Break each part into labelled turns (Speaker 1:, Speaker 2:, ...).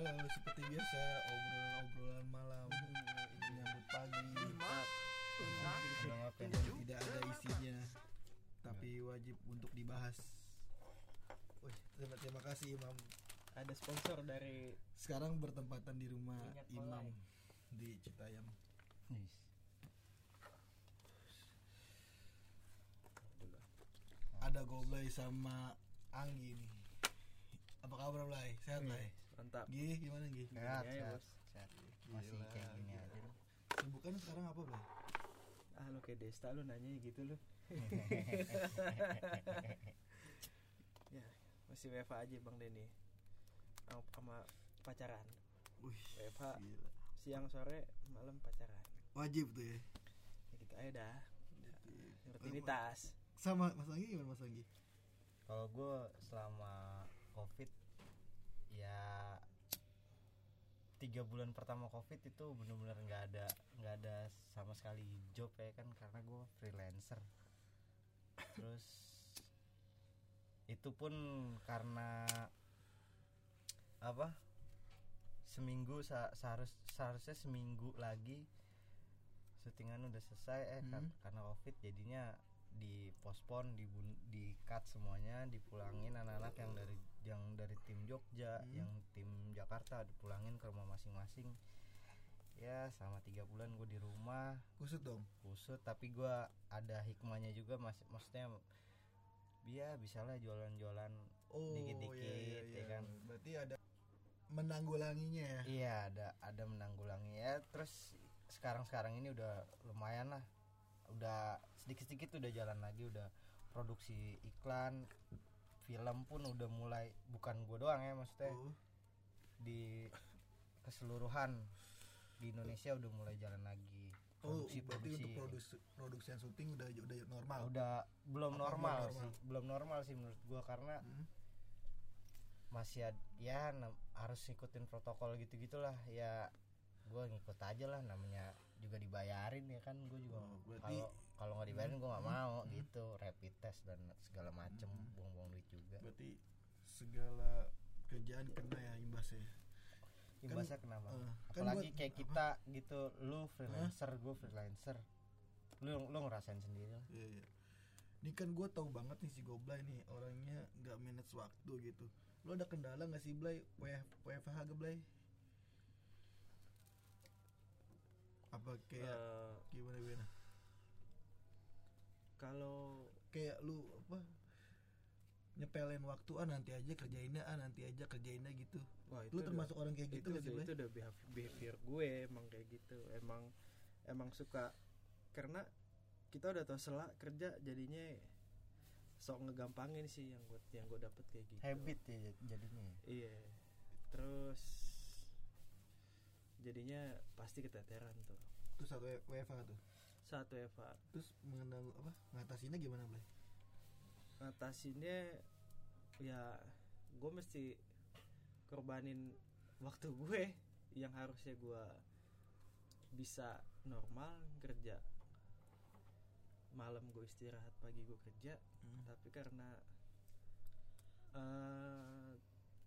Speaker 1: Halo, seperti biasa obrolan-obrolan malam menyambut pagi. Yang tidak ada isinya, tapi wajib untuk dibahas. Wih, terima, terima kasih Imam.
Speaker 2: Ada sponsor dari
Speaker 1: Sekarang bertempatan di rumah Imam di Citayam. Ada Goblay sama Anggi nih. Apa kabar Blay? Sehat Blay?
Speaker 2: Mantap.
Speaker 1: Gi, gimana Gi?
Speaker 3: Sehat,
Speaker 2: Iya,
Speaker 3: sehat,
Speaker 2: Bos.
Speaker 3: sehat. Masih
Speaker 1: Gila,
Speaker 3: kayak gini
Speaker 1: gila.
Speaker 3: aja. nih.
Speaker 1: Sibukan sekarang apa Blay?
Speaker 2: Ah lu kayak Desta lu nanya gitu lu. ya, masih WFA aja Bang Denny. Sama, sama pacaran.
Speaker 1: Wih,
Speaker 2: WFA
Speaker 1: gila.
Speaker 2: siang sore malam pacaran.
Speaker 1: Wajib tuh ya.
Speaker 2: Ya gitu aja dah.
Speaker 1: Iya.
Speaker 2: Rutinitas.
Speaker 1: Sama Mas Anggi gimana Mas Anggi?
Speaker 3: Kalau gue selama covid ya tiga bulan pertama covid itu bener-bener nggak ada nggak ada sama sekali job ya kan karena gue freelancer terus itu pun karena apa seminggu seharus seharusnya seminggu lagi syutingan udah selesai eh
Speaker 1: Hmm.
Speaker 3: karena covid jadinya dipospon di di cut semuanya dipulangin anak-anak yang dari yang dari tim Jogja
Speaker 1: Hmm.
Speaker 3: yang tim Jakarta dipulangin ke rumah masing-masing ya selama tiga bulan gue di rumah
Speaker 1: Kusut dong.
Speaker 3: kusut tapi gue ada hikmahnya juga mas maksudnya dia bisa lah jualan-jualan
Speaker 1: Oh,
Speaker 3: dikit-dikit
Speaker 1: iya, iya,
Speaker 3: ya
Speaker 1: iya.
Speaker 3: kan
Speaker 1: Berarti ada menanggulanginya ya.
Speaker 3: Iya ada ada menanggulangi ya terus sekarang sekarang ini udah lumayan lah udah sedikit sedikit udah jalan lagi udah produksi iklan film pun udah mulai bukan gue doang ya maksudnya
Speaker 1: Oh,
Speaker 3: di keseluruhan di Indonesia udah mulai jalan lagi
Speaker 1: oh
Speaker 3: produksi
Speaker 1: berarti
Speaker 3: produksi
Speaker 1: untuk produksi produksian syuting udah udah normal.
Speaker 3: udah belum
Speaker 1: Apa
Speaker 3: normal,
Speaker 1: normal?
Speaker 3: sih belum normal sih menurut gua karena
Speaker 1: Hmm.
Speaker 3: masih ad- ya harus ngikutin protokol gitu gitulah ya gue ngikut aja lah namanya juga dibayarin ya kan gue juga
Speaker 1: Oh, berarti-
Speaker 3: kalau kalau nggak dibayarin gue nggak mau gitu rapid test dan segala macem buang-buang duit juga
Speaker 1: Berarti segala kerjaan kena ya imbasnya.
Speaker 3: imbasnya kenapa
Speaker 1: eh, kan
Speaker 3: apalagi
Speaker 1: buat-
Speaker 3: kayak kita gitu lu freelancer gue freelancer lu lu ngerasain sendiri lah
Speaker 1: Iya, iya. Ini kan gue tahu banget nih si Goblay nih orangnya nggak manage waktu gitu. Lo ada kendala nggak sih Blay? WF, WFH gak Blay? Apa kayak
Speaker 2: Eh,
Speaker 1: gimana gimana?
Speaker 2: kalau
Speaker 1: Kayak lu apa? Nyepelin waktu ah nanti aja kerjainnya ah nanti aja kerjainnya gitu.
Speaker 2: wah
Speaker 1: Lu termasuk orang kayak gitu
Speaker 2: itu udah,
Speaker 1: Blay?
Speaker 2: itu udah behavior, behavior gue emang kayak gitu emang emang suka karena kita udah tau selak kerja jadinya sok ngegampangin sih yang gue yang gue dapet kayak gitu
Speaker 3: habit ya jadinya
Speaker 2: iya terus jadinya pasti keteteran tuh
Speaker 1: Terus satu WFH tuh.
Speaker 2: satu Eva
Speaker 1: Terus mengenal apa? Ngatasinnya gimana Blay?
Speaker 2: ngatasinnya ya gue mesti korbanin waktu gue yang harusnya gue bisa normal kerja malam gue istirahat pagi gue kerja
Speaker 1: Hmm.
Speaker 2: tapi karena eh,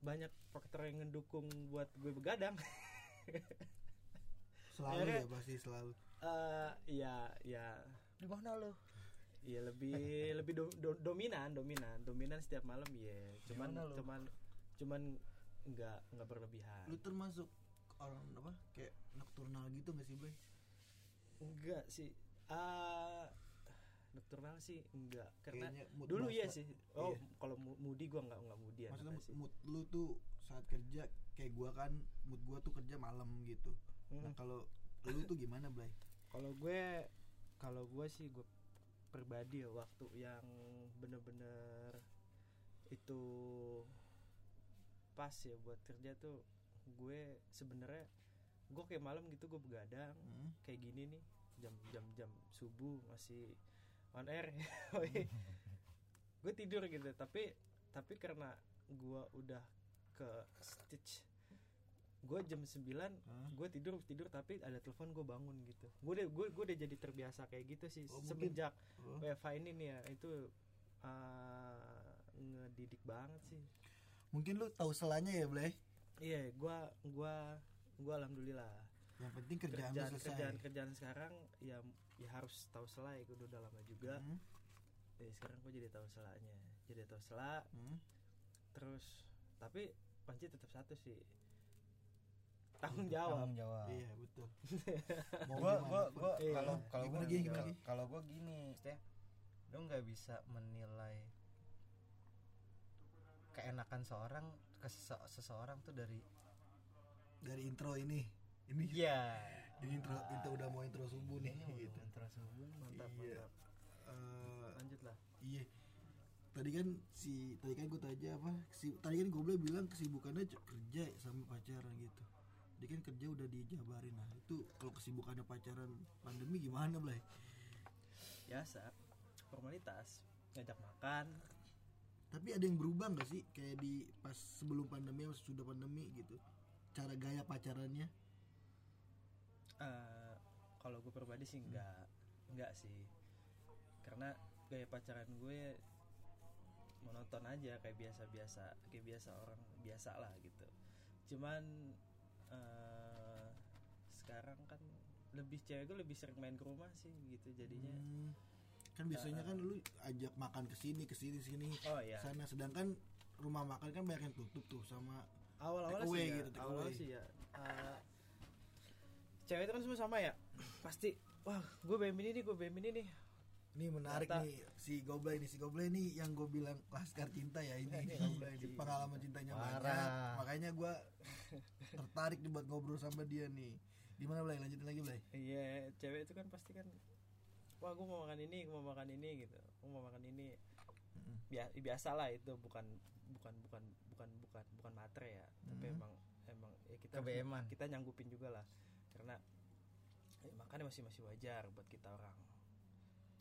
Speaker 2: banyak faktor yang ngedukung buat gue begadang
Speaker 1: Selalu
Speaker 2: Akhirnya-
Speaker 1: ya pasti selalu.
Speaker 2: eh ya ya
Speaker 3: di mana lu?
Speaker 2: Iya lebih lebih do- do- dominan dominan. Dominan setiap malam ya cuman cuman cuman nggak nggak berlebihan.
Speaker 1: Lu termasuk orang apa? Kayak nocturnal gitu gak sih Blay?
Speaker 2: enggak sih. Ah nocturnal sih enggak karena
Speaker 1: Kayaknya mood
Speaker 2: dulu iya sih. Oh
Speaker 1: iya.
Speaker 2: kalau mu- moody gua nggak nggak moody
Speaker 1: Maksudnya
Speaker 2: sih.
Speaker 1: mood lu tuh saat kerja kayak gua kan mood gua tuh kerja malam gitu. Nah,
Speaker 2: Hmm.
Speaker 1: kalau lu tuh gimana, Blay?
Speaker 2: kalau gue kalau gue sih gue pribadi ya waktu yang bener-bener itu pas ya buat kerja tuh gue sebenarnya gue kayak malam gitu gue begadang
Speaker 1: Hmm.
Speaker 2: kayak gini nih jam jam jam subuh masih on air gue tidur gitu tapi tapi karena gue udah ke stitch gue jam 9
Speaker 1: Hah?
Speaker 2: gue tidur tidur tapi ada telepon gue bangun gitu. Gue udah gue gue udah jadi terbiasa kayak gitu sih
Speaker 1: Oh,
Speaker 2: semenjak
Speaker 1: Oh.
Speaker 2: WFH ini nih ya itu uh, ngedidik banget sih.
Speaker 1: Mungkin lu tahu selanya ya, Blay?
Speaker 2: iya gua gua gua alhamdulillah.
Speaker 1: Yang penting kerjaan,
Speaker 2: kerjaan
Speaker 1: selesai.
Speaker 2: kerjaan kerjaan sekarang ya ya harus tahu selai gue udah lama juga.
Speaker 1: Hmm,
Speaker 2: Eh, sekarang gue jadi tahu selanya. Jadi tahu sela.
Speaker 1: Hmm.
Speaker 2: terus tapi panci tetap satu sih. Tanggung jawab.
Speaker 3: tanggung jawab.
Speaker 1: Iya betul. Mau
Speaker 3: gua gua
Speaker 1: pun.
Speaker 3: gua
Speaker 2: Iya.
Speaker 3: kalau kalau gua
Speaker 1: gini,
Speaker 3: kalau gua gini maksudnya lu nggak bisa menilai keenakan seorang ke sese- seseorang tuh dari
Speaker 1: dari intro ini. Ini
Speaker 3: iya.
Speaker 1: Ini intro intro udah mau intro subuh nih
Speaker 3: Ini
Speaker 1: gitu.
Speaker 3: intro subuh.
Speaker 2: mantap
Speaker 1: Iya.
Speaker 2: mantap.
Speaker 1: Eh,
Speaker 2: lanjut lah
Speaker 1: iya tadi kan si tadi kan gue tanya apa si tadi kan gue bilang kesibukannya kerja sama pacaran gitu. Dia kan kerja udah dijabarin. Nah itu kalau kesibukannya pacaran pandemi gimana Blay?
Speaker 2: biasa formalitas ngajak makan.
Speaker 1: Tapi ada yang berubah nggak sih? Kayak di pas sebelum pandemi atau sudah pandemi gitu cara gaya pacarannya?
Speaker 2: Eh, kalau gue pribadi sih enggak enggak sih. Karena gaya pacaran gue monoton aja kayak biasa-biasa kayak biasa orang biasa lah gitu. Cuman eh, sekarang kan lebih cewek gue lebih sering main ke rumah sih gitu jadinya.
Speaker 1: Hmm, kan biasanya kan lu ajak makan ke sini ke sini sini
Speaker 2: oh ya
Speaker 1: sana. Sedangkan rumah makan kan banyak yang tutup tuh sama
Speaker 2: awal-awal sih ya,
Speaker 1: gitu, away.
Speaker 2: sih ya. Eh, cewek itu kan semua sama ya? Pasti. Wah gue BM ini nih gue BM ini. nih
Speaker 1: Ini menarik
Speaker 2: Ternyata-
Speaker 1: nih si Goblay nih si Goblay nih yang gue bilang laskar cinta ya ini Goblay
Speaker 2: anjing.
Speaker 1: pengalaman cintanya
Speaker 3: Parah.
Speaker 1: banyak makanya gue tertarik nih buat ngobrol sama dia nih gimana Blay lanjutin lagi Blay
Speaker 2: Iya, cewek itu kan pasti kan wah gue mau makan ini, gue mau makan ini gitu. Gue mau makan ini. Biasa lah itu bukan bukan bukan bukan bukan bukan matre ya, tapi
Speaker 1: Mhm.
Speaker 2: emang emang ya kita
Speaker 3: Kebeeman.
Speaker 2: kita nyanggupin juga lah. Karena eh, makannya masih masih wajar buat kita orang.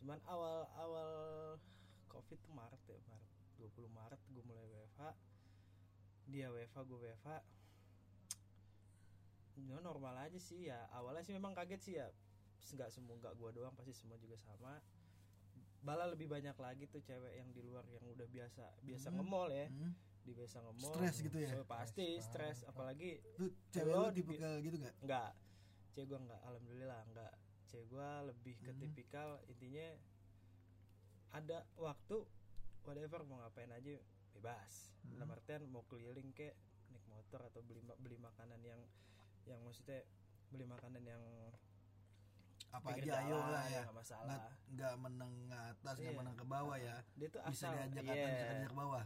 Speaker 2: Cuman awal awal Covid tuh Maret ya, Maret 20 Maret gue mulai WFH. Dia WFH, gue WFH. Ya normal aja sih ya. Awalnya sih memang kaget sih ya. Enggak semua enggak gua doang, pasti semua juga sama. Bala lebih banyak lagi tuh cewek yang di luar yang udah biasa biasa
Speaker 1: Hmm.
Speaker 2: nge-mall ya.
Speaker 1: Hmm.
Speaker 2: Di biasa nge-mall.
Speaker 1: Stres gitu ya?
Speaker 2: So, pasti
Speaker 3: Stres,
Speaker 2: apalagi
Speaker 1: Lu cewek
Speaker 2: Lo di-
Speaker 1: tipe gitu gak?
Speaker 2: enggak. Cewek gua enggak, alhamdulillah enggak. Cewek gua lebih ke
Speaker 1: Hmm.
Speaker 2: tipikal intinya ada waktu whatever mau ngapain aja bebas.
Speaker 1: Hmm.
Speaker 2: Dalam artian mau keliling kek naik motor atau beli beli makanan yang yang maksudnya beli makanan yang
Speaker 1: apa aja ayo lah ya
Speaker 2: nggak masalah.
Speaker 1: nggak ke atas nggak
Speaker 2: Iya.
Speaker 1: menang ke bawah ya
Speaker 2: Dia tuh
Speaker 1: bisa
Speaker 2: asal
Speaker 1: diajak
Speaker 2: iya,
Speaker 1: atas bisa diajak ke bawah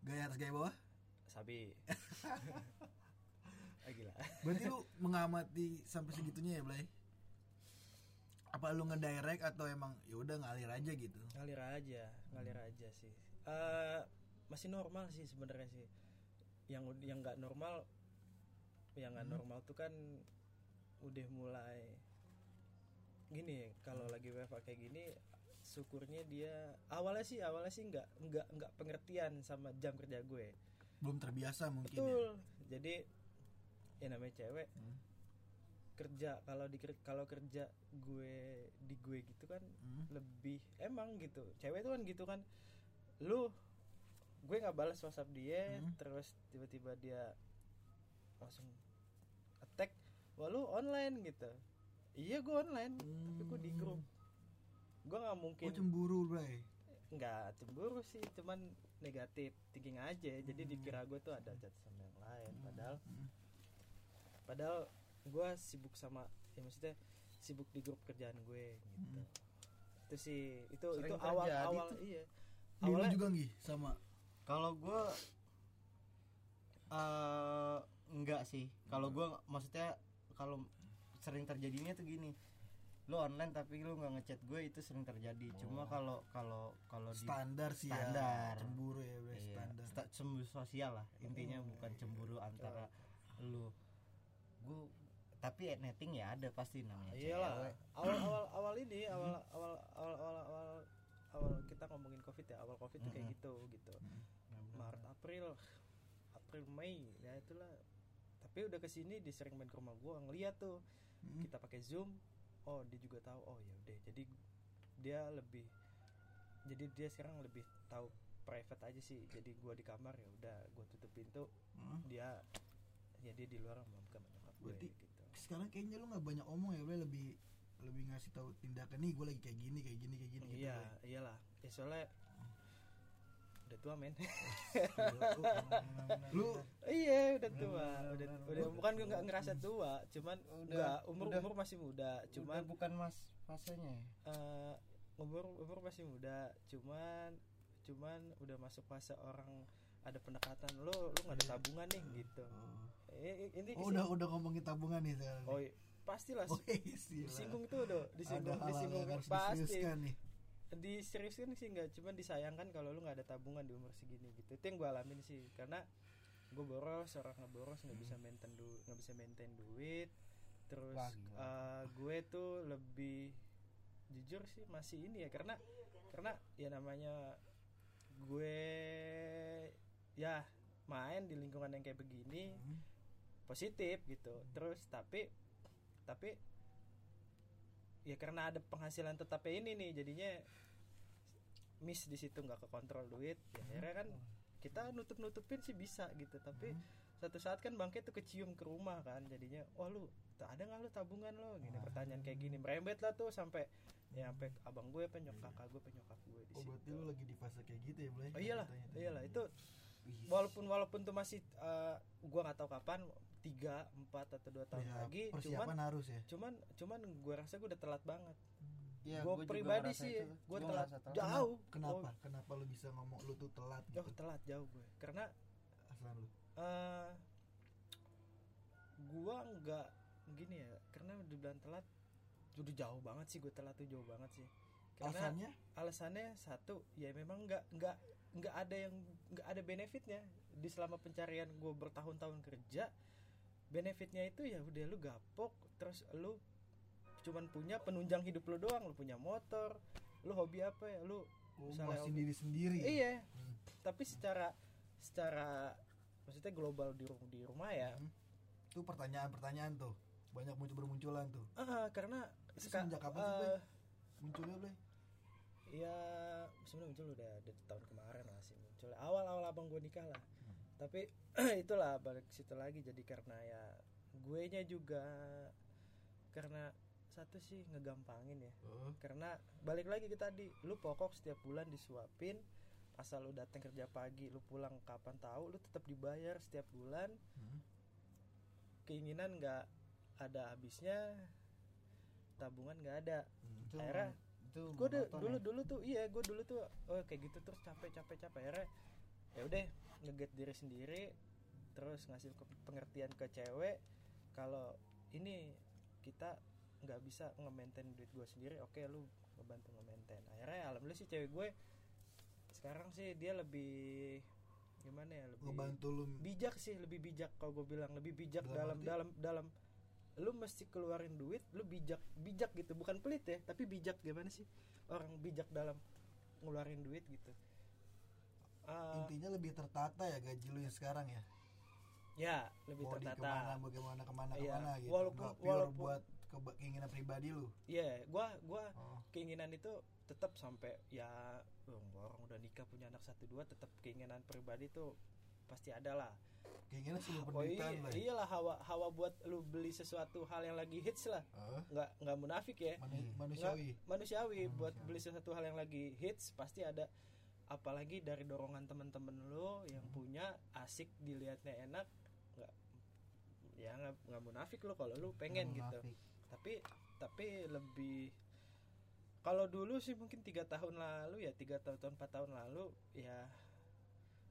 Speaker 1: gaya atas gaya bawah
Speaker 2: sabi. ah, gila.
Speaker 1: berarti lu mengamati sampai segitunya ya Blay apa lu ngedirect atau emang ya udah ngalir aja gitu
Speaker 2: Ngalir aja, ngalir aja sih. Eh masih normal sih sebenarnya sih. Yang yang nggak normal yang nggak
Speaker 1: Hmm.
Speaker 2: normal tuh kan udah mulai gini kalau lagi WFA kayak gini syukurnya dia awalnya sih awalnya sih nggak nggak nggak pengertian sama jam kerja gue
Speaker 1: belum terbiasa mungkin ya
Speaker 2: betul jadi ya namanya cewek
Speaker 1: Hmm.
Speaker 2: Kerja kalau di kalau kerja gue di gue gitu kan
Speaker 1: Hmm.
Speaker 2: lebih emang gitu cewek tuh kan gitu kan lu gue nggak balas whatsapp dia
Speaker 1: Hmm.
Speaker 2: terus tiba-tiba dia langsung attack wah lu online gitu iya gue online tapi gue di grup gue nggak
Speaker 1: oh
Speaker 2: mungkin
Speaker 1: cemburu Blay
Speaker 2: nggak cemburu sih cuman negatif thinking aja jadi
Speaker 1: Hmm.
Speaker 2: dikira gue tuh ada chat sama yang lain padahal
Speaker 1: Hmm.
Speaker 2: padahal gue sibuk sama ya maksudnya sibuk di grup kerjaan gue gitu
Speaker 1: Hmm.
Speaker 2: itu sih itu
Speaker 3: Sering
Speaker 2: itu awal awal
Speaker 3: tuh.
Speaker 2: iya
Speaker 1: Di lu
Speaker 2: awalnya
Speaker 1: juga Nggi sama
Speaker 3: Kalau gue eh enggak sih. Kalau gue maksudnya kalau sering terjadinya tuh gini. Lu online tapi lu nggak ngechat gue itu sering terjadi. Cuma kalau kalau kalau di
Speaker 1: standar sih
Speaker 3: Standar.
Speaker 1: ya cemburu ya
Speaker 3: iya,
Speaker 1: standar
Speaker 3: sta- cemburu sosial lah. Intinya
Speaker 1: Oh,
Speaker 3: bukan
Speaker 1: iya.
Speaker 3: cemburu antara lu gue tapi netting ya ada pasti namanya
Speaker 2: iyalah.
Speaker 3: cewek.
Speaker 2: awal awal awal ini awal awal awal awal awal awal kita ngomongin covid ya. Awal covid tuh kayak gitu gitu. Maret April April Mei ya itulah. Tapi udah ke sini dia sering main ke rumah gua ngeliat tuh. Kita pakai zoom oh dia juga tahu oh ya udah. Jadi dia lebih jadi dia sekarang lebih tahu private aja sih. Jadi gua di kamar ya udah gua tutup pintu.
Speaker 1: Hmm.
Speaker 2: dia ya dia di luar sama bukan nyokap gue
Speaker 1: Berarti-
Speaker 2: gitu
Speaker 1: sekarang kayaknya lu nggak banyak omong ya Blay lebih lebih ngasih tahu tindakan nih gue lagi kayak gini kayak gini kayak gini gitu
Speaker 2: iya
Speaker 1: Blay.
Speaker 2: iyalah. Ya soalnya udah tua men.
Speaker 1: Lu
Speaker 2: iya udah tua. Udah udah bukan gue nggak ngerasa tua cuman
Speaker 3: Udah-
Speaker 2: enggak umur
Speaker 3: udah-
Speaker 2: umur masih muda
Speaker 3: cuman
Speaker 2: cuman
Speaker 3: bukan mas fasenya ya?
Speaker 2: eh, umur umur masih muda cuman cuman udah masuk fase orang ada pendekatan lo lo nggak ada tabungan nih gitu. Eh, ini
Speaker 1: oh, udah udah ngomongin tabungan nih sekarang
Speaker 2: oh iya, pastilah
Speaker 1: oh iya
Speaker 2: disinggung tuh udah disinggung
Speaker 1: ada
Speaker 2: disinggung
Speaker 1: harus
Speaker 2: pasti.
Speaker 1: nih.
Speaker 2: Diseriuskan sih nggak cuman disayangkan kalau lu nggak ada tabungan di umur segini gitu. Itu yang gue alamin sih karena gue boros orang ngeboros nggak bisa maintain du nggak bisa maintain duit. Terus
Speaker 3: Wah,
Speaker 2: eh, gue tuh lebih jujur sih masih ini ya karena karena ya namanya gue ya main di lingkungan yang kayak begini.
Speaker 1: Hmm.
Speaker 2: Positif gitu. Terus tapi tapi ya karena ada penghasilan tetapnya ini nih jadinya miss di situ nggak kekontrol duit. Ya akhirnya kan kita nutup nutupin sih bisa gitu. Tapi satu saat kan bangke tuh kecium ke rumah kan jadinya wah lu ada nggak lu tabungan lo gini pertanyaan kayak gini. Merembet lah tuh sampai ya sampai abang gue penyok kakak gue penyokap gue di
Speaker 1: oh berarti lu lagi di fase kayak gitu ya Blay?
Speaker 2: Oh iyalah, iyalah itu walaupun walaupun tuh masih eh, gua nggak tahu kapan tiga empat atau dua tahun
Speaker 1: persiap-
Speaker 2: lagi cuman
Speaker 1: harus ya.
Speaker 2: cuman cuman gua rasa gua udah telat banget. Gua
Speaker 3: gua juga
Speaker 2: pribadi sih Gua telat jauh.
Speaker 1: Kenapa?
Speaker 2: Oh,
Speaker 1: kenapa lu bisa ngomong lu tuh telat
Speaker 2: jauh
Speaker 1: gitu
Speaker 2: telat jauh gue karena
Speaker 1: asal lu?
Speaker 2: eh gua nggak gini ya karena dibilang telat udah jauh banget sih gue telat tuh jauh banget sih karena
Speaker 1: alasannya?
Speaker 2: alasannya satu ya memang nggak nggak nggak ada yang nggak ada benefitnya. Di selama pencarian gue bertahun-tahun kerja benefitnya itu ya udah lu gapok terus lu cuman punya penunjang hidup lu doang lu punya motor lu hobi apa ya lu hobi-
Speaker 1: diri sendiri
Speaker 2: iya.
Speaker 1: Hmm.
Speaker 2: tapi secara secara maksudnya global di ru- di rumah ya.
Speaker 1: Hmm. itu pertanyaan-pertanyaan tuh banyak muncul bermunculan tuh.
Speaker 2: Ah, karena
Speaker 1: Itu semenjak kapan sih, Boy?
Speaker 2: eh,
Speaker 1: munculnya Blay
Speaker 2: ya sebenarnya muncul udah dari tahun kemarin lah sih muncul awal awal abang gue nikah lah tapi itulah balik ke situ lagi jadi karena ya gue nya juga karena satu sih ngegampangin ya
Speaker 1: oh.
Speaker 2: karena balik lagi ke tadi lu pokok setiap bulan disuapin asal lu datang kerja pagi lu pulang kapan tahu lu tetap dibayar setiap bulan
Speaker 1: Hmm.
Speaker 2: keinginan nggak ada habisnya tabungan nggak ada
Speaker 1: Hmm.
Speaker 2: Akhirnya gue
Speaker 3: monoton
Speaker 2: dulu
Speaker 3: ya.
Speaker 2: dulu tuh iya gue dulu tuh oh kayak gitu terus capek capek capek. Akhirnya ya udah ngeget diri sendiri terus ngasih ke- pengertian ke cewek kalau ini kita nggak bisa nge-maintain duit gue sendiri oke lu ngebantu nge-maintain. Akhirnya alhamdulillah sih cewek gue sekarang sih dia lebih gimana ya lebih
Speaker 1: ngebantu lu
Speaker 2: bijak sih lebih bijak kalau gue bilang lebih bijak
Speaker 1: Dalam
Speaker 2: dalam dalam dalam lu mesti keluarin duit lu bijak bijak gitu. Bukan pelit ya tapi bijak. Gimana sih orang bijak dalam ngeluarin duit gitu? Ah,
Speaker 1: intinya lebih tertata ya gaji lu yang sekarang ya.
Speaker 2: Ya lebih
Speaker 1: mau di ke mana
Speaker 2: tertata
Speaker 1: bagaimana ke mana
Speaker 2: Iya,
Speaker 1: ke mana gitu.
Speaker 2: Walaupun-
Speaker 1: Nggak pure
Speaker 2: walaupun-
Speaker 1: buat keinginan pribadi lu.
Speaker 2: Iya, gua gua
Speaker 1: oh.
Speaker 2: keinginan itu tetap sampai ya orang udah nikah punya anak satu dua tetap keinginan pribadi tuh pasti ada lah
Speaker 1: keinginan sebelum
Speaker 2: oh iya,
Speaker 1: penderitaan lah ya.
Speaker 2: iyalah hawa hawa buat lu beli sesuatu hal yang lagi hits lah
Speaker 1: Oh,
Speaker 2: nggak nggak munafik ya
Speaker 1: manu-
Speaker 2: Nggak,
Speaker 1: manusiawi
Speaker 2: manusiawi buat
Speaker 1: Manusiawi.
Speaker 2: beli sesuatu hal yang lagi hits pasti ada apalagi dari dorongan temen-temen lo yang
Speaker 1: Hmm.
Speaker 2: punya asik dilihatnya enak nggak ya nggak nggak munafik lo kalau lu pengen gitu
Speaker 3: Munafik.
Speaker 2: tapi tapi lebih kalau dulu sih mungkin tiga tahun lalu ya tiga tahun empat tahun lalu ya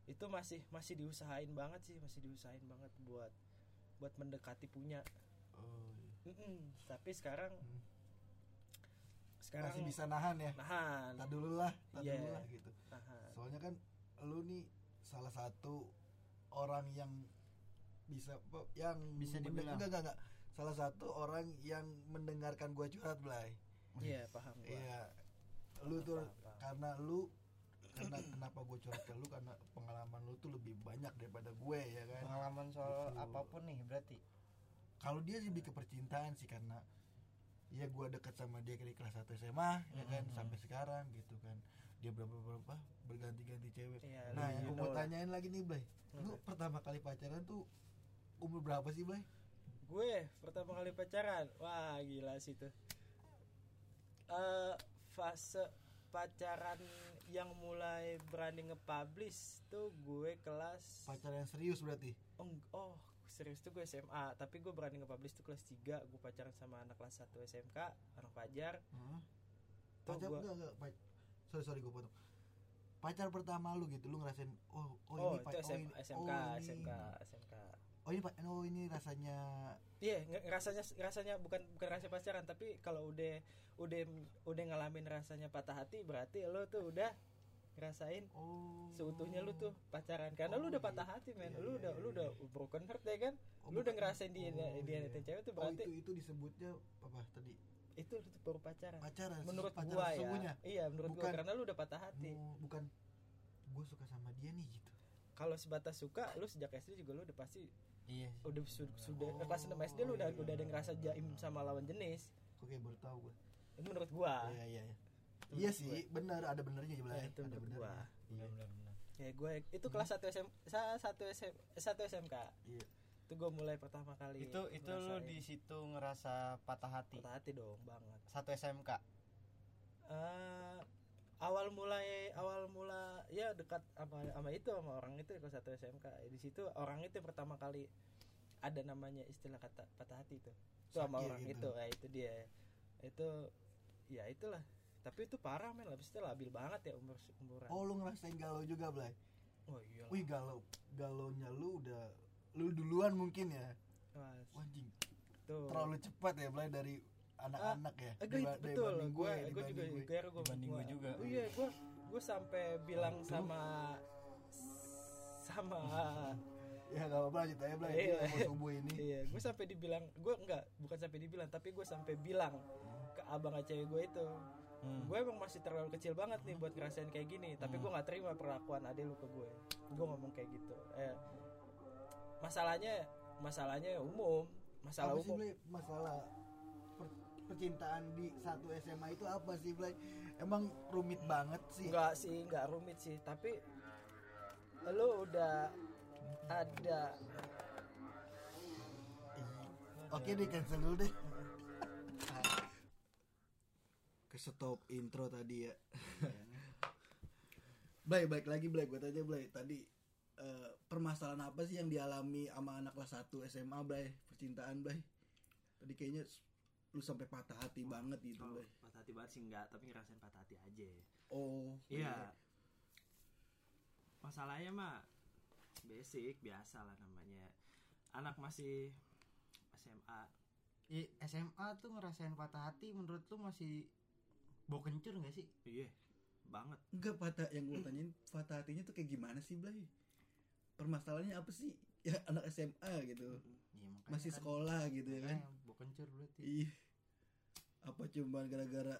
Speaker 2: itu masih masih diusahain banget sih masih diusahain banget buat buat mendekati punya
Speaker 1: oh, iya.
Speaker 2: Tapi sekarang
Speaker 1: Hmm.
Speaker 2: sekarang
Speaker 1: masih bisa nahan ya
Speaker 2: nahan
Speaker 1: tak dulu lah tak
Speaker 2: Iya.
Speaker 1: dulu lah gitu
Speaker 2: nahan
Speaker 1: soalnya kan lu nih salah satu orang yang bisa yang
Speaker 3: Bisa dibilang.
Speaker 1: enggak, enggak enggak salah satu orang yang mendengarkan gua curhat Blay
Speaker 2: iya paham gua
Speaker 1: iya lu tuh
Speaker 2: Paham, paham.
Speaker 1: karena lu karena kenapa gue curhat ke lu? Karena pengalaman lu tuh lebih banyak daripada gue ya kan?
Speaker 3: Pengalaman soal
Speaker 1: Gitu.
Speaker 3: apa pun nih berarti?
Speaker 1: Kalau dia sih lebih ke percintaan sih karena ya gue deket sama dia dari kelas 1 SMA ya kan? Sampai sekarang gitu kan? Dia berapa berapa? Berganti-ganti cewek.
Speaker 2: Iya,
Speaker 1: nah yang mau tanyain lagi nih Blay lu pertama kali pacaran tuh umur berapa sih Blay
Speaker 2: gue pertama kali pacaran? Wah gila sih tuh Eh, fase pacaran yang mulai berani nge-publish tuh gue kelas
Speaker 1: pacaran yang serius berarti?
Speaker 2: Oh, oh serius tuh gue SMA tapi gue berani nge-publish tuh kelas 3 gue pacaran sama anak kelas 1 SMK anak Fajar.
Speaker 1: Hah?
Speaker 2: Tuh
Speaker 1: pacar
Speaker 2: gua-
Speaker 1: enggak enggak pac- sorry sorry gue potong. Pacar pertama lu gitu lu ngerasain oh oh,
Speaker 2: oh,
Speaker 1: ini pa-
Speaker 2: itu SM,
Speaker 1: ini-
Speaker 2: SMK
Speaker 1: oh, ini-
Speaker 2: SMK SMK
Speaker 1: oh ini pak. Oh ini rasanya
Speaker 2: Iya, nge- rasanya rasanya bukan bukan rasa pacaran, tapi kalau udah udah udah ngalamin rasanya patah hati, berarti lo tuh udah ngerasain
Speaker 1: oh.
Speaker 2: seutuhnya lu tuh pacaran. Karena
Speaker 1: Oh,
Speaker 2: lu udah
Speaker 1: iya.
Speaker 2: patah hati men.
Speaker 1: Iya,
Speaker 2: lu
Speaker 1: iya,
Speaker 2: udah
Speaker 1: iya,
Speaker 2: lu udah broken heart ya kan?
Speaker 1: Oh,
Speaker 2: lu udah ngerasain dia
Speaker 1: oh,
Speaker 2: dia
Speaker 1: iya.
Speaker 2: cewek tuh
Speaker 1: oh
Speaker 2: berarti
Speaker 1: itu itu disebutnya apa tadi?
Speaker 2: Itu itu baru pacaran.
Speaker 1: Pacaran
Speaker 2: menurut
Speaker 1: pacaran
Speaker 2: gua ya.
Speaker 1: sesungguhnya.
Speaker 2: iya menurut gua.
Speaker 1: Bukan-
Speaker 2: karena lu udah patah hati.
Speaker 1: Oh, bukan. Gue suka sama dia nih gitu.
Speaker 2: Kalau sebatas suka lu sejak SD juga lu udah pasti
Speaker 3: iya.
Speaker 2: Udah su- sudah
Speaker 1: Oh,
Speaker 2: kelas 6 SD lu udah
Speaker 1: iya.
Speaker 2: udah ada ngerasa jaim sama lawan jenis.
Speaker 1: Oke baru tahu gue
Speaker 2: itu menurut gua.
Speaker 1: Iya iya iya. Iya sih
Speaker 2: gua.
Speaker 1: benar ada benernya ya Blay
Speaker 2: Ya, itu
Speaker 1: ada
Speaker 2: menurut
Speaker 1: benernya.
Speaker 2: gua.
Speaker 1: iya.
Speaker 3: Benar benar
Speaker 2: ya gue itu kelas 1 SM sa- satu SM satu SMK
Speaker 1: iya.
Speaker 2: Itu gue mulai pertama kali
Speaker 3: itu itu lu di situ ngerasa patah hati?
Speaker 2: Patah hati dong banget.
Speaker 3: Satu SMK
Speaker 2: Eh, awal mulai awal mula ya dekat sama sama itu sama orang itu kelas satu SMK di situ orang itu yang pertama kali ada namanya istilah kata patah hati itu. Itu sama orang
Speaker 1: gitu.
Speaker 2: itu. Ya itu dia. Itu ya itulah. Tapi itu parah men. Habis itu labil banget ya umur umuran
Speaker 1: oh lu ngerasain galau juga Blay?
Speaker 2: Oh iya
Speaker 1: wih galau. Galaunya lu udah lu duluan mungkin ya? Wah, anjing.
Speaker 2: Tuh.
Speaker 1: Terlalu cepat ya Blay dari anak-anak ya
Speaker 2: Eh, gue
Speaker 1: Diba-
Speaker 2: betul gue
Speaker 1: ya,
Speaker 2: gue juga
Speaker 1: gue.
Speaker 2: gue gue
Speaker 3: Dibanding gue juga.
Speaker 2: iya gue gue sampai bilang sama sama
Speaker 1: ya gak apa-apa lanjut aja Blay
Speaker 2: Iya.
Speaker 1: Subuh ini
Speaker 2: iya gue sampai dibilang gue enggak bukan sampai dibilang tapi gue sampai bilang ke abang cewek gue itu
Speaker 3: Hmm.
Speaker 2: gue emang masih terlalu kecil banget nih buat ngerasain kayak gini tapi
Speaker 3: Hmm.
Speaker 2: gue nggak terima perlakuan adek lu ke gue gue ngomong kayak gitu eh, masalahnya masalahnya umum masalah
Speaker 1: apa
Speaker 2: umum
Speaker 1: masalah percintaan di satu SMA itu apa sih Blay emang rumit banget sih
Speaker 2: Enggak sih, enggak rumit sih, tapi lu udah ada
Speaker 1: Oke deh cancel dulu deh. Ke stop intro tadi ya. Blay, baik lagi Blay, gue tanya Blay tadi eh, permasalahan apa sih yang dialami sama anak kelas 1 SMA Blay, percintaan Blay? Tadi kayaknya lu sampai patah hati banget gitu
Speaker 2: Oh, patah hati banget sih enggak, tapi ngerasain patah hati aja.
Speaker 1: Oh,
Speaker 2: Iya. Masalahnya mah basic biasa lah namanya. Anak masih SMA.
Speaker 3: I, SMA tuh ngerasain patah hati menurut lu masih bau kencur gak sih?
Speaker 2: Iya, banget.
Speaker 1: Enggak patah yang gue tanyain patah hatinya tuh kayak gimana sih Blay? Permasalahannya apa sih? Ya anak SMA gitu.
Speaker 3: Iya, makanya
Speaker 1: Masih
Speaker 3: kan-
Speaker 1: sekolah gitu ya kan.
Speaker 3: Kencur berarti.
Speaker 1: Ih, apa cuman gara-gara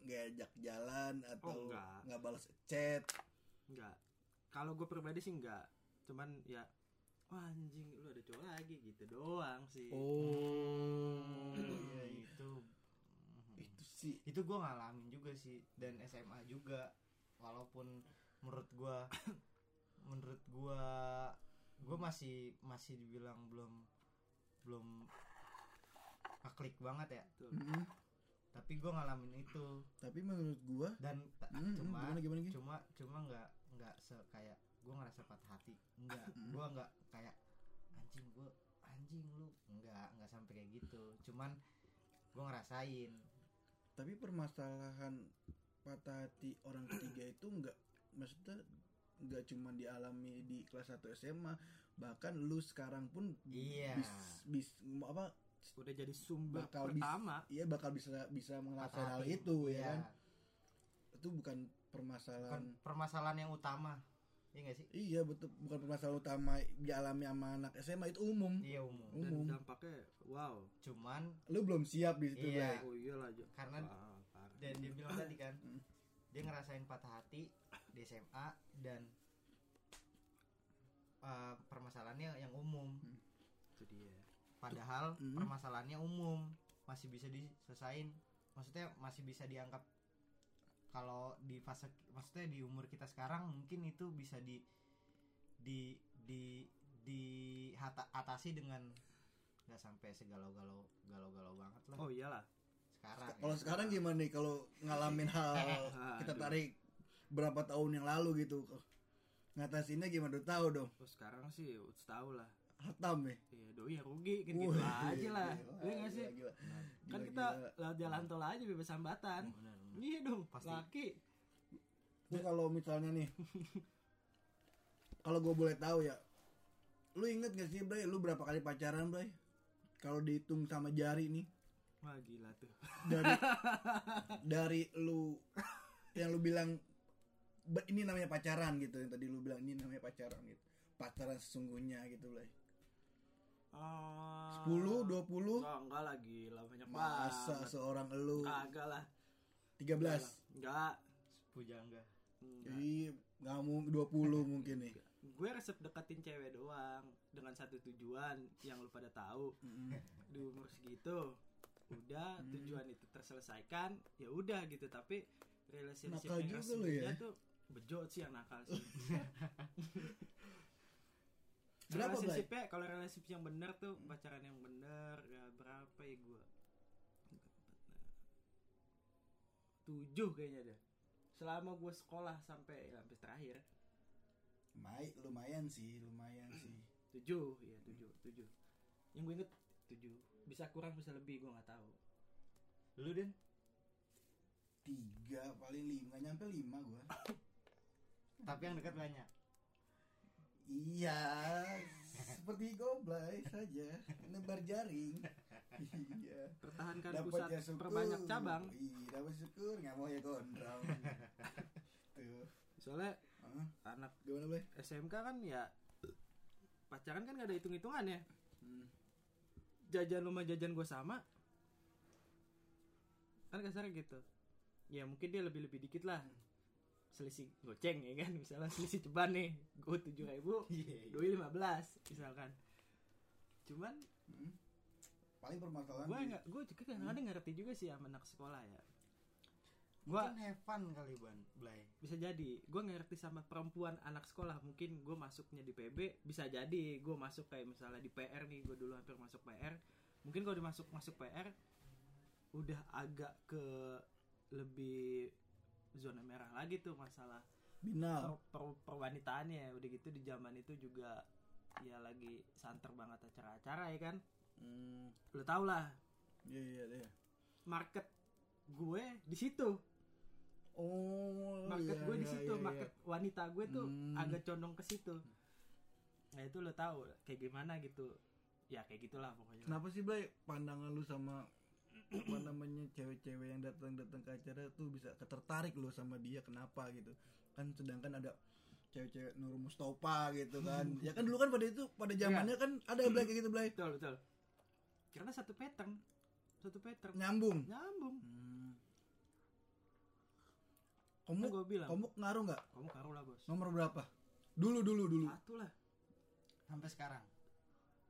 Speaker 1: ngajak jalan atau
Speaker 2: Oh, enggak.
Speaker 1: nggak balas chat?
Speaker 2: Enggak. Kalau gue pribadi sih enggak. Cuman ya Wah anjing lu ada cowok lagi gitu doang sih.
Speaker 1: Oh,
Speaker 3: iya itu
Speaker 1: itu sih.
Speaker 3: itu gue ngalamin juga sih dan SMA juga walaupun menurut gue menurut gue gue masih masih dibilang belum belum ngeklik banget ya.
Speaker 1: Mm-mm.
Speaker 3: tapi gue ngalamin itu
Speaker 1: Tapi menurut gua,
Speaker 3: dan
Speaker 1: mm,
Speaker 3: cuma
Speaker 1: gimana gimana gimana?
Speaker 3: cuma cuma nggak nggak se kayak gue ngerasa patah hati enggak gue nggak kayak anjing gue anjing lu enggak nggak sampai kayak gitu cuman gue ngerasain
Speaker 1: Tapi permasalahan patah hati orang ketiga itu nggak, maksudnya nggak cuma dialami di kelas 1 SMA, bahkan lu sekarang pun
Speaker 3: Iya.
Speaker 1: bis, bis apa?
Speaker 2: Udah jadi sumber
Speaker 1: Bakal bis-
Speaker 2: pertama.
Speaker 1: Iya bakal bisa bisa ngerasain hal itu ya
Speaker 3: Iya.
Speaker 1: kan? Itu bukan
Speaker 3: bukan
Speaker 1: permasalahan
Speaker 3: permasalahan yang utama iya gak sih
Speaker 1: Iya betul bukan permasalahan utama dialami sama anak SMA itu umum.
Speaker 3: iya umum
Speaker 2: Dan
Speaker 1: Umum.
Speaker 2: dampaknya wow.
Speaker 3: cuman
Speaker 1: Lu belum siap di situ,
Speaker 3: Iya.
Speaker 2: Oh iyalah Jo.
Speaker 3: Karena-
Speaker 2: parah.
Speaker 3: dan dia bilang tadi kan
Speaker 1: Mm.
Speaker 3: dia ngerasain patah hati di SMA dan uh, permasalahannya yang umum
Speaker 2: itu dia.
Speaker 3: Padahal
Speaker 1: Mm.
Speaker 3: permasalahannya umum masih bisa diselesain. Maksudnya masih bisa dianggap kalau di fase maksudnya di umur kita sekarang mungkin itu bisa di di di mengatasi dengan nggak sampai segalau-galau galau-galau banget lah.
Speaker 2: Oh iyalah.
Speaker 3: Sekarang
Speaker 1: kalau
Speaker 3: ya.
Speaker 1: sekarang gimana nih kalau ngalamin hal kita tarik berapa tahun yang lalu gitu? Ngatasinnya gimana? Udah tahu dong.
Speaker 2: Oh, sekarang sih udah tahu lah
Speaker 1: hatam nih
Speaker 2: iya doi ya rugi kan gitu aja lah.
Speaker 1: gila,
Speaker 2: iya nggak sih?
Speaker 1: gila, gila.
Speaker 2: kan
Speaker 1: Gila,
Speaker 2: kita lewat jalan tol aja bebas hambatan iya dong
Speaker 3: Pasti.
Speaker 2: laki.
Speaker 1: Terus kalau misalnya nih kalau gue boleh tahu ya lu inget gak sih Bray lu berapa kali pacaran Bray? Kalau dihitung sama jari nih.
Speaker 2: Wah gila tuh.
Speaker 1: Dari dari lu yang lu bilang "Be- ini namanya pacaran gitu yang tadi lu bilang ini namanya pacaran gitu. Pacaran sesungguhnya gitu Bray
Speaker 2: Ah,
Speaker 1: 10 20
Speaker 2: oh, enggak lagi lah banyak
Speaker 1: masa
Speaker 2: banget.
Speaker 1: seorang elu
Speaker 2: kagak lah.
Speaker 1: 13
Speaker 2: enggak.
Speaker 3: Pujangga
Speaker 2: enggak?
Speaker 1: Iya, nggak mau 20 mungkin nih.
Speaker 2: gue resep deketin cewek doang dengan satu tujuan yang lu pada tahu. Di umur segitu udah
Speaker 1: Hmm.
Speaker 2: tujuan itu terselesaikan ya udah gitu. Tapi relationship
Speaker 1: Nakal
Speaker 2: yang
Speaker 1: juga lu ya.
Speaker 2: resminya tuh bejot sih yang nakal sih
Speaker 1: Berapa,
Speaker 2: relationshipnya kalau relationship yang benar tuh pacaran yang benar ya berapa ya gue tujuh kayaknya deh selama gue sekolah sampai ya, sampai terakhir.
Speaker 1: Mai, lumayan sih, lumayan sih.
Speaker 2: tujuh ya tujuh tujuh. Yang gue inget tujuh. Bisa kurang bisa lebih gue nggak tahu.
Speaker 3: Lu den
Speaker 1: Tiga paling lima, nggak nyampe lima gua.
Speaker 3: tapi yang dekat banyak
Speaker 1: Iya, seperti goblay saja, nebar jaring. iya.
Speaker 2: pertahankan
Speaker 1: Dapat
Speaker 2: pusat
Speaker 1: ya syukur.
Speaker 2: perbanyak cabang
Speaker 1: Iya, dapat syukur, nggak mau ya gondrong. Tuh,
Speaker 2: soalnya
Speaker 1: Hah?
Speaker 2: anak
Speaker 1: gimana boleh?
Speaker 2: SMK kan ya pacaran kan gak ada hitung hitungan ya
Speaker 1: Hmm.
Speaker 2: jajan lu sama jajan gue sama kan kasarnya gitu ya mungkin dia lebih lebih dikit lah selisih goceng ya kan? Misalnya selisih ceban nih gue tujuh ribu
Speaker 1: Iya, iya.
Speaker 2: doi lima belas misalkan. Cuman
Speaker 1: Hmm. Paling permasalahan
Speaker 2: gue nggak gue juga kadang-kadang ngerti juga sih sama anak sekolah ya. Gue
Speaker 3: have fun kali ban Blay.
Speaker 2: Bisa jadi. Gue ngerti sama perempuan anak sekolah. Mungkin gue masuknya di PB bisa jadi. Gue masuk kayak misalnya di PR nih gue dulu hampir masuk PR mungkin kalau dimasuk masuk PR udah agak ke lebih zona merah lagi tuh masalah
Speaker 1: binal.
Speaker 2: per, per- perwanitaannya. Udah gitu di zaman itu juga ya lagi santer banget acara-acara ya kan?
Speaker 1: Hmm.
Speaker 2: lo tau lah.
Speaker 1: Iya, iya, iya.
Speaker 2: market gue di situ.
Speaker 1: Oh,
Speaker 2: market
Speaker 1: iya,
Speaker 2: gue di
Speaker 1: iya,
Speaker 2: situ.
Speaker 1: iya,
Speaker 2: market wanita gue tuh
Speaker 1: Hmm.
Speaker 2: agak condong ke situ. Nah itu lo tahu kayak gimana gitu. Ya kayak gitulah pokoknya.
Speaker 1: Kenapa sih Blay pandangan lu sama apa namanya cewek-cewek yang datang-datang ke acara tuh bisa ketertarik lu sama dia kenapa gitu. Kan sedangkan ada cewek-cewek Nur Mustafa gitu kan. Ya kan dulu kan pada itu pada zamannya kan ada Blay kayak gitu Blay.
Speaker 2: Betul betul. Karena satu pattern satu pattern.
Speaker 1: Nyambung.
Speaker 2: Nyambung.
Speaker 1: Hmm. kamu
Speaker 2: gue bilang.
Speaker 1: kamu ngaruh nggak?
Speaker 2: Kamu karu lah bos.
Speaker 1: Nomor berapa? Dulu dulu dulu.
Speaker 2: Satu lah.
Speaker 3: Sampai sekarang.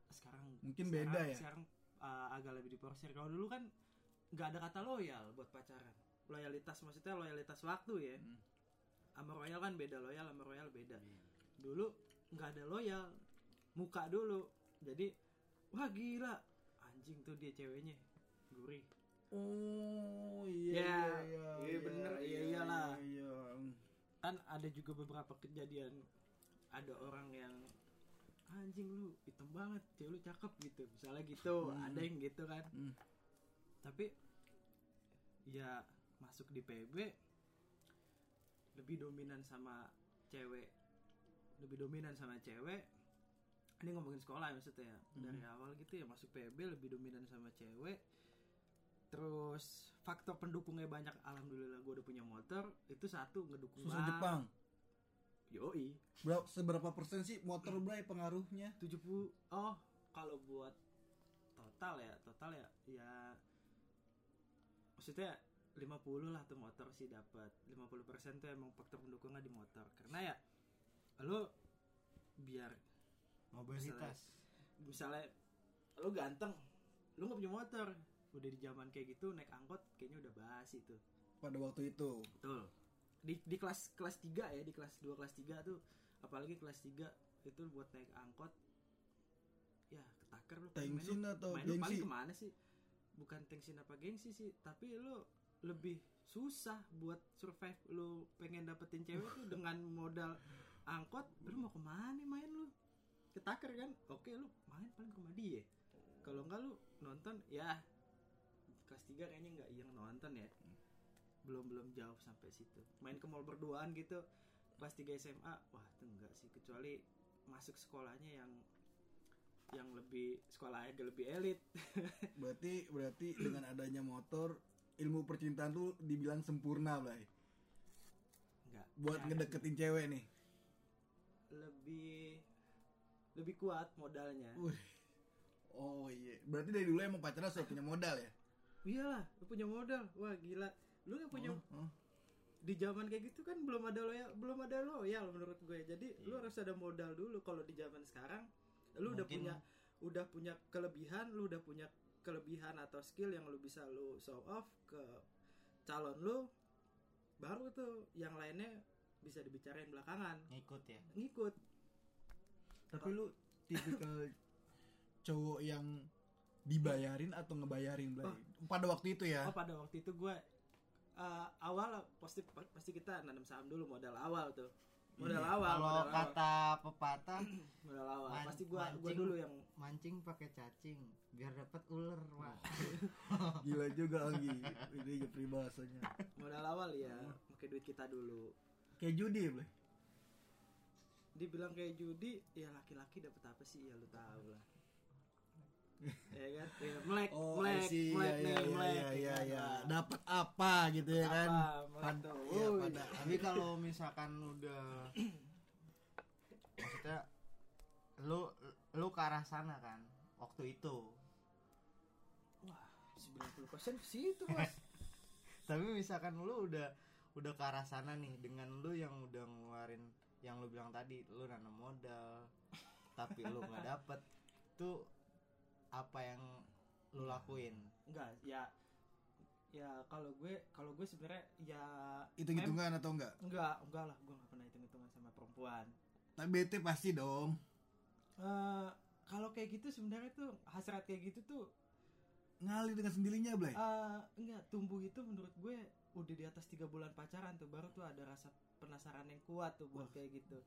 Speaker 2: Sekarang
Speaker 1: Mungkin
Speaker 2: sekarang-
Speaker 1: beda ya?
Speaker 2: sekarang uh, agak lebih diporsir. Kalau dulu kan nggak ada kata loyal buat pacaran. Loyalitas maksudnya loyalitas waktu ya.
Speaker 1: Hmm.
Speaker 2: sama royal kan beda loyal sama royal beda. Dulu nggak ada loyal muka dulu. Jadi wah gila. Anjing tuh dia ceweknya gurih.
Speaker 1: Oh
Speaker 2: Ya,
Speaker 1: iya
Speaker 2: iya. Bener, iya iyalah.
Speaker 1: iya.
Speaker 2: kan ada juga beberapa kejadian. Ada orang yang anjing lu hitam banget cewek lu cakep gitu. Misalnya gitu
Speaker 1: Hmm.
Speaker 2: ada yang gitu kan.
Speaker 1: Hmm.
Speaker 2: Tapi ya masuk di PB lebih dominan sama cewek lebih dominan sama cewek ini ngomongin sekolah ya maksudnya ya.
Speaker 1: Hmm.
Speaker 2: dari awal gitu ya masuk PB lebih dominan sama cewek. Terus faktor pendukungnya banyak alhamdulillah gue udah punya motor itu satu ngedukung
Speaker 1: susah
Speaker 2: banget.
Speaker 1: Jepang
Speaker 2: yoi.
Speaker 1: Berapa seberapa persen sih motor Blay pengaruhnya?
Speaker 2: 70 oh kalau buat total ya total ya ya maksudnya 50 lah tuh motor sih dapat 50% tuh emang faktor pendukungnya di motor. Karena ya lo biar
Speaker 3: mobilitas.
Speaker 2: misalnya lo ganteng lo nggak punya motor. Udah di zaman kayak gitu naik angkot kayaknya udah basi tuh.
Speaker 1: Pada waktu itu.
Speaker 2: Betul. Di di kelas kelas 3 ya di kelas 2 kelas 3 tuh apalagi kelas 3 itu buat naik angkot ketaker lu main lu-
Speaker 1: Tengsin atau
Speaker 2: main
Speaker 1: gengsi?
Speaker 2: ke mana sih bukan tengsin apa gengsi sih tapi lu lebih susah buat survive. Lu pengen dapetin cewek tuh dengan modal angkot lu mau ke mana main lu ketaker kan? Oke lu main paling ke rumah dia. Kalau enggak lu nonton ya kelas 3 kayaknya enggak yang nonton ya. Belum belum jauh sampai situ. Main ke mall berduaan gitu. Kelas 3 SMA wah itu enggak sih. Kecuali masuk sekolahnya yang yang lebih sekolah agak lebih elit.
Speaker 1: Berarti berarti dengan adanya motor ilmu percintaan tuh dibilang sempurna Blay?
Speaker 2: Enggak
Speaker 1: buat
Speaker 2: Ya,
Speaker 1: ngedeketin cewek nih?
Speaker 2: Lebih lebih kuat modalnya.
Speaker 1: Wih. oh iya. Berarti dari dulu emang pacaran sudah punya modal ya?
Speaker 2: Iyalah lu punya modal. Wah gila. Lu nggak punya
Speaker 1: Oh, oh.
Speaker 2: di zaman kayak gitu kan belum ada loyal belum ada loyal menurut gue. Jadi lu harus ada modal dulu. Kalau di zaman sekarang lu udah
Speaker 3: Mungkin-
Speaker 2: punya udah punya kelebihan lu udah punya kelebihan atau skill yang lu bisa lu show off ke calon lu baru tuh yang lainnya bisa dibicarain belakangan.
Speaker 3: Ngikut ya?
Speaker 2: Ngikut.
Speaker 1: Tapi lu tipikal cowok yang dibayarin atau ngebayarin?
Speaker 2: Oh.
Speaker 1: pada waktu itu ya?
Speaker 2: Oh pada waktu itu gue eh, awal pasti pasti kita nanam saham dulu modal awal tuh modal
Speaker 1: Iya.
Speaker 2: awal
Speaker 3: kalau
Speaker 2: modal awal.
Speaker 3: kata pepatah
Speaker 2: modal awal.
Speaker 3: Man-
Speaker 2: pasti gua gua
Speaker 3: mancing.
Speaker 2: dulu yang
Speaker 3: mancing pakai cacing biar dapat ular pak.
Speaker 1: Gila juga Anggi. Ini ya peribahasanya.
Speaker 2: Modal awal ya. Pakai duit kita dulu.
Speaker 1: Kayak judi ya Blay?
Speaker 2: dibilang kayak judi ya laki-laki dapat apa sih? Ya lu tahu lah ya kan ya, melek
Speaker 1: Oh,
Speaker 2: melek
Speaker 1: I see.
Speaker 2: melek
Speaker 1: ya,
Speaker 2: nih
Speaker 1: ya,
Speaker 2: melek
Speaker 1: ya, ya,
Speaker 2: kan,
Speaker 1: ya.
Speaker 2: Wah.
Speaker 1: Dapat apa gitu ya kan?
Speaker 2: Apa, melek
Speaker 1: Pad- iya,
Speaker 2: Wuih.
Speaker 1: pada
Speaker 3: tapi kalau misalkan udah maksudnya lu lu ke arah sana kan waktu itu
Speaker 2: wah 90% persen ke situ mas
Speaker 3: tapi misalkan lu udah udah ke arah sana nih dengan lu yang udah ngeluarin yang lu bilang tadi lu nanam modal tapi lu nggak dapet tuh apa yang lu lakuin
Speaker 2: enggak ya ya kalau gue kalau gue sebenarnya ya
Speaker 1: hitung hitungan atau enggak?
Speaker 2: enggak enggak lah gue nggak pernah hitung hitungan sama perempuan
Speaker 1: Tapi bete pasti dong.
Speaker 2: Eh kalau kayak gitu sebenarnya tuh hasrat kayak gitu tuh
Speaker 1: Ngalir dengan sendirinya, Blay.
Speaker 2: eh enggak tumbuh itu menurut gue udah di atas tiga bulan pacaran tuh baru tuh ada rasa penasaran yang kuat tuh buat
Speaker 1: Wah,
Speaker 2: kayak gitu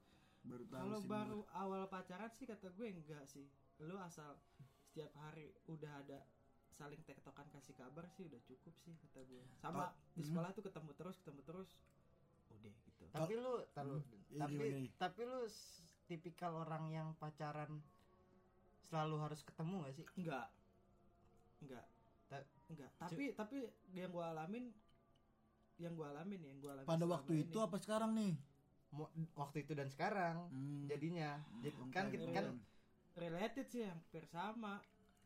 Speaker 1: Baru tahu
Speaker 2: kalau
Speaker 1: sih
Speaker 2: baru awal pacaran sih kata gue enggak sih lu asal setiap hari udah ada saling tektokan kasih kabar sih udah cukup sih kata gue sama
Speaker 1: Oh,
Speaker 2: di
Speaker 1: hmm.
Speaker 2: sekolah tuh ketemu terus ketemu terus udah gitu
Speaker 3: tapi lu taruh
Speaker 1: Iya,
Speaker 3: tapi
Speaker 1: gimana nih?
Speaker 3: tapi lu tipikal orang yang pacaran selalu harus ketemu gak sih
Speaker 2: enggak enggak
Speaker 3: Ta-
Speaker 2: enggak tapi tapi yang gue alamin yang gue alamin yang gue alamin
Speaker 1: Pada waktu
Speaker 2: ini,
Speaker 1: itu apa sekarang nih?
Speaker 3: Waktu itu dan sekarang
Speaker 1: Hmm.
Speaker 3: jadinya jadi
Speaker 1: Hmm,
Speaker 3: kan kita
Speaker 1: oke.
Speaker 2: Related sih hampir sama.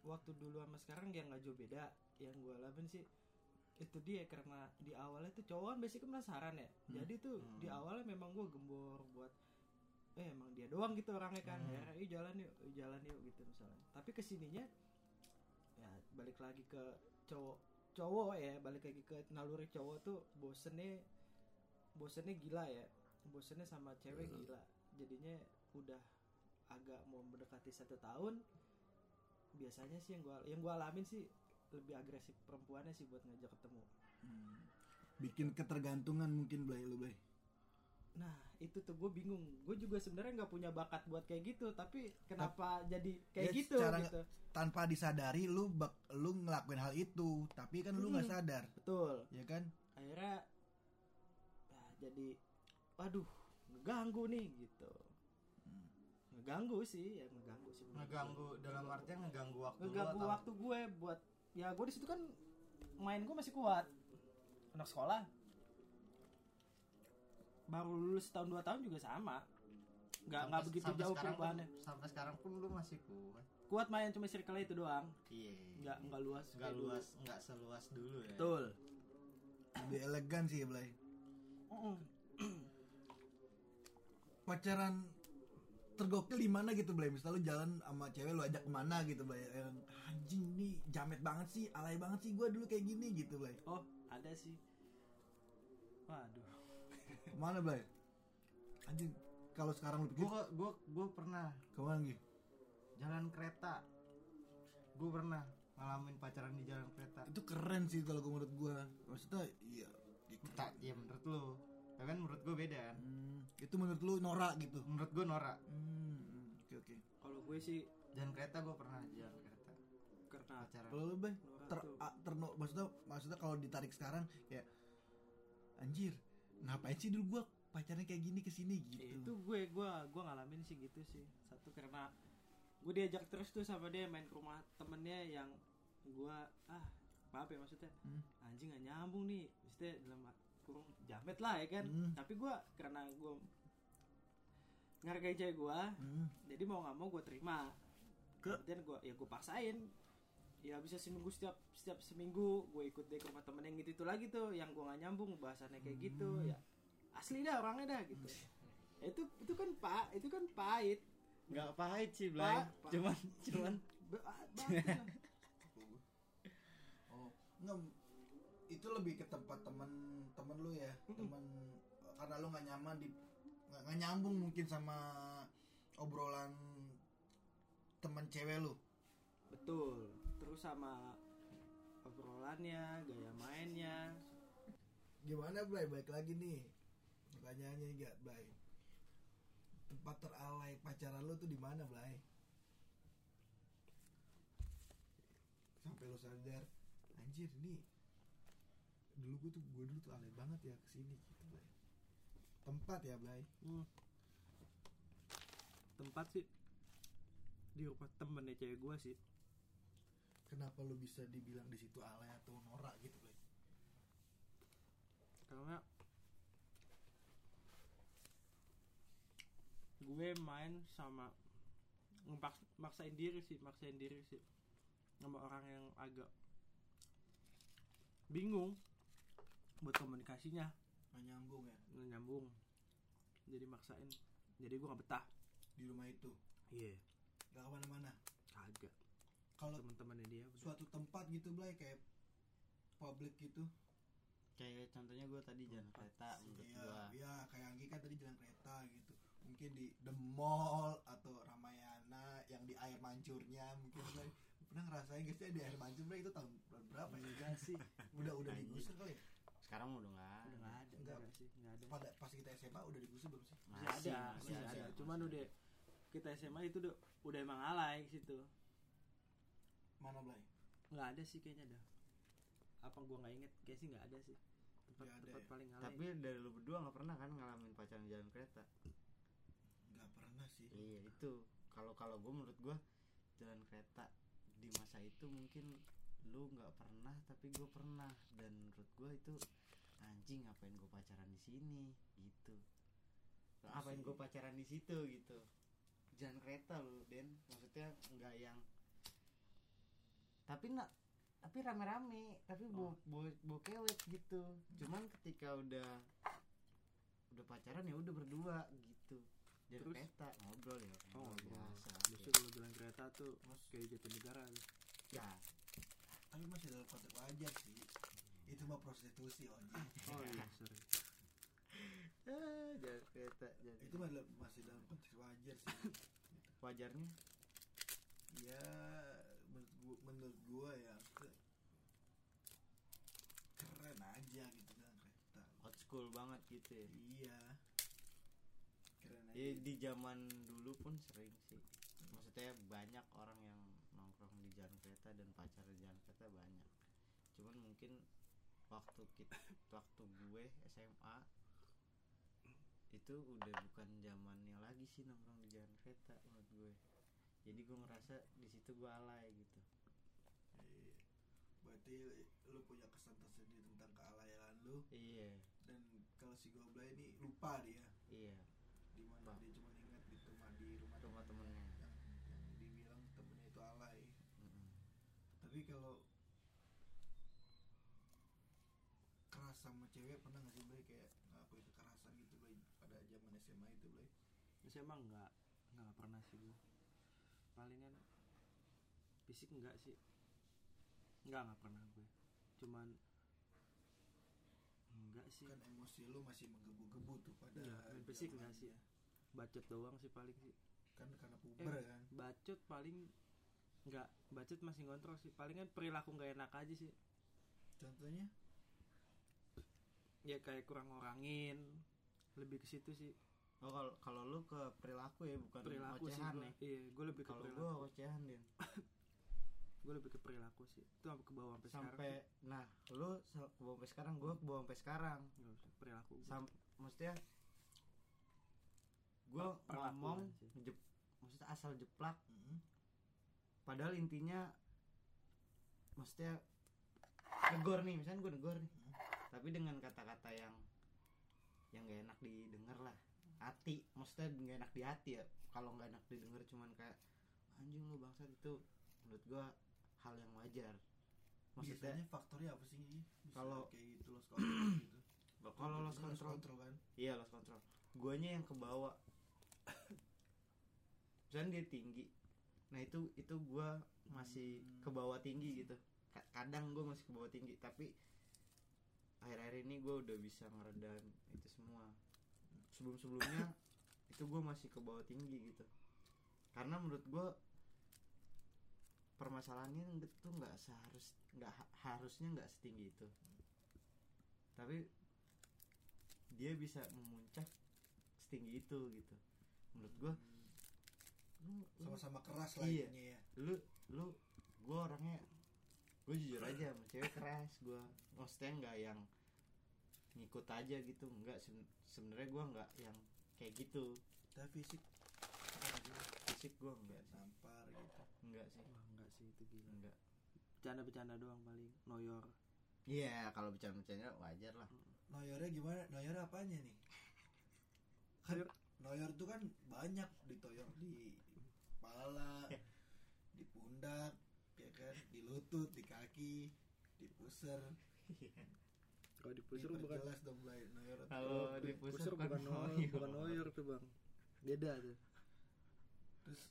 Speaker 2: Waktu dulu sama sekarang yang nggak jauh beda yang gue alamin sih itu dia karena di awalnya tuh cowok kan basic penasaran ya.
Speaker 1: Hmm.
Speaker 2: jadi tuh
Speaker 3: Hmm.
Speaker 2: di awalnya memang gue gembor buat eh emang dia doang gitu orangnya kan.
Speaker 3: Hmm.
Speaker 2: ya yuk jalan yuk yuk jalan yuk gitu misalnya. Tapi ke sininya ya balik lagi ke cowok cowok ya balik lagi ke naluri cowok tuh bosennya bosennya gila ya. Bosennya sama cewek gila. Jadinya udah agak mau mendekati satu tahun biasanya sih yang gua yang gua alamin sih lebih agresif perempuannya sih buat ngajak ketemu
Speaker 1: Hmm. Bikin ketergantungan mungkin Blay lu, Blay.
Speaker 2: nah itu tuh gue bingung gue juga sebenarnya nggak punya bakat buat kayak gitu tapi kenapa jadi kayak
Speaker 1: Ya,
Speaker 2: gitu
Speaker 1: secara-
Speaker 2: gitu
Speaker 1: Tanpa disadari lu bak lu ngelakuin hal itu, tapi kan lu nggak
Speaker 2: Hmm.
Speaker 1: sadar,
Speaker 2: betul
Speaker 1: ya kan?
Speaker 2: akhirnya ya, jadi waduh ngeganggu nih gitu
Speaker 1: Hmm.
Speaker 2: Ngeganggu sih ya ngeganggu sih.
Speaker 3: Ngeganggu
Speaker 2: gue.
Speaker 3: dalam artian ngeganggu waktu lu
Speaker 2: ngeganggu
Speaker 3: atau-
Speaker 2: waktu gue buat ya gue di situ kan main gue masih kuat. Anak sekolah. Baru lulus tahun dua tahun juga sama. Nggak nggak begitu
Speaker 3: sampai
Speaker 2: jauh
Speaker 3: pun-
Speaker 2: perubahannya.
Speaker 3: sampai sekarang pun lu masih kuat.
Speaker 2: Kuat main cuma circle itu doang.
Speaker 3: Iya.
Speaker 2: Nggak nggak luas
Speaker 3: nggak luas nggak seluas dulu ya.
Speaker 2: Betul.
Speaker 1: Lebih elegan sih, Blay.
Speaker 2: Mm-mm.
Speaker 1: pacaran tergokil di mana gitu Blay. Misal lu jalan sama cewek lu ajak ke mana gitu Blay. Yang anjing nih jamet banget sih alay banget sih gua dulu kayak gini gitu Blay.
Speaker 2: Oh ada sih. Waduh.
Speaker 1: Ke mana Blay? Anjing kalau sekarang lu pikir
Speaker 3: gua gua gua pernah.
Speaker 1: Ke mana gitu
Speaker 3: jalan kereta. Gue pernah ngalamin pacaran di jalan kereta.
Speaker 1: Itu keren sih kalau gue menurut gue maksudnya iya
Speaker 3: tak ya menurut lu ya kan menurut gue beda kan?
Speaker 1: Hmm, itu menurut lu norak gitu?
Speaker 3: Menurut gue norak
Speaker 1: Hmm, oke oke.
Speaker 2: Kalau gue sih
Speaker 3: jalan kereta gue pernah jalan kereta.
Speaker 2: Karena
Speaker 3: pacaran
Speaker 1: kalau lu be ter, a- terno maksudnya maksudnya kalau ditarik sekarang kayak anjir ngapain sih dulu gua pacarnya kayak gini ke sini gitu.
Speaker 2: Ya, itu gue gue gue ngalamin sih gitu sih. Satu karena gue diajak terus tuh sama dia main ke rumah temennya yang gue ah maaf ya maksudnya.
Speaker 1: Hmm.
Speaker 2: anjing gak nyambung nih. Maksudnya dalam kurung jamet lah ya kan
Speaker 1: Hmm.
Speaker 2: tapi gue karena gue ngargain cewek gue
Speaker 1: Hmm.
Speaker 2: jadi mau nggak mau gue terima
Speaker 1: Ke-
Speaker 2: kemudian gue ya gue paksain ya bisa seminggu setiap setiap seminggu gue ikut deh ke rumah temen yang gitu itu lagi tuh yang gue nggak nyambung bahasannya kayak gitu
Speaker 1: Hmm.
Speaker 2: ya asli dah orangnya dah gitu Ya, itu itu kan pak itu kan pahit
Speaker 3: nggak pahit sih
Speaker 2: Blay.
Speaker 3: Blay cuman cuman
Speaker 2: Ba- dah.
Speaker 1: oh enggak itu lebih ke tempat temen temen lu ya temen karena lu nggak nyaman di nggak nggak nyambung mungkin sama obrolan temen cewek lu.
Speaker 2: Betul terus sama obrolannya gaya mainnya.
Speaker 1: Gimana Blay? Baik lagi nih. Pertanyaannya enggak Blay. Tempat teralay pacaran lu tuh di mana Blay? Sampai lu sadar. Anjir nih dulu gue tuh gue dulu tuh alay banget ya ke sini gitu Blay tempat ya Blay
Speaker 2: Hmm. tempat sih. Di rumah temennya cewek gue sih.
Speaker 1: Kenapa lu bisa dibilang di situ alay atau norak gitu Blay
Speaker 2: karena gue main sama ngepaks maksain diri sih maksain diri sih. Sama orang yang agak bingung buat komunikasinya.
Speaker 1: Nggak nyambung ya?
Speaker 2: Nggak nyambung. Jadi maksain. Jadi gue nggak betah.
Speaker 1: Di rumah itu?
Speaker 2: Iya.
Speaker 1: Nggak ke mana-mana?
Speaker 2: Kagak.
Speaker 1: Kalau
Speaker 2: teman-temannya dia
Speaker 1: suatu tempat gitu Blay kayak publik gitu?
Speaker 3: Kayak contohnya gue tadi jalan kereta menurut
Speaker 1: Iya,
Speaker 3: gue
Speaker 1: iya kayak Anggi kan tadi jalan kereta gitu. Mungkin di the mall atau Ramayana yang di air mancurnya mungkin Blay. pernah ngerasain gak sih di air mancur itu tahun berapa ya?
Speaker 2: sih.
Speaker 1: Udah udah digusur kali ya?
Speaker 3: Sekarang udah nggak
Speaker 2: udah nggak ada
Speaker 1: Enggak.
Speaker 2: sih nggak ada
Speaker 1: Pada pas kita SMA udah digusur belum sih?
Speaker 2: masih ada
Speaker 1: masih
Speaker 2: masih
Speaker 1: ada.
Speaker 2: ada cuman udah kita SMA itu udah udah emang alay situ
Speaker 1: Mana Blay?
Speaker 2: nggak ada sih kayaknya dah apa gua nggak inget kayak sih nggak ada sih tempat
Speaker 1: Nggak ada
Speaker 2: tempat
Speaker 1: ya?
Speaker 2: paling alay
Speaker 3: tapi dari lu berdua nggak pernah kan ngalamin pacaran jalan kereta
Speaker 1: Gak pernah sih.
Speaker 3: iya itu kalau kalau gue menurut gue jalan kereta di masa itu mungkin lu nggak pernah tapi gue pernah. Dan menurut gue itu anjing ngapain gue pacaran di sini? Gitu. Ngapain gue pacaran di situ gitu. Jalan kereta lu Den. Maksudnya nggak yang tapi nak tapi rame-rame tapi bo, bo, bo kewet gitu. Cuman ketika udah udah pacaran ya udah berdua gitu. Jalan
Speaker 2: Terus?
Speaker 3: kereta ngobrol ya.
Speaker 2: Oh
Speaker 3: biasa
Speaker 2: justru kalau jalan kereta tuh kayak jatuh negara. Tuh
Speaker 3: ya
Speaker 1: Tapi masih dalam konteks wajar sih. Itu mah prostitusi ojek.
Speaker 2: oh iya sorry.
Speaker 3: Ah, jalan kereta jalan
Speaker 1: Itu mah masih dalam konteks wajar sih.
Speaker 3: wajarnya?
Speaker 1: Ya menurut gua, menurut gua ya keren aja gitu jalan kereta.
Speaker 3: Old school banget gitu ya.
Speaker 1: Iya. Keren aja.
Speaker 3: Ya, di zaman dulu pun sering sih. Maksudnya banyak orang yang jalan kereta dan pacar di jalan kereta banyak. Cuman mungkin waktu kita waktu gue SMA itu udah bukan zamannya lagi sih nongkrong di jalan kereta menurut gue. Jadi gue ngerasa di situ gue alay gitu.
Speaker 1: Iya. berarti lu punya kesan tersendiri tentang kealayan lu.
Speaker 3: Iya.
Speaker 1: Dan kalau si Goblay ini lupa dia.
Speaker 3: Iya.
Speaker 1: Di mana dia cuma ingat di rumah di rumah
Speaker 3: rumah
Speaker 1: temennya
Speaker 3: temennya
Speaker 1: yang, yang dibilang temennya itu alay
Speaker 3: Mm-mm.
Speaker 1: Tapi kalau keras sama cewek pernah nggak sih Blay? Kayak ngakuin kekerasan gitu Blay? Pada zaman SMA itu Blay.
Speaker 2: Emang nggak nggak pernah sih gue palingan fisik enggak sih. Nggak nggak pernah gue. Cuman enggak sih.
Speaker 1: Kan emosi lu masih menggebu-gebu tuh pada
Speaker 2: main fisik
Speaker 1: zamannya.
Speaker 2: nggak sih. Bacot doang sih paling sih.
Speaker 1: Kan karena puber
Speaker 2: Eh,
Speaker 1: kan.
Speaker 2: bacot paling nggak bacot masih ngontrol sih. Palingan perilaku nggak enak aja sih.
Speaker 1: Contohnya?
Speaker 2: Ya kayak kurang ngorangin. Lebih ke situ sih.
Speaker 3: Oh kalau kalau lu ke perilaku ya bukan
Speaker 2: perilaku sih
Speaker 3: ocehan
Speaker 2: gua.
Speaker 3: ya?
Speaker 2: Iya gue lebih ke
Speaker 3: kalau
Speaker 2: perilaku.
Speaker 3: gua ocehan din.
Speaker 2: Gue lebih ke perilaku sih. Itu sampai ke bawah sampai,
Speaker 3: sampai
Speaker 2: sekarang
Speaker 3: nah lu ke bawah sampai sekarang gua ke bawah sampai sekarang.
Speaker 2: Perilaku gua.
Speaker 3: Sam maksudnya
Speaker 2: perlakuan
Speaker 3: ngomong
Speaker 2: sih.
Speaker 3: jep, maksudnya asal jeplak
Speaker 1: Mm.
Speaker 3: Padahal intinya maksudnya negor nih misalnya gue negor nih.
Speaker 1: Hmm.
Speaker 3: tapi dengan kata-kata yang yang gak enak didengar lah. Hati maksudnya gak enak di hati ya. Kalau nggak enak didengar cuman kayak anjing lu bangsat itu menurut gua hal yang wajar. Maksudnya
Speaker 1: biasanya faktornya apa sih
Speaker 3: Kalau-
Speaker 1: kayak gitu lost control gitu.
Speaker 3: Kalau
Speaker 1: Biasanya
Speaker 3: control
Speaker 1: control kan?
Speaker 3: iya lost control. Guanya yang kebawa. Misalnya dia tinggi nah itu itu gua masih
Speaker 1: Hmm.
Speaker 3: ke bawah tinggi gitu. Ka- kadang gua masih ke bawah tinggi tapi akhir-akhir ini gua udah bisa ngeredam itu semua. Sebelum sebelumnya itu gua masih ke bawah tinggi gitu. Karena menurut gua permasalahannya itu nggak seharus nggak ha- harusnya nggak setinggi itu. Tapi dia bisa memuncak setinggi itu gitu. Menurut lu, lu
Speaker 1: sama-sama keras lah
Speaker 3: Iya.
Speaker 1: ya.
Speaker 3: Lu lu gue orangnya gue jujur aja sama cewek keras gue maksudnya nggak yang ngikut aja gitu nggak sebenarnya gue nggak yang kayak gitu.
Speaker 1: Tapi fisik?
Speaker 3: Fisik gue nggak sih.
Speaker 1: Nampar gitu.
Speaker 3: Nggak sih.
Speaker 2: Wah, enggak sih itu gila.
Speaker 3: Nggak.
Speaker 2: Bercanda-bercanda doang paling noyor.
Speaker 3: Iya kalau bicara bercanda wajar lah.
Speaker 1: Noyornya gimana? Noyor apanya nih? Kan noyor tuh kan banyak ditoyor di kepala di pundak ya kan di lutut di kaki di pusar.
Speaker 2: Kalau di pusur bukan
Speaker 1: Diperjelas dong Blay. Noyor. Tuh
Speaker 3: Kalau
Speaker 1: apa
Speaker 3: di pusar
Speaker 2: pusur
Speaker 3: kan
Speaker 2: bukan noyor
Speaker 3: noyor.
Speaker 2: bukan noyor tuh bang. Beda tuh.
Speaker 1: Terus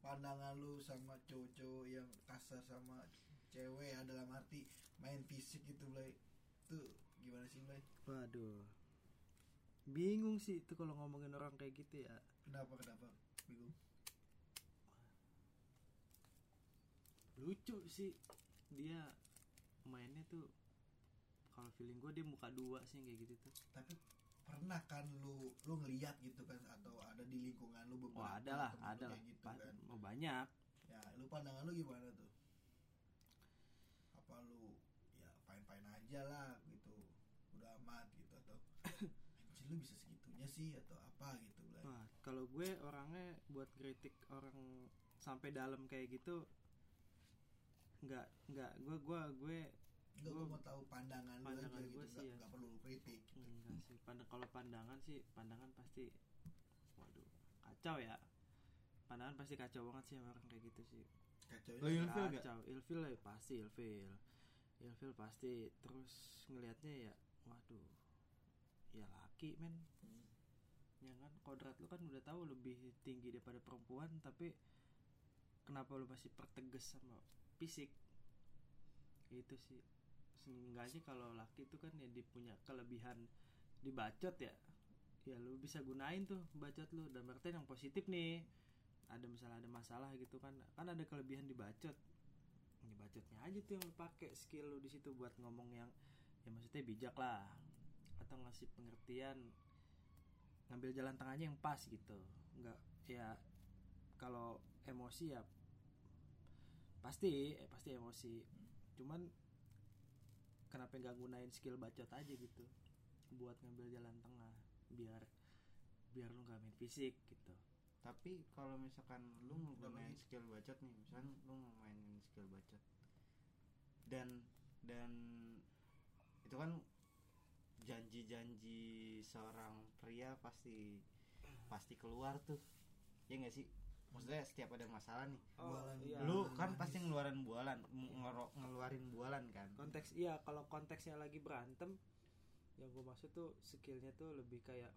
Speaker 1: pandangan lu sama cowok-cowok yang kasar sama cewek dalam arti main fisik gitu Blay. Itu gimana sih Blay?
Speaker 2: Waduh. Bingung sih itu kalau ngomongin orang kayak gitu ya.
Speaker 1: Kenapa kenapa? Bingung
Speaker 2: lucu sih. Dia mainnya tuh kalau feeling gue dia muka dua sih kayak gitu tuh.
Speaker 1: Tapi pernah kan lu lu ngeliat gitu kan atau ada di lingkungan lu beberapa
Speaker 2: oh ada lah ada lah.
Speaker 1: kayak gitu kan?
Speaker 2: oh, banyak.
Speaker 1: Ya lu pandangan lu gimana tuh? Apa lu ya fine fine aja lah gitu udah amat gitu atau anjir lu bisa segitunya sih atau apa gitu
Speaker 2: Wah, kalau gue orangnya buat kritik orang sampai dalam kayak gitu nggak nggak gue gue gue
Speaker 1: Enggak, gue
Speaker 2: gua-
Speaker 1: mau tahu pandangan,
Speaker 2: pandangan gua
Speaker 1: gitu,
Speaker 2: sih
Speaker 1: nggak,
Speaker 2: ya.
Speaker 1: nggak perlu lu kritik gitu.
Speaker 2: enggak sih pandang kalau pandangan sih pandangan pasti waduh kacau ya pandangan pasti kacau banget sih orang kayak gitu sih
Speaker 1: Kacau
Speaker 3: Oh,
Speaker 1: ya.
Speaker 3: ilfil nggak?
Speaker 2: kacau ilfil ya pasti ilfil ilfil pasti terus ngelihatnya ya waduh ya laki men
Speaker 1: Hmm.
Speaker 2: ya kan kodrat lu kan udah tahu lebih tinggi daripada perempuan tapi kenapa lu masih pertegas sama fisik. Itu sih. Seenggaknya kalau laki itu kan ya dia punya kelebihan dibacot ya. Ya lu bisa gunain tuh bacot lu. Dan artian yang positif nih ada misalnya ada masalah gitu kan kan ada kelebihan dibacot. Ini bacotnya aja tuh yang pakai skill lu di situ buat ngomong yang ya maksudnya bijak lah. Atau ngasih pengertian ngambil jalan tengahnya yang pas gitu. Nggak ya kalau emosi ya pasti eh, pasti emosi. Cuman kenapa nggak gunain skill bacot aja gitu? Buat ngambil jalan tengah biar biar lu nggak main fisik gitu.
Speaker 3: Tapi kalau misalkan lu
Speaker 1: Hmm,
Speaker 3: nggunain
Speaker 1: kenapa
Speaker 3: skill bacot nih misalkan lu mau mainin skill bacot. Dan dan itu kan janji-janji seorang pria pasti pasti keluar tuh. Ya nggak sih maksudnya setiap ada masalah nih
Speaker 1: Bualan.
Speaker 2: iya.
Speaker 3: lu
Speaker 1: manis.
Speaker 3: kan pasti ngeluarin bualan ngeluarin bualan kan
Speaker 2: konteks iya kalau konteksnya lagi berantem yang gue maksud tuh skillnya tuh lebih kayak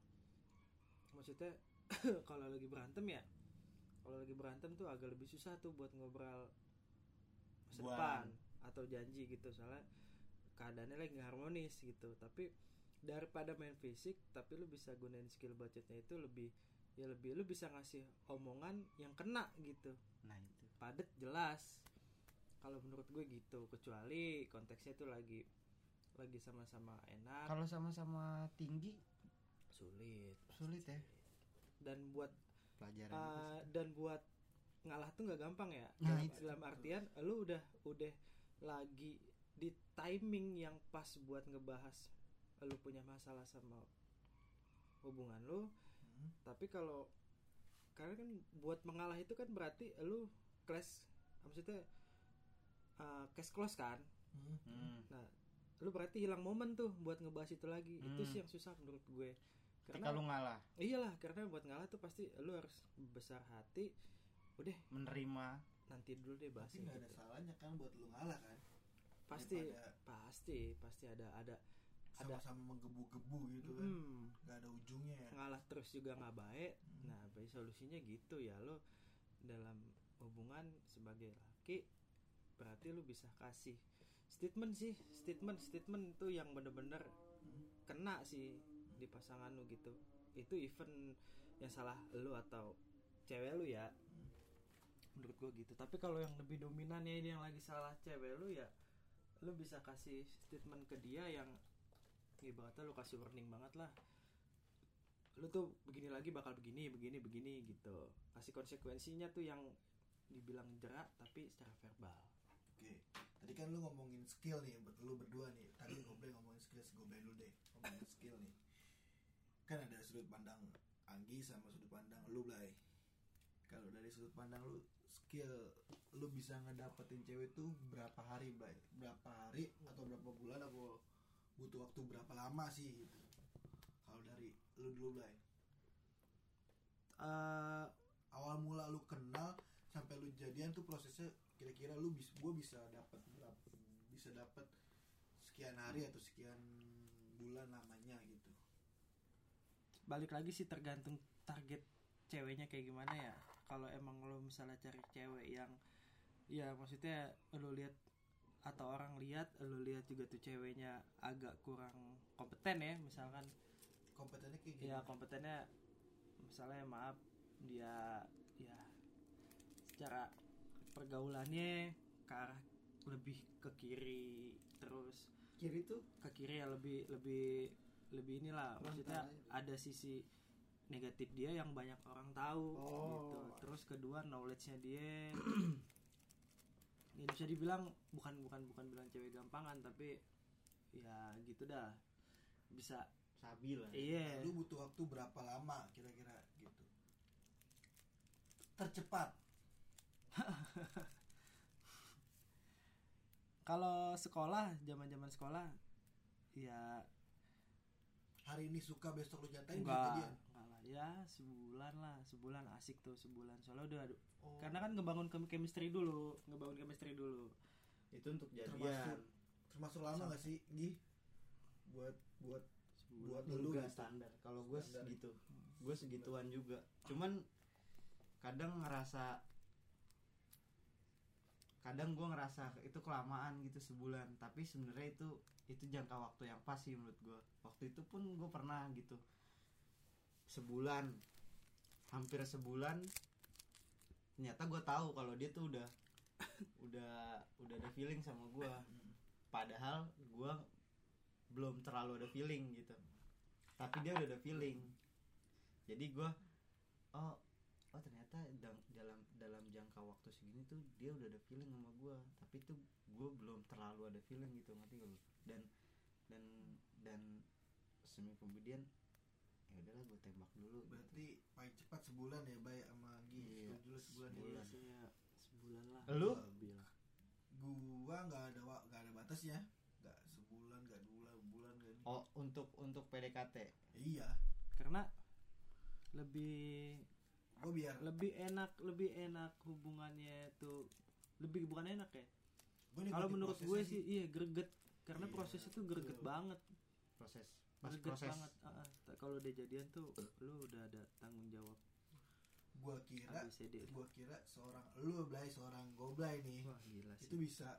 Speaker 2: maksudnya kalau lagi berantem ya kalau lagi berantem tuh agak lebih susah tuh buat ngobrol masa depan atau janji gitu soalnya keadaannya lagi nggak harmonis gitu tapi daripada main fisik tapi lu bisa gunain skill bacotnya itu lebih ya lebih lu bisa ngasih omongan yang kena gitu.
Speaker 3: Nah itu.
Speaker 2: Padet jelas. Kalau menurut gue gitu kecuali konteksnya tuh lagi lagi sama-sama enak.
Speaker 3: Kalau sama-sama tinggi?
Speaker 2: Sulit.
Speaker 3: Sulit ya.
Speaker 2: Dan buat
Speaker 3: pelajaran
Speaker 2: uh, dan buat ngalah tuh nggak gampang ya.
Speaker 3: Nah,
Speaker 2: dalam,
Speaker 3: itu.
Speaker 2: dalam artian lu udah udah lagi di timing yang pas buat ngebahas lu punya masalah sama hubungan lu
Speaker 1: Hmm.
Speaker 2: tapi kalau karena kan buat mengalah itu kan berarti lu clash maksudnya uh, cash close kan
Speaker 1: Hmm.
Speaker 3: Hmm.
Speaker 2: nah lu berarti hilang momen tuh buat ngebahas itu lagi itu
Speaker 3: Hmm.
Speaker 2: sih yang susah menurut gue
Speaker 3: ketika lu ngalah
Speaker 2: iyalah karena buat ngalah tuh pasti lu harus besar hati udah
Speaker 3: menerima
Speaker 2: nanti dulu deh bahas
Speaker 1: tapi nggak ada salahnya kan buat lu ngalah kan
Speaker 2: pasti
Speaker 1: Daripada
Speaker 2: pasti pasti ada ada
Speaker 1: sama-sama menggebu-gebu gitu kan.
Speaker 2: Hmm,
Speaker 1: nggak ada ujungnya ya.
Speaker 2: Ngalah terus juga nggak baik.
Speaker 1: Hmm.
Speaker 2: nah baik solusinya gitu ya lo dalam hubungan sebagai laki berarti lu bisa kasih statement sih. Statement statement tuh yang bener-bener
Speaker 1: Hmm.
Speaker 2: kena sih di pasangan lu gitu. Itu event yang salah lu atau cewek lu ya.
Speaker 1: Hmm.
Speaker 2: menurut gua gitu. Tapi kalau yang lebih dominannya ini yang lagi salah cewek lu ya lu bisa kasih statement ke dia yang ibaratnya lu kasih warning banget lah lu tuh begini lagi bakal begini begini begini gitu kasih konsekuensinya tuh yang dibilang jerak tapi secara verbal
Speaker 1: Oke, tadi kan lu ngomongin skill nih, buat lu berdua nih. Tadi gue ngomongin skill, gue dulu deh ngomongin skill nih. Kan ada sudut pandang Anggi sama sudut pandang lu, Blay. Kalau dari sudut pandang lu, skill lu bisa ngedapetin cewek tuh berapa hari, Blay? Berapa hari atau berapa bulan atau butuh waktu berapa lama sih gitu. Kalau dari lu dulu, Blay.
Speaker 2: Eh,
Speaker 1: Awal mula lu kenal sampai lu jadian tuh prosesnya kira-kira lu bisa gua bisa dapat bisa dapat sekian hari atau sekian bulan lamanya gitu
Speaker 2: balik lagi sih tergantung target ceweknya kayak gimana ya kalau emang lo misalnya cari cewek yang ya maksudnya lo lihat atau orang lihat lo lihat juga tuh ceweknya agak kurang kompeten ya misalkan
Speaker 1: kompetennya kayak
Speaker 2: ya
Speaker 1: gimana?
Speaker 2: kompetennya misalnya maaf dia ya secara pergaulannya ke arah lebih ke kiri terus
Speaker 1: kiri tuh
Speaker 2: ke kiri ya lebih lebih lebih inilah
Speaker 1: Frontal
Speaker 2: maksudnya ada sisi negatif dia yang banyak orang tahu
Speaker 1: Oh.
Speaker 2: gitu terus kedua knowledge-nya dia ya bisa dibilang bukan bukan bukan bilang cewek gampangan tapi ya gitu dah. Bisa.
Speaker 3: Sabi lah
Speaker 2: iya.
Speaker 1: Lu butuh waktu berapa lama kira-kira gitu? Tercepat.
Speaker 2: Kalau sekolah zaman zaman sekolah ya
Speaker 1: hari ini suka besok lu nyatain bisa
Speaker 2: enggak ya sebulan lah sebulan asik tuh sebulan. Soalnya udah ada
Speaker 1: Oh,
Speaker 2: karena kan ngebangun chem- chemistry dulu ngebangun chemistry dulu.
Speaker 3: Itu untuk
Speaker 1: termasuk
Speaker 3: jadian
Speaker 1: termasuk lama gak sih Gi? Buat buat
Speaker 2: sebulan
Speaker 1: buat lu gitu.
Speaker 3: standar. Kalau gue segitu. Gue segituan juga. Cuman kadang ngerasa kadang gue ngerasa itu kelamaan gitu sebulan. Tapi sebenarnya itu itu jangka waktu yang pas sih menurut gue waktu itu pun gue pernah gitu sebulan. Hampir sebulan. Ternyata gue tahu kalau dia tuh udah udah udah ada feeling sama gue padahal gue belum terlalu ada feeling gitu. Tapi dia udah ada feeling. Jadi gue oh oh ternyata dalam dalam jangka waktu segini tuh dia udah ada feeling sama gue tapi tuh gue belum terlalu ada feeling gitu ngerti gak dan dan dan seminggu kemudian ya udahlah gue tembak dulu gitu.
Speaker 1: berarti paling cepat sebulan ya bay sama Gi?
Speaker 3: Iya,
Speaker 1: setuju lu sebulan ya
Speaker 3: sebulan.
Speaker 2: biasanya sebulan lah.
Speaker 3: Lu?
Speaker 1: gua nggak ada wa- nggak ada batasnya. Nggak sebulan nggak dua bulan ini.
Speaker 3: oh untuk untuk PDKT
Speaker 1: iya.
Speaker 2: Karena lebih
Speaker 1: gua biar.
Speaker 2: lebih enak lebih enak hubungannya tuh lebih bukan enak ya? Kalau menurut
Speaker 1: prosesnya
Speaker 2: gue sih. iya greget. Karena
Speaker 1: Iya,
Speaker 2: proses itu greget
Speaker 1: betul.
Speaker 2: banget
Speaker 3: proses pas
Speaker 2: greget
Speaker 3: proses.
Speaker 2: banget. Ta- kalau udah jadian tuh lu udah ada tanggung jawab.
Speaker 1: Gua kira
Speaker 2: ABCD
Speaker 1: gua kira seorang lu blay seorang goblay nih.
Speaker 2: Wah gila
Speaker 1: itu
Speaker 2: sih.
Speaker 1: bisa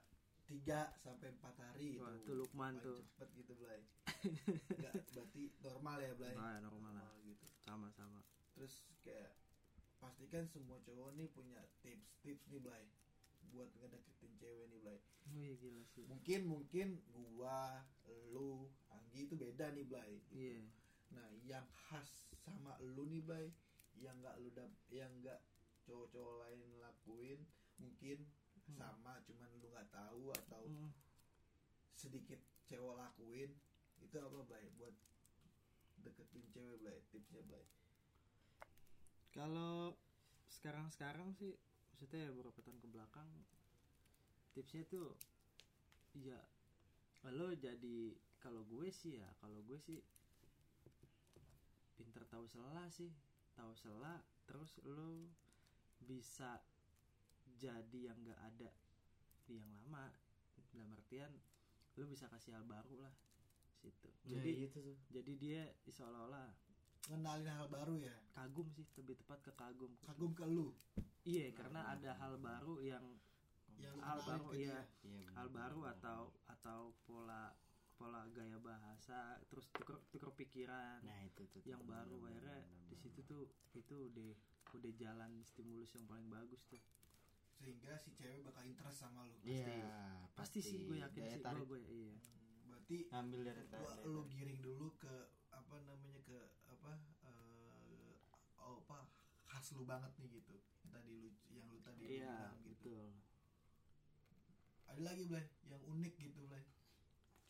Speaker 1: tiga sampai empat hari
Speaker 2: Wah,
Speaker 1: itu.
Speaker 2: tuh Lukman tuh.
Speaker 1: cepet gitu blay. Nggak berarti normal ya blay?
Speaker 2: Nah, normal lah.
Speaker 1: Gitu.
Speaker 2: Sama sama
Speaker 1: terus kayak pastikan semua cowok nih punya tips-tips nih Blay buat ngedeketin cewek nih Blay.
Speaker 2: Oh iya gila sih.
Speaker 1: Mungkin mungkin gua lu Anggi itu beda nih Blay
Speaker 2: iya.
Speaker 1: Nah yang khas sama lu nih Blay yang nggak lu dap yang nggak cowok-cowok lain lakuin mungkin
Speaker 2: Hmm.
Speaker 1: sama cuman lu nggak tahu atau
Speaker 2: Hmm.
Speaker 1: sedikit cewek lakuin itu apa Blay buat deketin cewek Blay tipsnya Blay?
Speaker 2: Kalau sekarang sekarang sih maksudnya ya beberapa tahun ke belakang tipsnya tuh ya lo jadi kalau gue sih ya kalau gue sih pinter tahu sela sih tahu sela terus lo bisa jadi yang gak ada di yang lama dalam artian lo bisa kasih hal baru lah situ.
Speaker 3: Jadi
Speaker 2: jadi
Speaker 3: itu tuh
Speaker 2: jadi dia seolah-olah
Speaker 1: ngenalin hal baru ya?
Speaker 2: kagum sih lebih tepat ke kagum.
Speaker 1: Kagum ke lu
Speaker 2: iya karena ada hal baru yang
Speaker 1: yang
Speaker 2: hal baru
Speaker 1: ke
Speaker 2: iya.
Speaker 1: dia.
Speaker 3: Iya,
Speaker 2: hal baru atau atau pola pola gaya bahasa terus tuker tuker pikiran
Speaker 3: nah itu tuh
Speaker 2: yang
Speaker 3: tuh,
Speaker 2: baru
Speaker 3: bener,
Speaker 2: akhirnya
Speaker 3: bener,
Speaker 2: di situ tuh itu udah udah jalan stimulus yang paling bagus tuh.
Speaker 1: Sehingga si cewek bakal interest sama lu.
Speaker 3: Iya
Speaker 2: pasti, sih gue yakin sih gue gue iya.
Speaker 1: Berarti
Speaker 3: ngambil dari
Speaker 1: gua lu giring dulu ke apa namanya ke apa eh, oh, apa khas lu banget nih gitu tadi lu yang lu tadi
Speaker 2: iya
Speaker 1: bilang gitu.
Speaker 2: betul.
Speaker 1: Ada lagi Blay yang unik gitu Blay.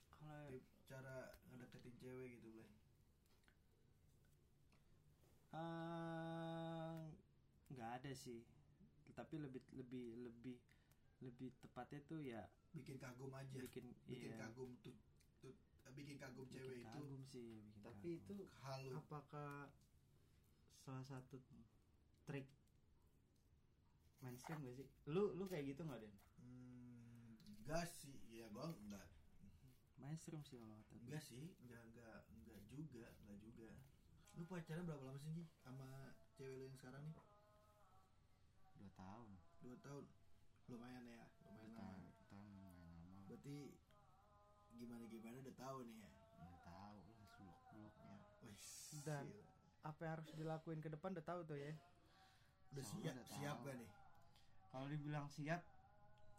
Speaker 2: Kalau
Speaker 1: Tip cara ngedeketin cewek gitu Blay.
Speaker 2: Eh, nggak ada sih. Tapi lebih lebih lebih lebih tepatnya tuh ya
Speaker 1: bikin kagum aja.
Speaker 2: Bikin
Speaker 1: bikin
Speaker 2: iya,
Speaker 1: kagum tuh, tuh bikin kagum
Speaker 2: bikin
Speaker 1: cewek itu
Speaker 2: kagum sih bikin
Speaker 3: tapi
Speaker 2: kagum.
Speaker 3: itu
Speaker 1: halu
Speaker 3: apakah salah satu trik mainstream gak sih? Lu lu kayak gitu nggak den?
Speaker 1: Hmm, enggak sih. Ya gua enggak.
Speaker 2: Mainstream sih kalau kata gue.
Speaker 1: enggak sih. Enggak enggak enggak juga enggak juga. Lu pacaran berapa lama sih Gi? sama cewek lu yang sekarang nih?
Speaker 3: Dua tahun.
Speaker 1: Dua tahun. Lumayan ya
Speaker 3: dua
Speaker 1: lumayan
Speaker 3: tahun
Speaker 1: lama
Speaker 3: dua tahun lumayan lama.
Speaker 1: Berarti gimana gimana udah tahu nih ya?
Speaker 3: Udah tahu lah suluk suluknya
Speaker 1: Wih,
Speaker 2: Dan- apa yang harus dilakuin ke depan udah tahu tuh ya?
Speaker 1: Udah
Speaker 3: Soalnya
Speaker 1: siap
Speaker 3: udah
Speaker 1: siap
Speaker 3: tahu.
Speaker 1: gak nih
Speaker 3: kalau dibilang siap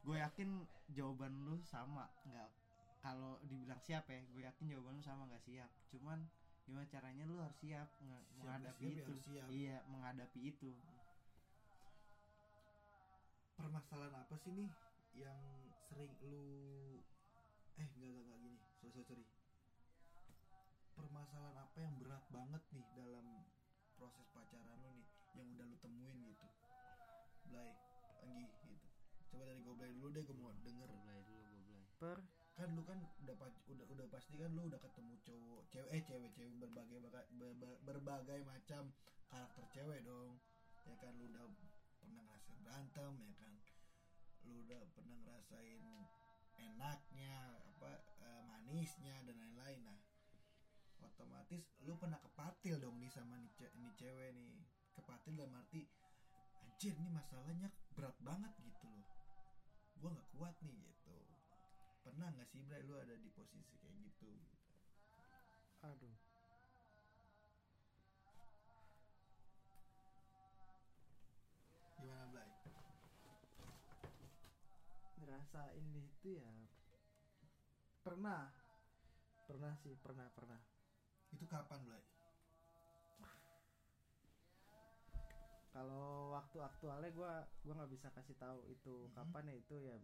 Speaker 3: gue yakin jawaban lu sama. Nggak kalau dibilang siap ya gue yakin jawaban lu sama nggak siap. Cuman gimana caranya lu harus siap? Nge-
Speaker 1: Siap,
Speaker 3: menghadapi
Speaker 1: siap ya
Speaker 3: itu.
Speaker 1: siap.
Speaker 3: iya menghadapi itu.
Speaker 1: Permasalahan apa sih nih yang sering lu eh enggak enggak enggak gini. Sorry sorry, sorry. permasalahan apa yang berat banget nih dalam proses pacaran lu nih yang udah lu temuin gitu? Blay Anggi gitu. Coba dari gue Blay dulu deh gue mau denger.
Speaker 3: Belai dulu gue belai
Speaker 2: per?
Speaker 1: Kan lu kan udah pac- udah udah pasti kan lu udah ketemu cowok cewek eh cewek cewek berbagai baga- ber- ber- berbagai macam karakter cewek dong. Ya kan lu udah pernah ngerasain berantem ya kan. Lu udah pernah ngerasain enaknya apa eh, manisnya dan lain-lain. Nah otomatis lu pernah kepatil dong nih sama nih, ce- nih cewek nih. Kepatil dalam arti anjir nih masalahnya berat banget gitu loh. Gua nggak kuat nih gitu. Pernah nggak sih Bray lu ada di posisi kayak gitu?
Speaker 2: Aduh.
Speaker 1: Gimana Bray
Speaker 2: ngerasain itu ya pernah. Pernah sih pernah pernah.
Speaker 1: Itu kapan Bray
Speaker 2: kalau waktu aktualnya gue gua nggak bisa kasih tahu itu
Speaker 1: Mhm.
Speaker 2: kapan ya itu ya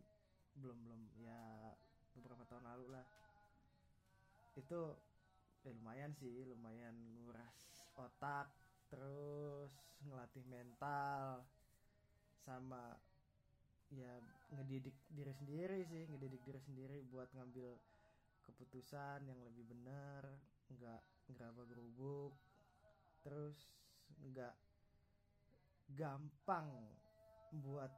Speaker 2: belum belum ya beberapa tahun lalu lah itu ya lumayan sih lumayan nguras otak terus ngelatih mental sama ya ngedidik diri sendiri sih ngedidik diri sendiri buat ngambil keputusan yang lebih benar nggak ngeraba gerubuk terus nggak gampang buat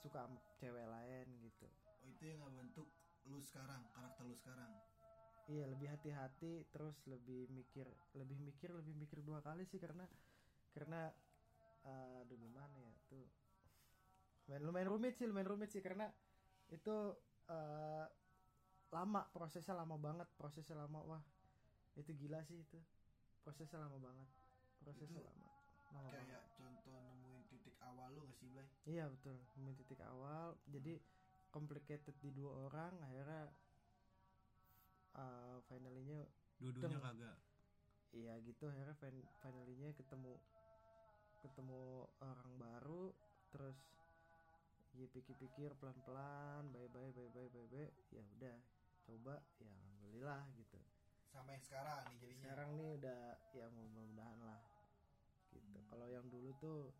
Speaker 2: suka sama cewek lain gitu.
Speaker 1: Oh itu yang ngebentuk lu sekarang karakter lu sekarang?
Speaker 2: Iya lebih hati-hati terus lebih mikir lebih mikir lebih mikir dua kali sih karena karena eh, aduh gimana ya tuh. Lumayan, lumayan rumit sih lumayan rumit sih karena itu eh, lama prosesnya lama banget prosesnya lama wah itu gila sih itu. Prosesnya lama banget prosesnya
Speaker 1: Itu
Speaker 2: lama lama banget.
Speaker 1: kayak titik sih Blay
Speaker 2: iya betul. Nemuin titik awal jadi complicated di dua orang akhirnya uh, finalnya
Speaker 1: dua-duanya kagak.
Speaker 2: Iya gitu. Akhirnya fin finalnya ketemu ketemu orang baru terus ya pikir-pikir pelan-pelan bye bye bye bye bye bye ya udah coba ya alhamdulillah gitu.
Speaker 1: Sama yang sekarang nih jadinya.
Speaker 2: Sekarang nih udah ya mudah-mudahan lah gitu. Kalau yang dulu tuh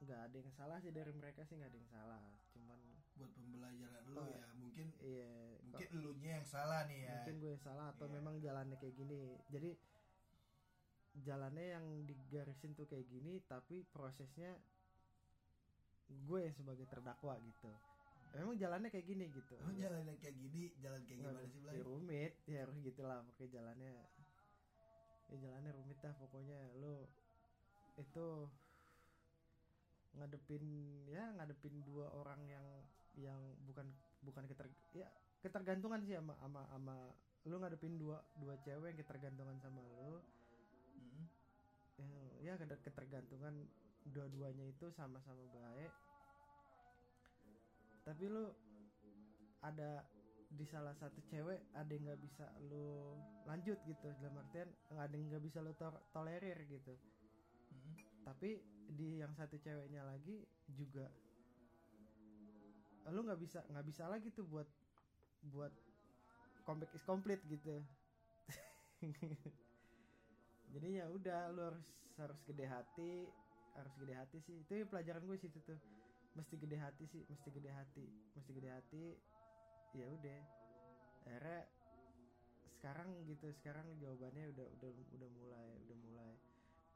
Speaker 2: nggak ada yang salah sih dari mereka sih nggak ada yang salah. Cuman
Speaker 1: buat pembelajaran lu
Speaker 2: Oh,
Speaker 1: ya mungkin
Speaker 2: iya
Speaker 1: mungkin elunya yang salah nih ya.
Speaker 2: Mungkin gue yang salah atau
Speaker 1: Iya.
Speaker 2: memang jalannya kayak gini. Jadi jalannya yang digarisin tuh kayak gini tapi prosesnya gue yang sebagai terdakwa gitu. Memang jalannya kayak gini gitu.
Speaker 1: Emang jalan yang kayak gini jalan kayak gimana sih Blay?
Speaker 2: Ya rumit ya harus gitulah pakai jalannya. Ya jalannya rumit dah pokoknya. Lo itu ngadepin ya ngadepin dua orang yang yang bukan bukan keter ya ketergantungan sih sama sama sama lu ngadepin dua dua cewek yang ketergantungan sama lu
Speaker 1: Mm.
Speaker 2: yang ya keter- ketergantungan dua-duanya itu sama-sama baik tapi lu ada di salah satu cewek ada yang nggak bisa lu lanjut gitu dalam artian ada yang nggak bisa lu to- tolerir gitu. Tapi di yang satu ceweknya lagi juga lu nggak bisa nggak bisa lagi tuh buat buat comeback is complete gitu. Jadi ya udah lu harus harus gede hati harus gede hati sih. Itu pelajaran gue situ tuh. Mesti gede hati sih mesti gede hati mesti gede hati ya udah. Akhirnya sekarang gitu sekarang jawabannya udah udah udah mulai udah mulai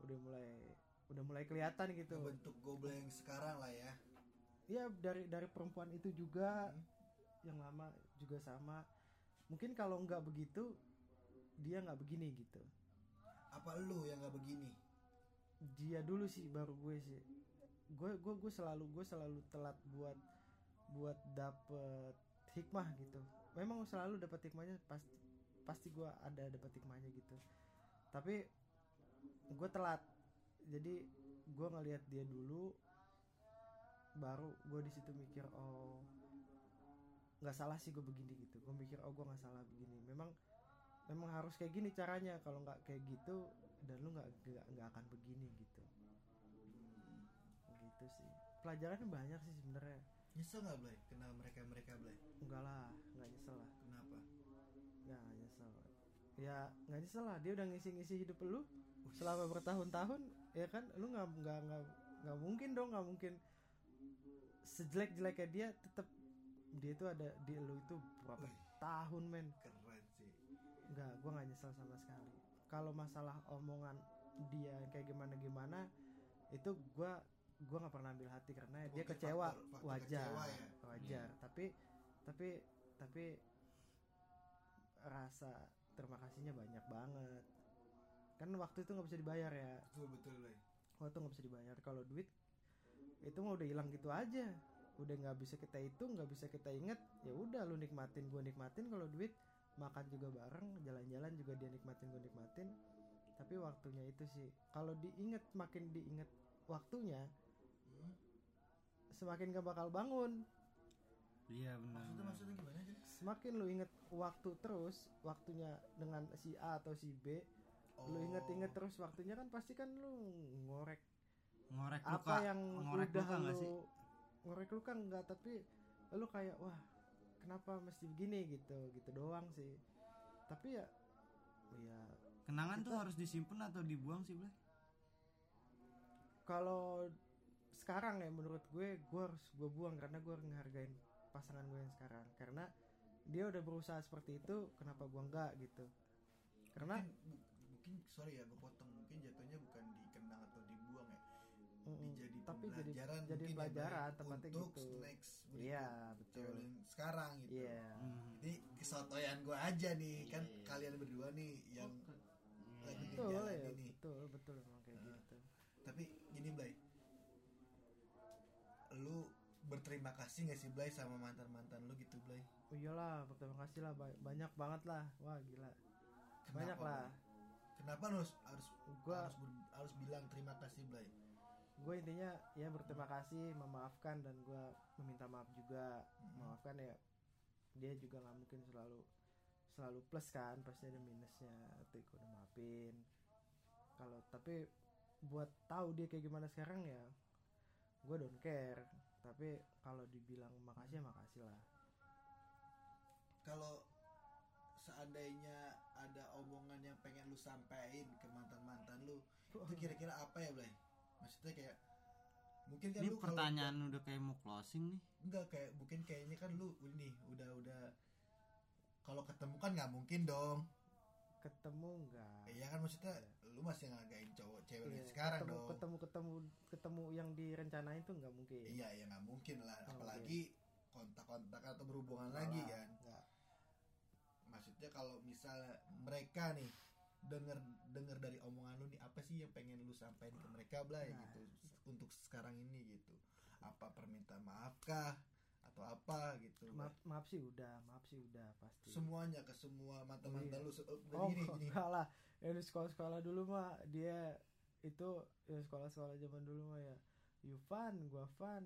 Speaker 2: udah mulai udah mulai kelihatan gitu.
Speaker 1: Bentuk goblok yang sekarang lah ya.
Speaker 2: Ya dari dari perempuan itu juga
Speaker 1: Hmm.
Speaker 2: yang lama juga sama. Mungkin kalau nggak begitu dia nggak begini gitu.
Speaker 1: Apa lu yang nggak begini?
Speaker 2: Dia dulu sih baru gue sih. Gue gue gue selalu gue selalu telat buat buat dapet hikmah gitu. Memang selalu dapat hikmahnya pasti pasti gue ada dapat hikmahnya gitu. Tapi gue telat jadi gue ngelihat dia dulu baru gue di situ mikir oh nggak salah sih gue begini gitu. Gue mikir oh gue nggak salah begini. Memang memang harus kayak gini caranya. Kalau nggak kayak gitu dan lu nggak nggak nggak akan begini gitu. Gitu sih. Pelajarannya banyak sih sebenarnya.
Speaker 1: Nyesel nggak Blay? Kenal mereka mereka Blay?
Speaker 2: Enggak lah nggak nyesel lah.
Speaker 1: Kenapa?
Speaker 2: Nggak nggak nyesel. Ya nggak nyesel lah. Dia udah ngisi-ngisi hidup lu selama bertahun-tahun ya kan lu nggak nggak nggak nggak mungkin dong nggak mungkin. Sejelek-jeleknya dia tetap dia itu ada di lu itu berapa
Speaker 1: Wih.
Speaker 2: tahun men?
Speaker 1: Keren sih.
Speaker 2: Nggak gua nggak nyesel sama sekali. Kalau masalah omongan dia kayak gimana gimana itu gua gua nggak pernah ambil hati karena dia
Speaker 1: Oke,
Speaker 2: kecewa.
Speaker 1: faktor- faktor
Speaker 2: wajar
Speaker 1: kecewa ya.
Speaker 2: wajar. Tapi tapi tapi rasa terima kasihnya banyak banget kan waktu itu nggak bisa dibayar ya.
Speaker 1: Betul betul Blay
Speaker 2: waktu nggak bisa dibayar. Kalau duit itu mah udah hilang gitu aja. Udah nggak bisa kita hitung nggak bisa kita inget ya udah lu nikmatin gue nikmatin. Kalau duit makan juga bareng jalan-jalan juga dia nikmatin gue nikmatin. Tapi waktunya itu sih. Kalau diinget makin diinget waktunya
Speaker 1: Hmm.
Speaker 2: semakin gak bakal bangun.
Speaker 3: Iya benar.
Speaker 1: Maksudnya maksudnya gimana sih?
Speaker 2: Semakin lu inget waktu terus waktunya dengan si A atau si B lu
Speaker 1: Oh.
Speaker 2: inget-inget terus waktunya kan pasti kan lu ngorek
Speaker 3: ngorek
Speaker 2: apa
Speaker 3: luka
Speaker 2: yang
Speaker 3: ngorek
Speaker 2: udah
Speaker 3: luka
Speaker 2: lu
Speaker 3: sih?
Speaker 2: ngorek luka enggak tapi lu kayak wah kenapa mesti begini? gitu gitu doang sih. Tapi ya ya
Speaker 3: kenangan
Speaker 2: Kita-
Speaker 3: tuh harus disimpan atau dibuang sih Blay
Speaker 2: kalau sekarang ya menurut gue gue harus gue buang karena gue ngehargain pasangan gue yang sekarang. Karena dia udah berusaha seperti itu kenapa gue enggak gitu? Karena
Speaker 1: mungkin, sorry ya gue potong. Mungkin jatuhnya bukan dikenang atau dibuang ya.
Speaker 2: Mm,
Speaker 1: dijadi
Speaker 2: tapi jadi
Speaker 1: pembelajaran
Speaker 2: jadi
Speaker 1: mungkin ya,
Speaker 2: pelajaran
Speaker 1: Blay,
Speaker 2: tempatnya
Speaker 1: untuk
Speaker 2: gitu.
Speaker 1: next berikut
Speaker 2: iya
Speaker 1: cewek
Speaker 2: betul.
Speaker 1: sekarang gitu.
Speaker 2: Iya.
Speaker 3: Hmm.
Speaker 1: ini kesotoyan gue aja nih. Kan
Speaker 3: Iya.
Speaker 1: kalian berdua nih yang lagi
Speaker 2: betul
Speaker 1: jalan
Speaker 2: ya
Speaker 1: ini.
Speaker 2: betul betul emang kayak
Speaker 1: Nah.
Speaker 2: gitu.
Speaker 1: tapi gini Blay. Lu berterima kasih gak sih Blay sama mantan mantan lu gitu Blay?
Speaker 2: Oh iyalah berterima kasih lah. Ba- banyak banget lah. Wah gila. Banyak
Speaker 1: Kenapa,
Speaker 2: lah.
Speaker 1: Blay? Kenapa lu harus harus
Speaker 2: gua
Speaker 1: harus, ber- harus bilang terima kasih Blay?
Speaker 2: Gue intinya ya berterima kasih memaafkan dan gue meminta maaf juga.
Speaker 1: Hmm.
Speaker 2: memaafkan ya dia juga nggak mungkin selalu selalu plus kan pasti ada minusnya. Itu gue udah maafin. Kalau tapi buat tahu dia kayak gimana sekarang ya gue don't care. Tapi kalau dibilang makasih ya makasih lah.
Speaker 1: Kalau seandainya ada omongan yang pengen lu sampein ke mantan mantan lu itu kira-kira apa ya Blay? maksudnya kayak mungkin kan
Speaker 3: Ini
Speaker 1: lu
Speaker 3: pertanyaan udah kayak mau closing nih.
Speaker 1: enggak kayak mungkin kayaknya kan lu ini udah udah kalau ketemu kan nggak mungkin dong.
Speaker 2: Ketemu enggak
Speaker 1: iya kan maksudnya lu masih ngagain cowok cewek
Speaker 2: Iya,
Speaker 1: sekarang
Speaker 2: ketemu,
Speaker 1: dong.
Speaker 2: ketemu ketemu ketemu yang direncanain tuh nggak mungkin.
Speaker 1: Iya ya nggak mungkin lah.
Speaker 2: Nggak
Speaker 1: apalagi kontak-kontak atau berhubungan lagi
Speaker 2: Nggak,
Speaker 1: kan.
Speaker 2: nggak.
Speaker 1: Maksudnya kalau misalnya mereka nih denger denger dari omongan lu nih apa sih yang pengen lu sampaikan ke mereka Blay
Speaker 2: Nah.
Speaker 1: gitu untuk sekarang ini gitu. Apa permintaan maaf kah atau apa gitu.
Speaker 2: Maaf maaf sih udah maaf sih udah pasti.
Speaker 1: Semuanya ke semua mantan mantan
Speaker 2: Iya.
Speaker 1: lu eh,
Speaker 2: oh
Speaker 1: gini gini
Speaker 2: enggak lah. Yang di sekolah sekolah dulu mah dia itu ya sekolah sekolah zaman dulu mah ya you fun gua fun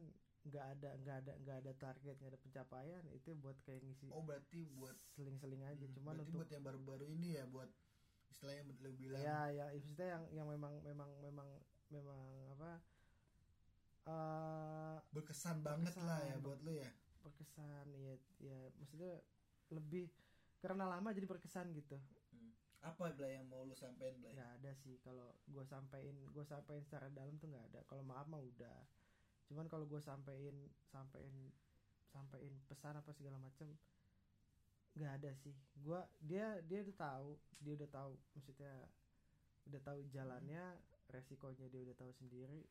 Speaker 2: nggak ada nggak ada nggak ada target nggak ada pencapaian itu buat kayak ngisi
Speaker 1: oh berarti buat
Speaker 2: seling-seling aja.
Speaker 1: Hmm,
Speaker 2: cuman
Speaker 1: berarti
Speaker 2: untuk
Speaker 1: buat yang baru-baru ini ya buat istilahnya lu bilang
Speaker 2: ya ya maksudnya yang yang memang memang memang memang apa eh
Speaker 1: berkesan banget
Speaker 2: Berkesan.
Speaker 1: lah ya buat lu ya.
Speaker 2: Berkesan ya ya maksudnya lebih karena lama jadi berkesan gitu.
Speaker 1: Apa Blay yang mau lu sampein Blay?
Speaker 2: Nggak ada sih. Kalau gue sampein gue sampein secara dalam tuh nggak ada. Kalau maaf mah udah cuman kalau gue sampein sampein sampein pesan apa segala macem nggak ada sih. Gue dia dia udah tahu dia udah tahu maksudnya udah tahu jalannya resikonya dia udah tahu sendiri.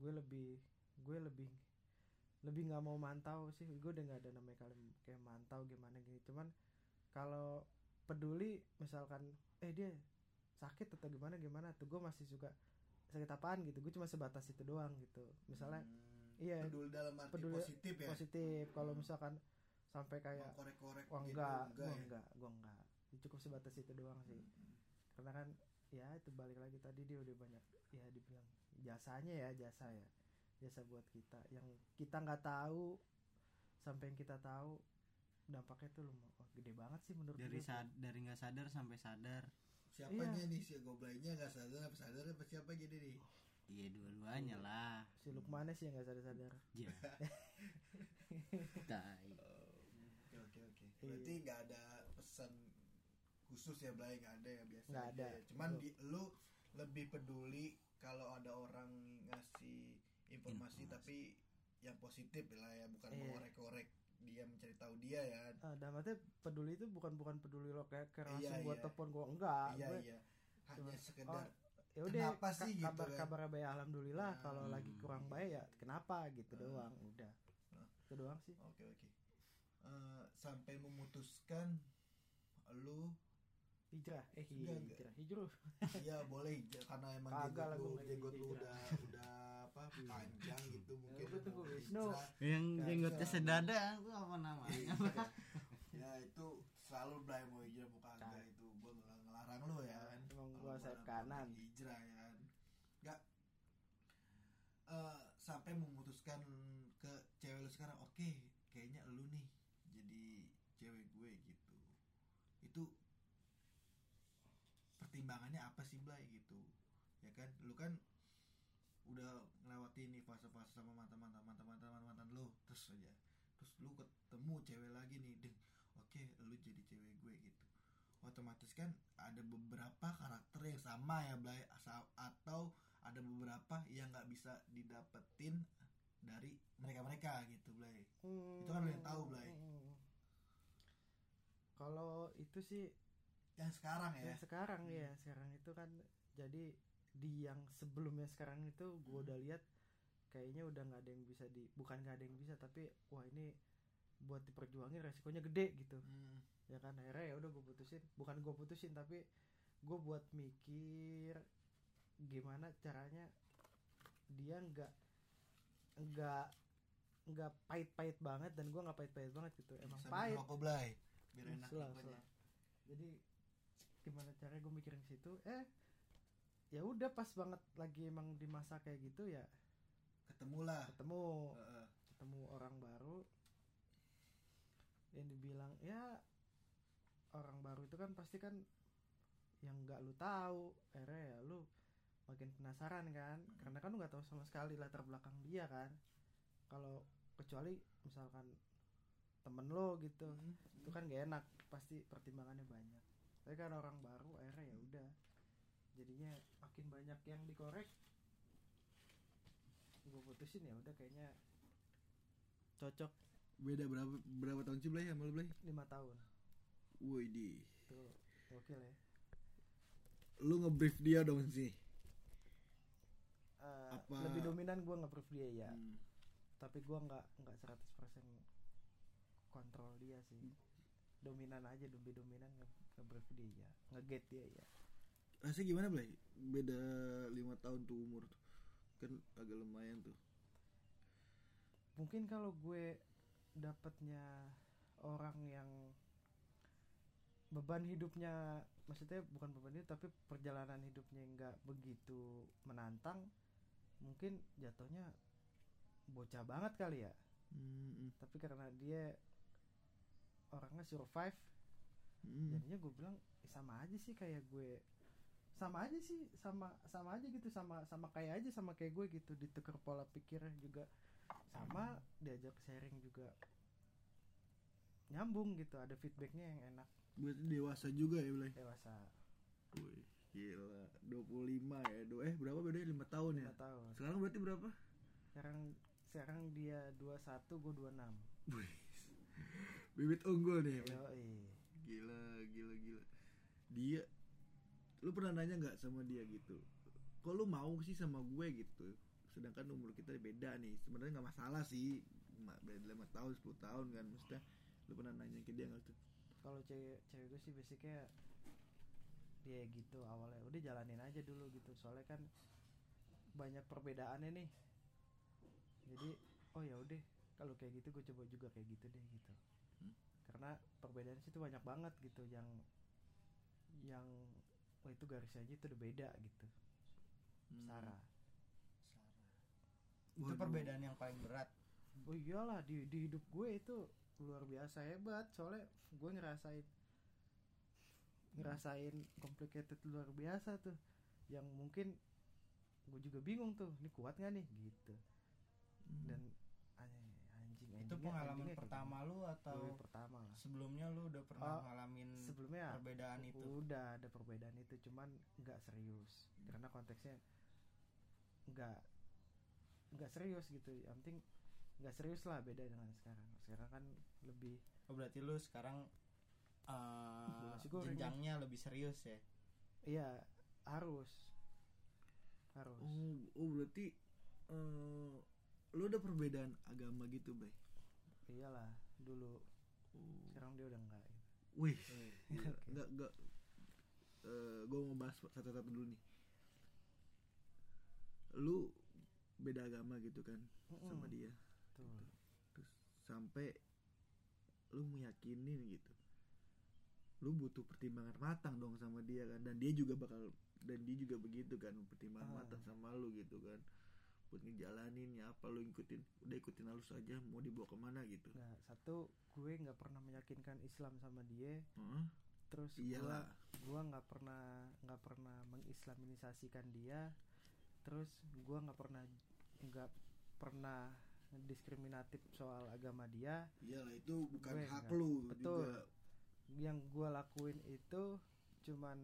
Speaker 2: Gue lebih gue lebih lebih nggak mau mantau sih. Gue udah nggak ada namanya kali kayak mantau gimana gini. Cuman kalau peduli misalkan eh dia sakit atau gimana gimana? Tuh gue masih suka sakit apaan gitu gue cuma sebatas itu doang gitu misalnya
Speaker 1: Hmm,
Speaker 2: iya,
Speaker 1: peduli dalam arti
Speaker 2: peduli
Speaker 1: positif ya
Speaker 2: positif kalau
Speaker 1: Hmm.
Speaker 2: misalkan sampai kayak
Speaker 1: korek-korek
Speaker 2: wah
Speaker 1: gitu,
Speaker 2: enggak
Speaker 1: enggak
Speaker 2: gue
Speaker 1: ya?
Speaker 2: enggak gue enggak Ya, cukup sebatas itu doang sih
Speaker 1: Hmm.
Speaker 2: karena kan ya itu balik lagi tadi dia udah banyak ya dibilang jasanya ya jasa ya jasa buat kita yang kita nggak tahu sampai yang kita tahu dampaknya tuh lumayan gede banget sih menurut
Speaker 3: Dari
Speaker 2: gue.
Speaker 3: sad dari nggak sadar sampai sadar.
Speaker 1: Siapanya
Speaker 2: Iya.
Speaker 1: nih si goblainya nggak sadar apa sadar apa siapa gini nih
Speaker 3: Iya dua-duanya lah.
Speaker 2: si Lukmanes sih yang nggak sadar sadar
Speaker 3: Ya. Tai.
Speaker 1: oke oke oke
Speaker 2: Iya.
Speaker 1: berarti nggak ada pesan khusus ya Blay nggak ada ya biasa
Speaker 2: Nggak
Speaker 1: aja
Speaker 2: ada.
Speaker 1: ya. cuman di, lu lebih peduli kalau ada orang ngasih informasi
Speaker 3: Informasi.
Speaker 1: tapi yang positif lah ya bukan
Speaker 2: Iya.
Speaker 1: Dia mencari tahu dia ya
Speaker 2: ah, dan maksudnya peduli itu bukan bukan peduli lo kayak kayak
Speaker 1: Iya,
Speaker 2: langsung buat
Speaker 1: iya.
Speaker 2: telepon gue enggak
Speaker 1: iya
Speaker 2: gue
Speaker 1: iya hanya sekedar
Speaker 2: ya udah
Speaker 1: Kenapa sih gitu
Speaker 2: kabar
Speaker 1: kan?
Speaker 2: kabar baik alhamdulillah
Speaker 1: Nah.
Speaker 2: kalau lagi kurang baik ya kenapa gitu
Speaker 1: Nah.
Speaker 2: doang udah
Speaker 1: Nah.
Speaker 2: itu doang sih
Speaker 1: Oke oke. Eh, sampai memutuskan lu
Speaker 2: hijrah eh
Speaker 1: enggak.
Speaker 2: hijrah hijrah
Speaker 1: ya boleh j- karena emang
Speaker 2: Kagak lah,
Speaker 1: lu
Speaker 2: hijrah.
Speaker 1: udah udah panjang gitu mungkin.
Speaker 2: Gua tunggu Wisnu.
Speaker 1: hijrah.
Speaker 3: Yang jenggotnya sedada itu apa namanya?
Speaker 1: ya itu selalu Blay mau hijrah mau kagak
Speaker 2: Kagak.
Speaker 1: itu. Gua nggak ngelarang lu ya kan.
Speaker 2: Emang
Speaker 1: Kalau
Speaker 2: gua sayap kanan.
Speaker 1: hijrah ya kan. Nggak. Eh, sampai memutuskan ke cewek lu sekarang oke kayaknya lu nih jadi cewek gue gitu. Itu pertimbangannya apa sih Blay gitu? Ya kan? Lu kan udah ngelewatin nih fase-fase sama mantan mantan mantan lu terus aja terus lu ketemu cewek lagi nih deng oke lu jadi cewek gue gitu otomatis kan ada beberapa karakter yang sama ya Blay atau ada beberapa yang nggak bisa didapetin dari mereka mereka gitu Blay Itu kan lu yang tahu, Blay.
Speaker 2: Hmm. Kalau itu sih
Speaker 1: yang sekarang ya
Speaker 2: yang sekarang
Speaker 1: Hmm.
Speaker 2: ya sekarang itu kan jadi di yang sebelumnya sekarang itu gue
Speaker 1: Hmm.
Speaker 2: udah lihat kayaknya udah nggak ada yang bisa di bukan nggak ada yang bisa tapi wah ini buat diperjuangin resikonya gede gitu.
Speaker 1: Hmm,
Speaker 2: ya kan akhirnya ya udah gue putusin. Bukan gue putusin tapi gue buat mikir gimana caranya dia nggak nggak nggak pahit-pahit banget dan gue nggak pahit-pahit banget gitu. Emang
Speaker 1: sambil
Speaker 2: pahit.
Speaker 1: ngerokok Blay biar enak
Speaker 2: Selah, selah. jadi gimana caranya gue mikirin ke situ? Eh ya udah pas banget lagi emang di masa kayak gitu ya
Speaker 1: ketemu lah
Speaker 2: ketemu.
Speaker 1: Heeh.
Speaker 2: ketemu orang baru. Yang dibilang ya orang baru itu kan pasti kan yang nggak lu tahu. Akhirnya ya lu makin penasaran kan? Karena kan lu nggak tahu sama sekali latar belakang dia kan? Kalau kecuali misalkan temen lo gitu
Speaker 1: Hmm.
Speaker 2: itu kan gak enak pasti pertimbangannya banyak. Tapi kan orang baru akhirnya ya udah. Jadinya makin banyak yang dikorek gue putusin ya udah kayaknya cocok.
Speaker 1: Beda berapa berapa tahun sih Blay sama lu Blay?
Speaker 2: Lima tahun.
Speaker 1: Woi di.
Speaker 2: Tuh gokil ya.
Speaker 1: Lu ngebrief dia dong sih
Speaker 2: Eh,
Speaker 1: Apa-
Speaker 2: lebih dominan gue nge dia ya.
Speaker 1: Hmm.
Speaker 2: tapi gue nggak nggak 100% kontrol dia sih. Dominan aja lebih dominan nge brief dia ya. Nge-get dia ya.
Speaker 1: Rasanya gimana Blay? Beda lima tahun tuh umur tuh kan agak lumayan tuh.
Speaker 2: Mungkin kalau gue dapatnya orang yang beban hidupnya maksudnya bukan beban hidup tapi perjalanan hidupnya nggak begitu menantang mungkin jatuhnya bocah banget kali ya.
Speaker 1: Hmm, hmm,
Speaker 2: tapi karena dia orangnya survive
Speaker 1: hmm.
Speaker 2: jadinya gue bilang "Eh, sama aja sih kayak gue sama aja sih sama sama aja gitu sama sama kayak aja sama kayak gue gitu ditukar pola pikirnya juga. Sama diajak sharing juga. Nyambung gitu ada feedbacknya yang enak.
Speaker 1: Berarti dewasa juga ya Blay?
Speaker 2: Dewasa.
Speaker 1: Wih, gila. 25 ya Do eh berapa bedanya 5 tahun ya?
Speaker 2: Lima tahun.
Speaker 1: Sekarang berarti berapa?
Speaker 2: Sekarang sekarang dia 21 gue 26
Speaker 1: Wih, bibit unggul nih.
Speaker 2: Yoi.
Speaker 1: gila gila gila. Dia lu pernah nanya nggak sama dia gitu? Kok lu mau sih sama gue gitu? Sedangkan umur kita beda nih. Sebenarnya nggak masalah sih. Beda lima tahun 10 tahun kan. Maksudnya lu pernah nanya ke dia nggak tuh?
Speaker 2: Kalau cewek cewek gue sih basicnya dia gitu awalnya. Udah jalanin aja dulu gitu. Soalnya kan banyak perbedaannya nih. Jadi oh ya udah. Kalau kayak gitu gue coba juga kayak gitu deh gitu.
Speaker 1: Hmm.
Speaker 2: karena perbedaan situ banyak banget gitu yang yang wah itu garisnya aja itu udah beda gitu.
Speaker 1: Hmm.
Speaker 2: Sarah.
Speaker 3: Itu
Speaker 1: Waduh.
Speaker 3: perbedaan yang paling berat.
Speaker 2: Oh iyalah di di hidup gue itu luar biasa hebat. Soalnya gue ngerasain ngerasain complicated luar biasa tuh. Yang mungkin gue juga bingung tuh ini kuat nggak nih? Gitu.
Speaker 1: Hmm.
Speaker 2: dan
Speaker 3: itu
Speaker 2: endingnya-
Speaker 3: pengalaman pertama lu atau
Speaker 2: Gue pertama lah.
Speaker 3: sebelumnya lu udah pernah
Speaker 2: Oh,
Speaker 3: ngalamin
Speaker 2: sebelumnya
Speaker 3: perbedaan itu?
Speaker 2: Udah ada perbedaan itu cuman nggak serius. Karena konteksnya nggak nggak serius gitu. Yang penting nggak serius lah beda dengan sekarang. Sekarang kan lebih
Speaker 3: oh, berarti lu sekarang eh,
Speaker 2: goreng,
Speaker 3: jenjangnya lebih serius ya?
Speaker 2: Iya harus. Harus.
Speaker 1: Oh oh berarti eh, lu ada perbedaan agama gitu bay
Speaker 2: iyalah dulu
Speaker 1: oh.
Speaker 2: sekarang dia udah enggak gitu.
Speaker 1: wih
Speaker 2: Oke.
Speaker 1: nggak nggak gue mau bahas satu-satu dulu nih lu beda agama gitu kan sama
Speaker 2: Mm-mm.
Speaker 1: dia
Speaker 2: Tuh.
Speaker 1: terus sampai lu meyakinin gitu lu butuh pertimbangan matang dong sama dia kan dan dia juga bakal dan dia juga begitu kan pertimbangan
Speaker 2: Ah.
Speaker 1: matang sama lu gitu kan buat ngejalanin ya apa lu ikutin udah ikutin halus aja mau dibawa ke mana? Gitu.
Speaker 2: Nah satu gue nggak pernah meyakinkan Islam sama dia.
Speaker 1: Heeh.
Speaker 2: terus
Speaker 1: iyalah
Speaker 2: gua nggak pernah nggak pernah mengislamisasikan dia. Terus gua nggak pernah nggak pernah diskriminatif soal agama dia.
Speaker 1: Iyalah itu bukan
Speaker 2: Gue
Speaker 1: hak lu
Speaker 2: Betul.
Speaker 1: juga.
Speaker 2: Yang gua lakuin itu cuman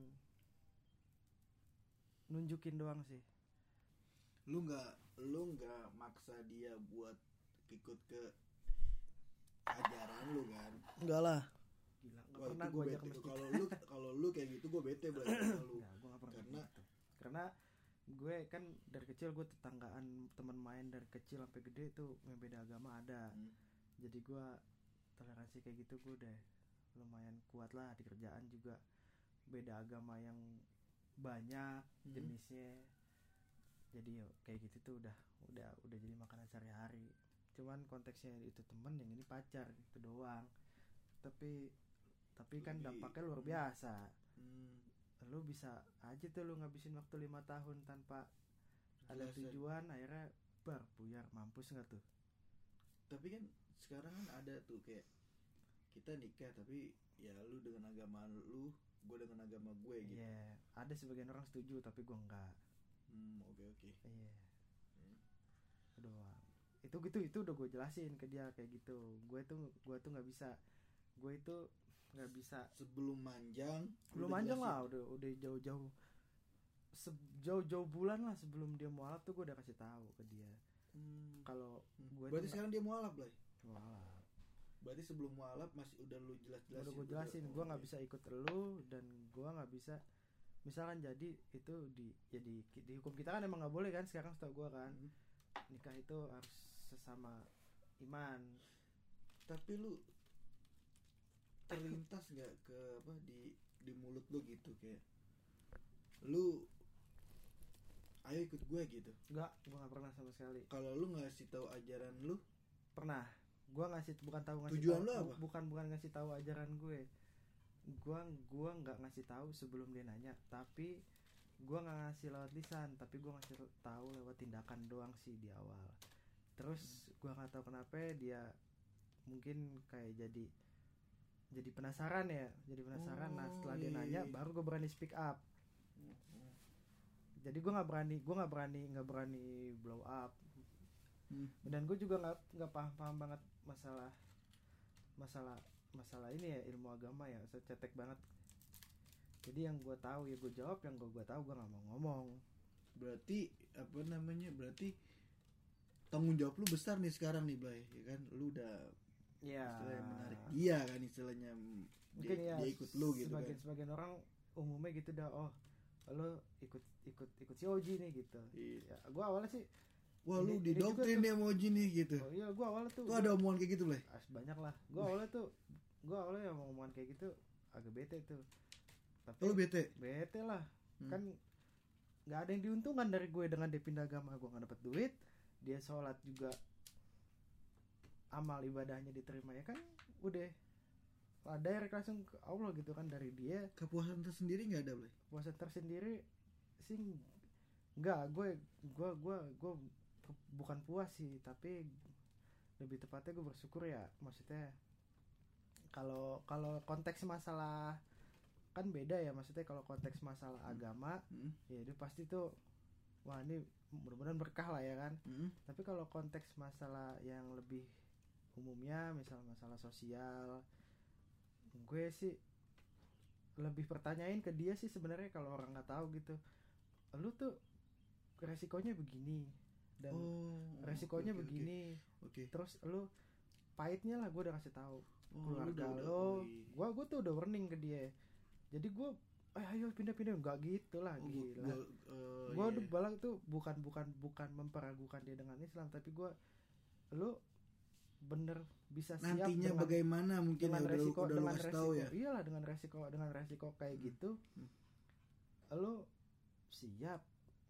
Speaker 2: nunjukin doang sih.
Speaker 1: Lu nggak lu nggak maksa dia buat ikut ke ajaran lu kan?
Speaker 2: Enggak lah. Gila
Speaker 1: Wah,
Speaker 2: pernah gua ajak ke masjid.
Speaker 1: Kalau lu kalau lu kayak gitu gue bete berarti sama lu.
Speaker 2: Enggak, gua nggak pernah
Speaker 1: Karena-
Speaker 2: gitu. karena gue kan dari kecil gue tetanggaan teman main dari kecil sampai gede itu yang beda agama ada.
Speaker 1: Hmm.
Speaker 2: jadi gue toleransi kayak gitu gue udah lumayan kuat lah di kerjaan juga. Beda agama yang banyak
Speaker 1: Hmm.
Speaker 2: jenisnya jadi kayak gitu tuh udah udah udah jadi makanan sehari-hari. Cuman konteksnya itu temen yang ini pacar itu doang. Tapi tapi kan dampaknya luar biasa.
Speaker 1: Hmm.
Speaker 2: lu bisa aja tuh lu ngabisin waktu lima tahun tanpa ada tujuan akhirnya bar buyar mampus nggak tuh?
Speaker 1: Tapi kan sekarang kan ada tuh kayak kita nikah tapi ya lu dengan agama lu gue dengan agama gue gitu.
Speaker 2: Iya ada sebagian orang setuju tapi gua enggak
Speaker 1: hmm oke oke.
Speaker 2: Iya.
Speaker 1: Hmm.
Speaker 2: doang itu gitu itu udah gue jelasin ke dia kayak gitu. Gue tuh gue tuh nggak bisa gue itu nggak bisa.
Speaker 1: Sebelum manjang lu
Speaker 2: belum
Speaker 1: jelasin.
Speaker 2: lah udah udah jauh-jauh. Jauh-jauh bulan lah sebelum dia mualaf tuh gue udah kasih tahu ke dia.
Speaker 1: Hmm.
Speaker 2: kalau
Speaker 1: Hmm.
Speaker 2: gue
Speaker 1: berarti sekarang dia mualaf lah
Speaker 2: mualaf.
Speaker 1: Berarti sebelum mualaf masih udah lu jelas jelasin
Speaker 2: udah gue jelasin gue nggak bisa ikut lu dan gue nggak bisa misalkan jadi itu di ya di, di hukum kita kan emang nggak boleh kan sekarang setahu gue kan.
Speaker 1: Hmm.
Speaker 2: nikah itu harus sesama iman.
Speaker 1: Tapi lu terlintas nggak ke apa di di mulut lu gitu kayak lu ayo ikut gue gitu?
Speaker 2: Nggak gue nggak pernah sama sekali.
Speaker 1: Kalau lu ngasih tahu ajaran lu?
Speaker 2: Pernah. Gua ngasih bukan tahu ngasih
Speaker 1: Tujuan
Speaker 2: tahu,
Speaker 1: lu
Speaker 2: bu-
Speaker 1: apa?
Speaker 2: bukan bukan ngasih tahu ajaran gue gua gua nggak ngasih tahu sebelum dia nanya. Tapi gua nggak ngasih lewat lisan tapi gua ngasih tahu lewat tindakan doang sih di awal. Terus gua nggak tahu kenapa dia mungkin kayak jadi jadi penasaran ya jadi penasaran. Nah
Speaker 1: Oh,
Speaker 2: setelah dia
Speaker 1: iya,
Speaker 2: nanya
Speaker 1: iya.
Speaker 2: baru gue berani speak up. Jadi gue nggak berani gue nggak berani nggak berani blow up.
Speaker 1: Hmm.
Speaker 2: dan gue juga nggak nggak paham paham banget masalah masalah masalah ini ya ilmu agama ya saya cetek banget. Jadi yang gue tahu ya gue jawab yang gue gue tahu gue nggak mau ngomong.
Speaker 1: Berarti apa namanya berarti tanggung jawab lu besar nih sekarang nih Blay ya kan? Lu udah
Speaker 2: ya.
Speaker 1: istilahnya menarik dia kan istilahnya dia,
Speaker 2: mungkin ya
Speaker 1: dia ikut lu gitu
Speaker 2: sebagian
Speaker 1: kan.
Speaker 2: sebagian orang umumnya gitu dah oh lo ikut ikut ikut si Oji nih gitu.
Speaker 1: Iya.
Speaker 2: ya gue awalnya sih
Speaker 1: wah lu
Speaker 2: Ini- juga
Speaker 1: didoktrin
Speaker 2: tuh-
Speaker 1: deh mau nih gitu.
Speaker 2: Oh iya gue awalnya tuh
Speaker 1: tuh ada omongan kayak gitu
Speaker 2: as banyak lah gue awalnya tuh gue awalnya yang mau omongan kayak gitu agak bete tuh. Tapi
Speaker 1: lu bete?
Speaker 2: bete lah.
Speaker 1: Hmm.
Speaker 2: kan nggak ada yang diuntungkan dari gue dengan dia pindah agama. Gue nggak dapet duit dia sholat juga amal ibadahnya diterima. Ya kan udah direct langsung ke Allah gitu kan dari dia.
Speaker 1: Kepuasan tersendiri nggak ada Blay?
Speaker 2: Puasa tersendiri sih nggak. Gue gue gue gue bukan puas sih tapi lebih tepatnya gue bersyukur ya. Maksudnya kalau kalau konteks masalah kan beda ya maksudnya kalau konteks masalah agama
Speaker 1: Hmm.
Speaker 2: ya itu pasti tuh wah ini mudah-mudahan berkah lah ya kan.
Speaker 1: Hmm.
Speaker 2: tapi kalau konteks masalah yang lebih umumnya misal masalah sosial gue sih lebih pertanyain ke dia sih sebenarnya kalau orang nggak tahu gitu. Lu tuh resikonya begini dan
Speaker 1: oh
Speaker 2: resikonya
Speaker 1: oke,
Speaker 2: begini
Speaker 1: oke.
Speaker 2: terus lu pahitnya lah gue udah kasih tahu keluarga
Speaker 1: udah- udah-
Speaker 2: lo
Speaker 1: oh, iya.
Speaker 2: gue gue tuh udah warning ke dia. Jadi gue eh, ayo pindah-pindah. Nggak gitu lah
Speaker 1: Oh,
Speaker 2: gila.
Speaker 1: gua- oh,
Speaker 2: gue
Speaker 1: iya.
Speaker 2: udah balik tuh bukan bukan bukan memperagukan dia dengan Islam tapi gue lu bener bisa siap
Speaker 1: nantinya
Speaker 2: dengan,
Speaker 1: bagaimana mungkin
Speaker 2: dengan
Speaker 1: ya? Udah,
Speaker 2: resiko
Speaker 1: udah lu
Speaker 2: dengan resiko.
Speaker 1: tahu ya?
Speaker 2: Iyalah dengan resiko dengan resiko kayak
Speaker 1: Hmm.
Speaker 2: gitu.
Speaker 1: Hmm.
Speaker 2: lu siap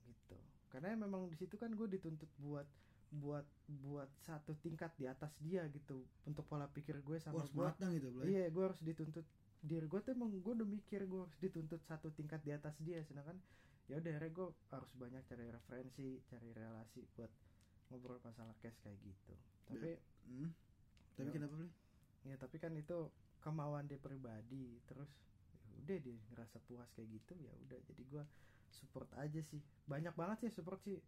Speaker 2: gitu. Karena memang di situ kan gue dituntut buat buat buat satu tingkat di atas dia gitu. Untuk pola pikir gue sama
Speaker 1: harus
Speaker 2: gue
Speaker 1: matang itu Blay.
Speaker 2: Iya gue harus dituntut. Diri gue tuh emang gue udah mikir gue harus dituntut satu tingkat di atas dia. Sedangkan ya udah akhirnya gue harus banyak cari referensi cari relasi buat ngobrol masalah case kayak gitu. Tapi
Speaker 1: Hmm. tapi
Speaker 2: Ya.
Speaker 1: kenapa Blay?
Speaker 2: Ya tapi kan itu kemauan dia pribadi. Terus ya udah dia ngerasa puas kayak gitu ya udah. Jadi gue support aja sih. Banyak banget sih support sih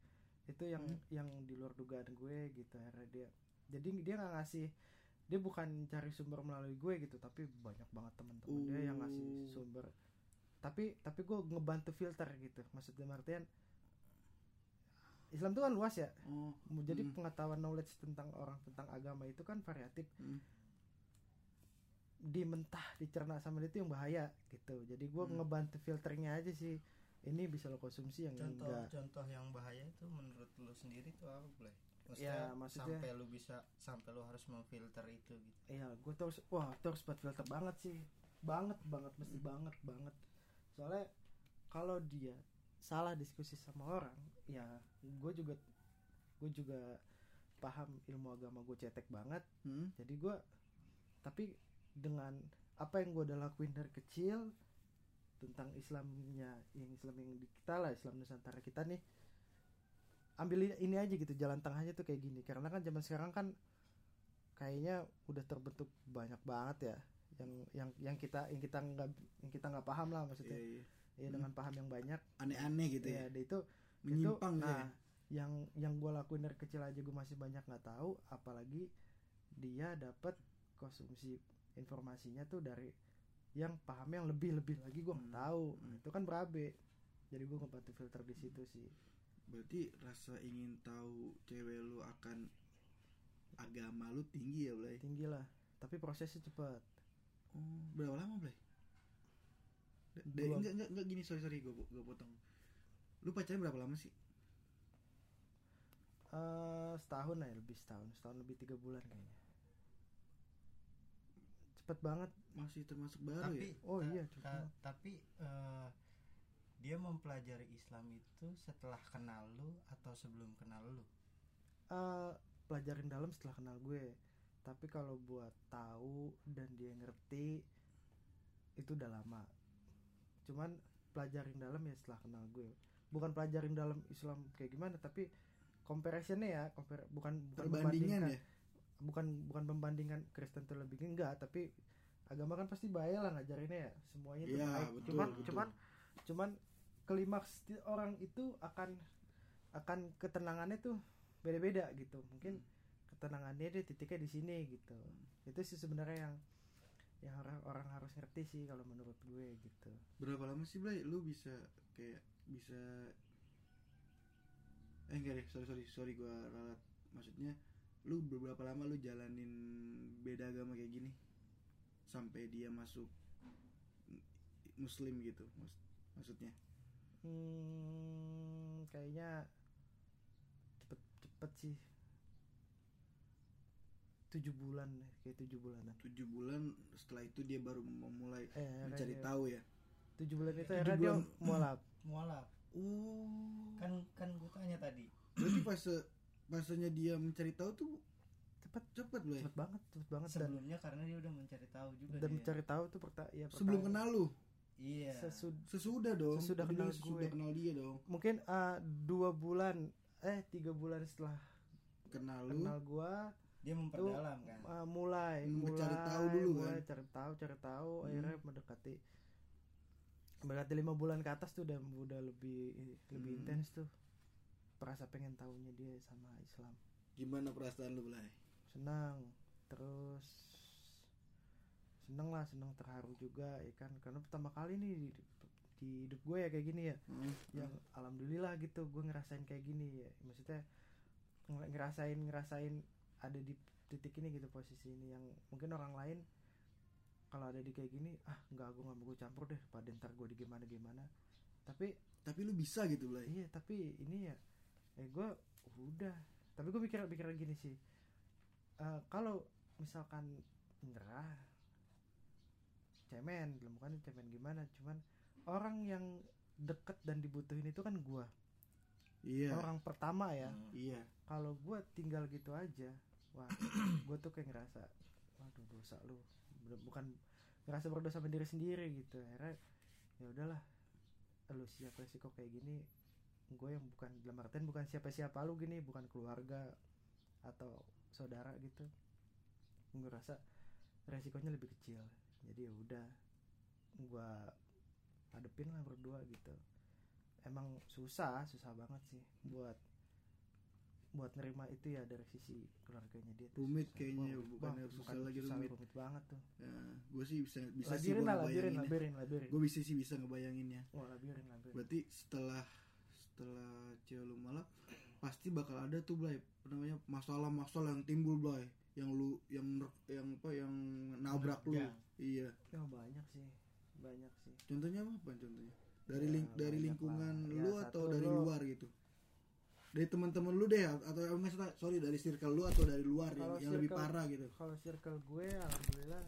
Speaker 2: itu yang
Speaker 1: Hmm.
Speaker 2: yang di luar dugaan gue gitu akhirnya dia jadi dia nggak ngasih dia bukan cari sumber melalui gue gitu tapi banyak banget teman-teman dia yang ngasih sumber tapi tapi gue ngebantu filter gitu maksudnya artian Islam itu kan luas ya
Speaker 1: oh
Speaker 2: jadi
Speaker 1: Hmm.
Speaker 2: pengetahuan knowledge tentang orang tentang agama itu kan variatif
Speaker 1: Hmm.
Speaker 2: dimentah dicerna sama dia itu yang bahaya gitu jadi gue
Speaker 1: Hmm.
Speaker 2: ngebantu filternya aja sih ini bisa lo konsumsi yang
Speaker 3: contoh
Speaker 2: enggak
Speaker 3: contoh yang bahaya itu menurut lu sendiri tuh apa boleh
Speaker 2: Ya, maksudnya-
Speaker 3: sampai lu bisa sampai lu harus memfilter itu gitu
Speaker 2: Iya, gue terus wah terus buat filter banget sih, banget banget mesti banget banget. Soalnya kalau dia salah diskusi sama orang, ya gue juga gue juga paham ilmu agama gue cetek banget.
Speaker 1: Hmm.
Speaker 2: Jadi gue tapi dengan apa yang gue udah lakuin dari kecil, tentang Islamnya yang Islam yang di kita lah Islam Nusantara kita nih. Ambil ini aja gitu jalan tengahnya tuh kayak gini. Karena kan zaman sekarang kan kayaknya udah terbentuk banyak banget ya yang yang yang kita yang kita nggak yang kita nggak paham lah maksudnya.
Speaker 1: Iya.
Speaker 2: ya dengan paham yang banyak.
Speaker 1: Aneh-aneh gitu
Speaker 2: ya.
Speaker 1: Ya
Speaker 2: dia itu
Speaker 1: menyimpang
Speaker 2: itu, nah
Speaker 1: ya
Speaker 2: yang yang gue lakuin dari kecil aja gue masih banyak nggak tahu apalagi dia dapat konsumsi informasinya tuh dari yang paham yang lebih lebih lagi gue nggak
Speaker 1: Hmm,
Speaker 2: tahu.
Speaker 1: Hmm.
Speaker 2: itu kan berabe. Jadi gue ngebantu filter di situ sih.
Speaker 1: Berarti rasa ingin tahu cewek lu akan agama lu tinggi ya Blay?
Speaker 2: Tinggi lah. Tapi prosesnya cepat.
Speaker 1: Oh berapa lama Blay? Enggak, enggak enggak gini sorry sorry gue gue potong. Lu pacaran berapa lama sih?
Speaker 2: Eh setahun lah ya lebih setahun. Setahun lebih tiga bulan kayaknya. Cepet banget
Speaker 1: masih termasuk baru
Speaker 3: tapi
Speaker 1: ya?
Speaker 2: Oh
Speaker 3: ta-
Speaker 2: iya,
Speaker 3: ta- tapi eh, dia mempelajari Islam itu setelah kenal lu atau sebelum kenal lu?
Speaker 2: Eh pelajarin dalam setelah kenal gue. Tapi kalau buat tahu dan dia ngerti itu udah lama. Cuman pelajarin dalam ya setelah kenal gue. Bukan pelajarin dalam Islam kayak gimana tapi comparisonnya ya compare, bukan bukan
Speaker 1: perbandingan ya?
Speaker 2: bukan bukan membandingkan Kristen tuh lebih enggak tapi agama kan pasti baik lah ngajarinnya ya semuanya tuh
Speaker 1: Iya,
Speaker 2: baik
Speaker 1: betul,
Speaker 2: cuman
Speaker 1: betul.
Speaker 2: cuman cuman klimaks orang itu akan akan ketenangannya tuh beda-beda gitu. Mungkin ketenangannya dia titiknya di sini gitu. Itu sih sebenarnya yang yang orang orang harus ngerti sih kalau menurut gue gitu.
Speaker 1: Berapa lama sih Blay lu bisa kayak bisa eh enggak deh sorry sorry sorry gua ralat. Maksudnya lu beberapa lama lu jalanin beda agama kayak gini sampai dia masuk muslim gitu maksudnya.
Speaker 2: Hmm, kayaknya cepet cepet sih. Tujuh bulan kayak tujuh bulanan.
Speaker 1: Tujuh bulan setelah itu dia baru memulai
Speaker 2: eh
Speaker 1: mencari
Speaker 2: kayak
Speaker 1: tahu ya?
Speaker 2: Tujuh bulan itu
Speaker 1: Tujuh
Speaker 2: akhirnya dia
Speaker 1: bulan.
Speaker 2: mualaf.
Speaker 3: Mualaf.
Speaker 1: Oh.
Speaker 3: Kan kan gue tanya tadi.
Speaker 1: Berarti fase fasenya dia mencari tahu tuh
Speaker 2: cepet
Speaker 1: cepet Blay
Speaker 2: cepet banget cepet banget dan
Speaker 3: sebelumnya karena dia udah mencari tahu juga
Speaker 2: dan
Speaker 3: dia.
Speaker 2: mencari tahu tuh perta ya
Speaker 1: sebelum
Speaker 2: pertama-
Speaker 1: kenal lu?
Speaker 3: Iya.
Speaker 2: Sesud-
Speaker 1: sesudah dong.
Speaker 2: Sesudah kenal
Speaker 1: sesudah
Speaker 2: gue.
Speaker 1: kenal dia dong.
Speaker 2: Mungkin eh, dua bulan eh tiga bulan setelah
Speaker 1: kenal lu?
Speaker 2: kenal gua
Speaker 3: dia memperdalam kan?
Speaker 2: eh, mulai
Speaker 1: Hmm,
Speaker 2: mulai
Speaker 1: cari tahu dulu
Speaker 2: mulai
Speaker 1: kan?
Speaker 2: cari tahu cari tahu
Speaker 1: Hmm.
Speaker 2: akhirnya mendekati mendekati lima bulan ke atas tuh udah udah lebih lebih
Speaker 1: Hmm.
Speaker 2: intens tuh. Perasa pengen tahunya dia sama Islam.
Speaker 1: Gimana perasaan lu Blay
Speaker 2: senang terus seneng lah seneng terharu juga ya kan? Karena pertama kali nih di, di hidup gue ya kayak gini ya.
Speaker 1: Hmm.
Speaker 2: yang alhamdulillah gitu gue ngerasain kayak gini ya. Maksudnya ng- ngerasain ngerasain ada di titik ini gitu posisi ini. Yang mungkin orang lain kalau ada di kayak gini ah nggak gue nggak mau gue campur deh pada ntar gue di gimana. Gimana tapi
Speaker 1: tapi lu bisa gitu Blay.
Speaker 2: Iya tapi ini ya eh gue udah. Tapi gue mikir pikir gini sih Eh, kalau misalkan nyerah cemen belum bukan cemen gimana? Cuman orang yang deket dan dibutuhin itu kan gue
Speaker 1: iya.
Speaker 2: Orang pertama ya.
Speaker 3: Hmm.
Speaker 1: iya.
Speaker 2: Kalau gue tinggal gitu aja wah gue tuh kayak ngerasa waduh dosa lu. Bukan ngerasa berdosa sama diri sendiri gitu. Akhirnya ya udahlah lu siap resiko kayak gini gue yang bukan dalam artian bukan siapa siapa lu gini bukan keluarga atau saudara gitu gue ngerasa resikonya lebih kecil. Jadi ya udah gue hadepin lah berdua gitu. Emang susah susah banget sih buat buat nerima itu ya dari sisi keluarganya dia
Speaker 1: Rumit kayaknya, bukan harus susah lagi, rumit.
Speaker 2: rumit banget tuh.
Speaker 1: Ya, gue sih bisa bisa sih
Speaker 2: labirin
Speaker 1: gua
Speaker 2: lah labirin labirin labirin.
Speaker 1: Gue bisa sih bisa ngebayanginnya.
Speaker 2: Wah labirin labirin.
Speaker 1: Berarti setelah setelah cewek lu malap pasti bakal ada tuh Blay. Apa namanya masalah-masalah yang timbul Blay. Yang lu yang ner- yang apa yang nabrak lu.
Speaker 3: Menerjang.
Speaker 1: iya.
Speaker 2: Ya banyak sih. Banyak sih.
Speaker 1: Contohnya apa contohnya? Dari
Speaker 2: Ya,
Speaker 1: ling dari lingkungan
Speaker 2: lah. Ya,
Speaker 1: lu
Speaker 2: satu
Speaker 1: atau dari
Speaker 2: lu-
Speaker 1: luar gitu? Dari teman-teman lu deh atau eh, maksudnya sorry dari circle lu atau dari luar yang,
Speaker 2: Kalau
Speaker 1: yang lebih parah gitu?
Speaker 2: kalau circle gue alhamdulillah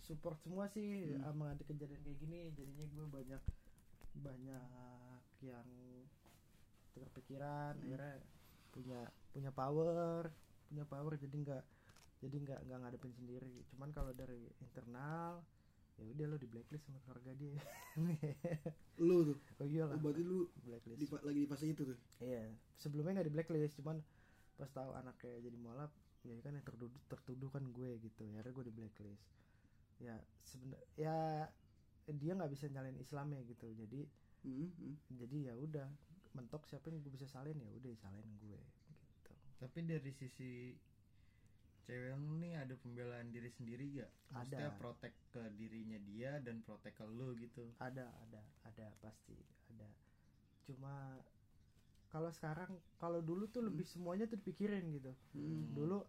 Speaker 2: support semua sih
Speaker 1: Hmm.
Speaker 2: sama ada kejadian kayak gini. Jadinya gue banyak banyak yang terpikiran
Speaker 1: Hmm.
Speaker 2: akhirnya punya punya power punya power jadi nggak jadi nggak nggak ngadepin sendiri. Cuman kalau dari internal ya udah lo di blacklist sama keluarga dia.
Speaker 1: Lu tuh?
Speaker 2: Oh iyalah
Speaker 1: oh, berarti lu
Speaker 2: blacklist.
Speaker 1: di, lagi di fase itu tuh?
Speaker 2: Iya. Sebelumnya nggak di blacklist cuman pas tahu anaknya jadi mualaf ya kan yang tertuduh tertuduh kan gue gitu. Ya gue di blacklist ya sebenarnya ya dia nggak bisa nyalain Islamnya gitu. Jadi
Speaker 1: Hmm, hmm.
Speaker 2: jadi ya udah mentok siapa yang gue bisa salin ya udah salin gue gitu
Speaker 3: Tapi dari sisi cewek nih ada pembelaan diri sendiri gak? Maksudnya
Speaker 2: Ada.
Speaker 3: protek ke dirinya dia dan protek ke lu gitu.
Speaker 2: ada ada ada pasti ada cuma kalau sekarang kalau dulu tuh lebih semuanya tuh dipikirin gitu
Speaker 1: Hmm.
Speaker 2: dulu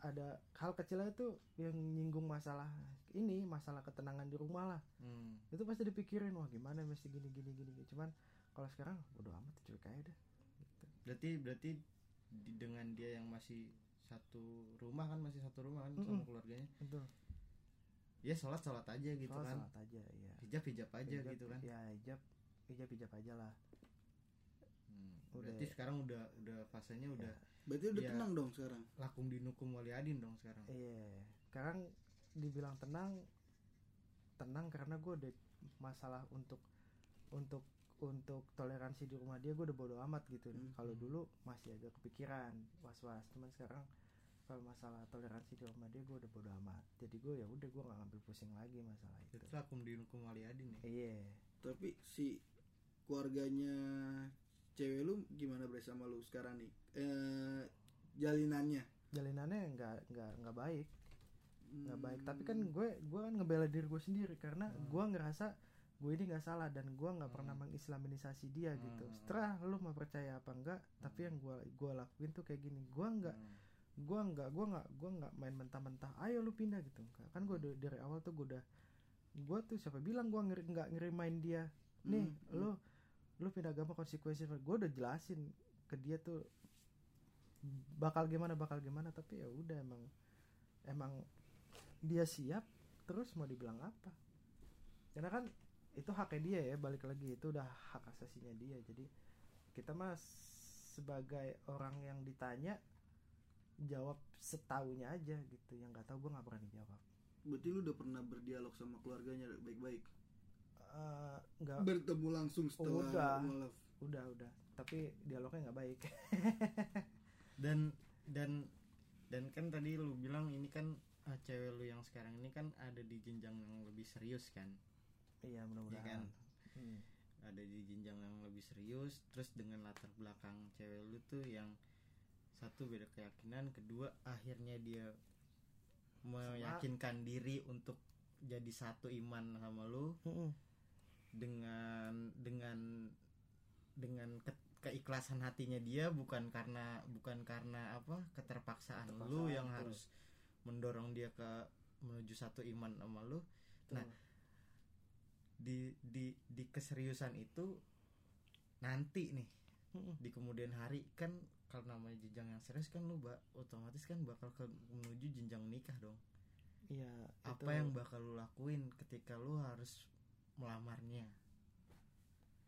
Speaker 2: ada hal kecilnya tuh yang nyinggung masalah ini masalah ketenangan di rumah lah
Speaker 3: Hmm.
Speaker 2: itu pasti dipikirin wah gimana mesti gini gini gini cuman kalau sekarang bodo amat cuek aja dah gitu.
Speaker 3: Berarti berarti di- dengan dia yang masih satu rumah kan masih satu rumah kan sama
Speaker 2: Mm-mm.
Speaker 3: keluarganya.
Speaker 2: itu
Speaker 3: Ya sholat sholat aja gitu
Speaker 2: sholat
Speaker 3: kan.
Speaker 2: sholat aja ya
Speaker 3: Hijab hijab aja
Speaker 2: Hijab-
Speaker 3: gitu kan.
Speaker 2: ya hijab hijab hijab aja lah
Speaker 3: Hmm.
Speaker 2: Udah.
Speaker 3: Berarti sekarang udah udah fasenya udah
Speaker 1: berarti udah
Speaker 3: Iya.
Speaker 1: tenang dong sekarang
Speaker 3: lakum dinukum waliadin dong sekarang.
Speaker 2: iya sekarang dibilang tenang tenang karena gue udah masalah untuk untuk untuk toleransi di rumah dia gue udah bodo amat gitu.
Speaker 1: Hmm.
Speaker 2: kalau dulu masih agak kepikiran was was cuman sekarang kalau masalah toleransi di rumah dia gue udah bodo amat. Jadi gue ya udah gue nggak ngambil pusing lagi masalah itu.
Speaker 3: Itu lakum dinukum waliadin ya.
Speaker 2: iya.
Speaker 1: Tapi si keluarganya cewek lu gimana bre sama lu sekarang nih? Eh jalinannya?
Speaker 2: Jalinannya nggak nggak nggak baik. Nggak baik. Tapi kan
Speaker 1: Hmm.
Speaker 2: gue gue kan ngebela diri gue sendiri karena
Speaker 3: Hmm.
Speaker 2: gue ngerasa gue ini nggak salah dan gue nggak pernah
Speaker 3: Hmm.
Speaker 2: mengislaminisasi dia gitu.
Speaker 3: Hmm.
Speaker 2: setelah lu mau percaya apa enggak tapi yang gue gua lakuin tuh kayak gini. Gue nggak
Speaker 3: Hmm.
Speaker 2: gue nggak gue nggak gue nggak main mentah-mentah ayo lu pindah gitu. Kan gue dari, dari awal tuh gue udah gue tuh siapa bilang gue ngeri nggak ngerimain dia? Nih
Speaker 1: Hmm,
Speaker 2: lu lu pindah agama konsekuensi. Gue udah jelasin ke dia tuh bakal gimana bakal gimana tapi ya udah emang emang dia siap terus mau dibilang apa? Karena kan itu haknya dia ya balik lagi. Itu udah hak asasinya dia. Jadi kita mah sebagai orang yang ditanya jawab setaunya aja gitu. Yang nggak tahu gue nggak berani jawab.
Speaker 1: Berarti lu udah pernah berdialog sama keluarganya baik-baik?
Speaker 2: Eh, nggak.
Speaker 1: Bertemu langsung setelah
Speaker 2: Udah.
Speaker 1: mualaf
Speaker 2: udah udah. Tapi dialognya nggak baik.
Speaker 3: Dan dan dan kan tadi lu bilang ini kan ah, cewek lu yang sekarang ini kan ada di jenjang yang lebih serius kan
Speaker 2: iya
Speaker 3: Iya
Speaker 2: mudah-mudahan
Speaker 3: kan
Speaker 2: Hmm.
Speaker 3: ada di jenjang yang lebih serius terus dengan latar belakang cewek lu tuh yang satu beda keyakinan kedua akhirnya dia meyakinkan diri untuk jadi satu iman sama lu
Speaker 2: Mm-mm.
Speaker 3: dengan dengan dengan ke- keikhlasan hatinya dia bukan karena bukan karena apa keterpaksaan, lu
Speaker 2: Keterpaksaan,
Speaker 3: yang
Speaker 2: betul.
Speaker 3: harus mendorong dia ke menuju satu iman sama lu
Speaker 2: Tuh.
Speaker 3: Nah, di di di keseriusan itu nanti nih. Di kemudian hari kan kalau namanya jenjang yang serius kan lu ba- otomatis kan bakal ke menuju jenjang nikah dong.
Speaker 2: Iya
Speaker 3: apa
Speaker 2: itu-
Speaker 3: yang bakal lu lakuin ketika lu harus melamarnya?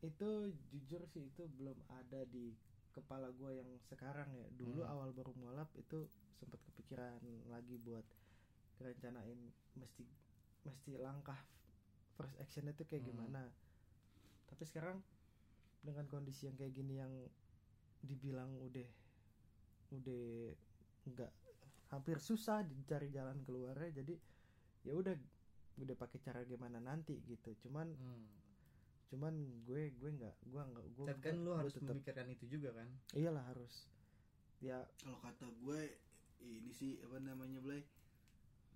Speaker 2: Itu jujur sih itu belum ada di kepala gue yang sekarang ya. Dulu
Speaker 3: Hmm.
Speaker 2: awal baru mualaf itu sempat kepikiran lagi buat rencanain mesti mesti langkah first action itu kayak
Speaker 3: Hmm.
Speaker 2: gimana. Tapi sekarang dengan kondisi yang kayak gini yang dibilang udah udah nggak hampir susah dicari jalan keluarnya jadi ya udah udah pakai cara gimana nanti gitu. Cuman cuman gue gue nggak gue nggak gue
Speaker 3: tapi kan lu harus
Speaker 2: tetep-
Speaker 3: memikirkan itu juga kan?
Speaker 2: Iyalah harus. Ya.
Speaker 1: Kalau kata gue ini sih apa namanya Blay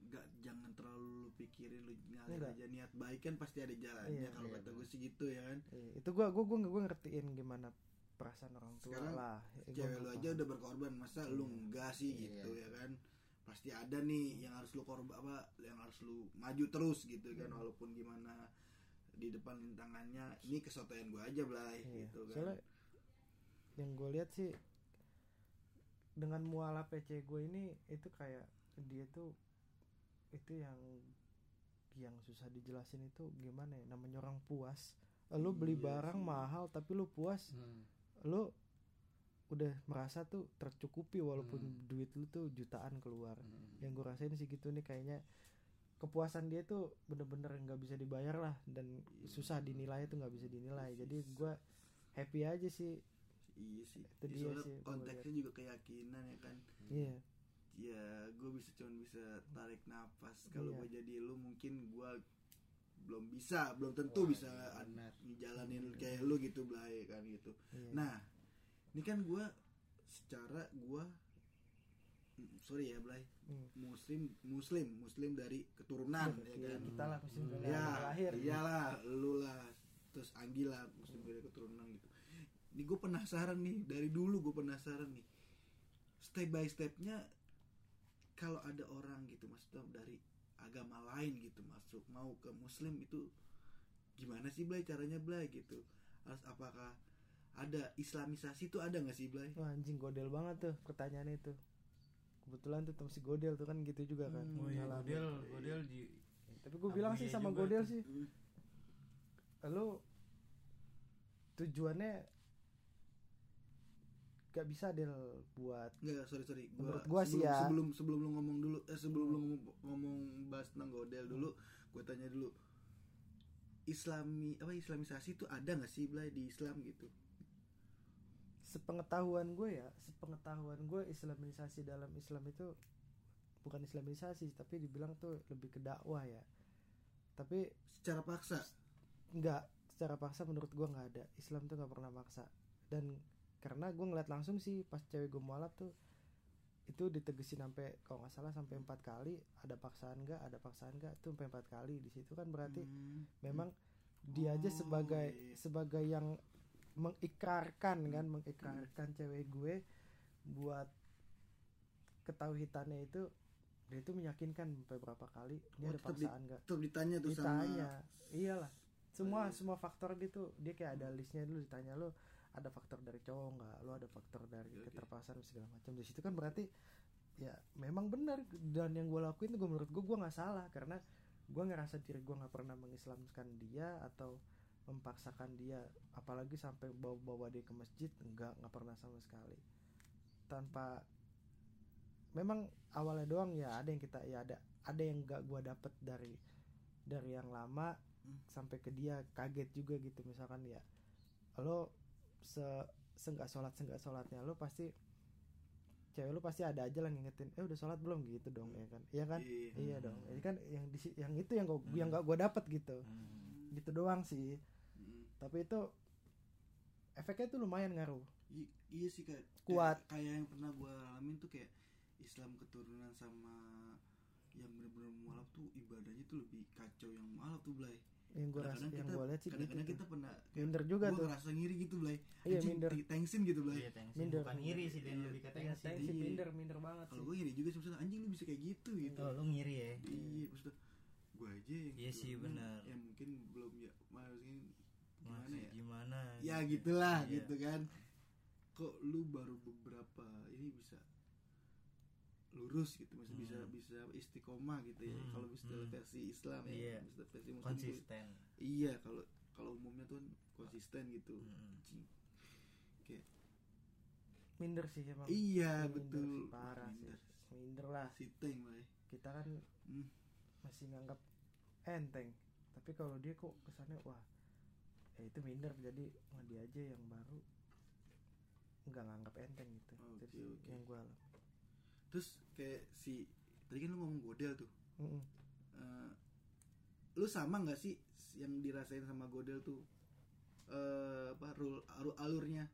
Speaker 1: nggak jangan terlalu lu pikirin lu ngalir
Speaker 2: Enggak.
Speaker 1: aja niat baik kan pasti ada jalannya
Speaker 2: Iya,
Speaker 1: kalau
Speaker 3: iya,
Speaker 1: kata gue sih gitu ya kan
Speaker 2: eh, itu gue gue gue gue ngertiin gimana perasaan orang tua
Speaker 1: Sekarang
Speaker 2: lah Eh, gua
Speaker 1: cewek
Speaker 2: nggak
Speaker 1: lu aja udah berkorban masa lu
Speaker 2: Iya.
Speaker 1: enggak sih
Speaker 3: Iya.
Speaker 1: gitu ya kan pasti ada nih yang harus lu korban apa yang harus lu maju terus gitu kan
Speaker 2: Hmm.
Speaker 1: walaupun gimana di depan rintangannya ini kesotoyan gue aja Blay
Speaker 2: Iya.
Speaker 1: gitu kan
Speaker 2: soalnya yang gue lihat sih dengan mualaf PC gue ini itu kayak dia tuh itu yang yang susah dijelasin itu gimana ya? Namanya orang puas. Lu beli
Speaker 1: Iya
Speaker 2: barang
Speaker 1: sih.
Speaker 2: mahal tapi lu puas lu udah merasa tuh tercukupi walaupun
Speaker 3: Hmm.
Speaker 2: duit lu tuh jutaan keluar. Yang gue rasain sih gitu nih kayaknya kepuasan dia tuh bener-bener nggak bisa dibayar lah dan susah dinilai tuh nggak bisa dinilai. Jadi gue happy aja sih.
Speaker 1: Iya sih.
Speaker 2: Itu
Speaker 1: Ya,
Speaker 2: dia sih,
Speaker 1: konteksnya juga keyakinan ya kan.
Speaker 2: Iya
Speaker 1: ya gue bisa cuman bisa tarik nafas kalau
Speaker 2: Iya.
Speaker 1: gue jadi lu mungkin gue belum bisa belum tentu
Speaker 3: Wah,
Speaker 1: bisa
Speaker 3: iya,
Speaker 1: ngejalanin kayak lu gitu Blay kan gitu.
Speaker 2: Iya.
Speaker 1: Nah ini kan gue secara gue sorry ya Blay.
Speaker 2: Hmm.
Speaker 1: muslim muslim muslim dari keturunan ya
Speaker 2: Iya,
Speaker 1: kan?
Speaker 2: kita lah muslim dari
Speaker 1: ya
Speaker 2: lahir.
Speaker 1: iyalah lu lah. Terus Anggi lah muslim dari keturunan gitu. Ini gue penasaran nih dari dulu gue penasaran nih. Step by stepnya kalau ada orang gitu maksudnya dari agama lain gitu masuk mau ke muslim itu gimana sih Blay caranya Blay gitu harus apakah ada islamisasi itu ada nggak sih Blay
Speaker 2: Wah anjing godel banget tuh pertanyaan itu kebetulan tuh masih godel tuh kan gitu juga kan
Speaker 1: Hmm.
Speaker 3: oh iya godel godel di
Speaker 2: tapi gue bilang sih sama
Speaker 3: juga
Speaker 2: godel
Speaker 3: tuh.
Speaker 2: sih
Speaker 1: Hmm.
Speaker 2: lu tujuannya gak bisa del buat
Speaker 1: Enggak, sorry sorry. Gua,
Speaker 2: Menurut gua sih
Speaker 1: sebelum,
Speaker 2: ya.
Speaker 1: Sebelum sebelum lu ngomong dulu, eh, sebelum lu ngomong, ngomong bahas tentang godel dulu, gue tanya dulu. Islami apa Islamisasi itu ada nggak sih Blay di Islam gitu?
Speaker 2: sepengetahuan gue ya sepengetahuan gue islamisasi dalam Islam itu bukan islamisasi tapi dibilang tuh lebih ke dakwah ya tapi
Speaker 1: Secara paksa.
Speaker 2: nggak secara paksa menurut gue nggak ada Islam tuh nggak pernah maksa dan karena gue ngeliat langsung sih pas cewek gue mualaf tuh itu ditegesin sampai kalau nggak salah sampai empat kali ada paksaan nggak ada paksaan nggak itu sampai empat kali di situ kan berarti
Speaker 1: Hmm.
Speaker 2: memang dia aja
Speaker 1: Oh,
Speaker 2: sebagai
Speaker 1: iya.
Speaker 2: sebagai yang mengikrarkan kan mengikrarkan cewek gue buat ketauhidannya itu dia itu meyakinkan sampai berapa kali dia
Speaker 1: Oh,
Speaker 2: ada paksaan nggak
Speaker 1: Tetap ditanya tuh
Speaker 2: ditanya
Speaker 1: sama
Speaker 2: iyalah semua
Speaker 1: Oh, iya.
Speaker 2: semua faktor gitu dia kayak ada listnya dulu ditanya lu ada faktor dari cowok nggak? Lu ada faktor dari keterpaksaan segala macam. Di situ kan berarti ya memang benar. Dan yang gue lakuin gua- menurut gue gue nggak salah. Karena gue ngerasa diri gue nggak pernah mengislamkan dia atau memaksakan dia. Apalagi sampai bawa-bawa dia ke masjid enggak nggak pernah sama sekali. Tanpa memang awalnya doang ya ada yang kita ya ada ada yang nggak gue dapet dari dari yang lama
Speaker 1: Hmm.
Speaker 2: sampai ke dia. Kaget juga gitu misalkan ya lo se seenggak sholat seenggak sholatnya lo pasti cewek lo pasti ada aja lah ngingetin eh udah sholat belum gitu dong ya kan iya kan
Speaker 1: Iya.
Speaker 2: iya
Speaker 3: Hmm.
Speaker 2: dong ini kan yang di yang itu yang gua
Speaker 3: Hmm.
Speaker 2: yang nggak gue dapet gitu
Speaker 3: Hmm.
Speaker 2: gitu doang sih
Speaker 1: Hmm.
Speaker 2: tapi itu efeknya tuh lumayan ngaruh
Speaker 1: I- iya sih kayak
Speaker 2: Kuat.
Speaker 1: kayak, kayak yang pernah gue alamin tuh kayak Islam keturunan sama yang bener-bener mualaf tuh ibadahnya tuh lebih kacau yang mualaf tuh Blay.
Speaker 2: Yang gue rasa
Speaker 1: Kadang-kadang
Speaker 2: yang
Speaker 1: kita-
Speaker 2: gue lihat sih gitu
Speaker 1: kadang-kadang
Speaker 2: tuh.
Speaker 1: kita pernah
Speaker 2: minder juga
Speaker 1: gue
Speaker 2: tuh
Speaker 1: ngerasa ngiri gitu Blay.
Speaker 2: Iya,
Speaker 1: Anjing,
Speaker 2: minder.
Speaker 1: thanksin gitu Blay.
Speaker 3: Iya.
Speaker 2: Minder,
Speaker 3: bukan
Speaker 2: minder.
Speaker 3: iri sih dan
Speaker 1: Iya.
Speaker 3: lebih ke
Speaker 2: Iya,
Speaker 1: Iya.
Speaker 2: minder minder banget
Speaker 1: Kalau
Speaker 2: sih
Speaker 1: gue ngiri juga sih maksudnya anjing lu bisa kayak gitu gitu.
Speaker 3: oh lu ngiri ya
Speaker 1: Iya, maksudnya gue aja yang
Speaker 3: Iya sih,
Speaker 1: keturunan
Speaker 3: benar.
Speaker 1: Ya mungkin belum ya maksudnya gimana ya?
Speaker 3: gimana
Speaker 1: Ya
Speaker 3: gitu.
Speaker 1: gitulah gitu kan. Kok lu baru beberapa ini bisa lurus gitu masih bisa
Speaker 3: Hmm.
Speaker 1: bisa istiqomah gitu ya
Speaker 3: Hmm,
Speaker 1: kalau istilah
Speaker 3: hmm.
Speaker 1: versi Islam ya
Speaker 3: Iya.
Speaker 1: istilah versi Muslim
Speaker 3: konsisten
Speaker 1: iya kalau kalau umumnya tuh kan konsisten gitu
Speaker 3: Hmm.
Speaker 1: Anjing. kayak
Speaker 2: minder sih emang
Speaker 1: iya
Speaker 2: Minder
Speaker 1: betul
Speaker 2: sih, parah
Speaker 1: Minder.
Speaker 2: sih minder lah
Speaker 1: lah
Speaker 2: kita kan
Speaker 1: Hmm.
Speaker 2: masih nganggap enteng tapi kalau dia kok kesannya wah ya itu minder jadi dia aja yang baru nggak nganggap enteng gitu Itu sih
Speaker 1: oke.
Speaker 2: yang gue
Speaker 1: terus kayak si tadi kan lu ngomong godel tuh
Speaker 2: Mm-mm.
Speaker 1: Eh, lu sama nggak sih yang dirasain sama godel tuh eh apa rul- alu- alurnya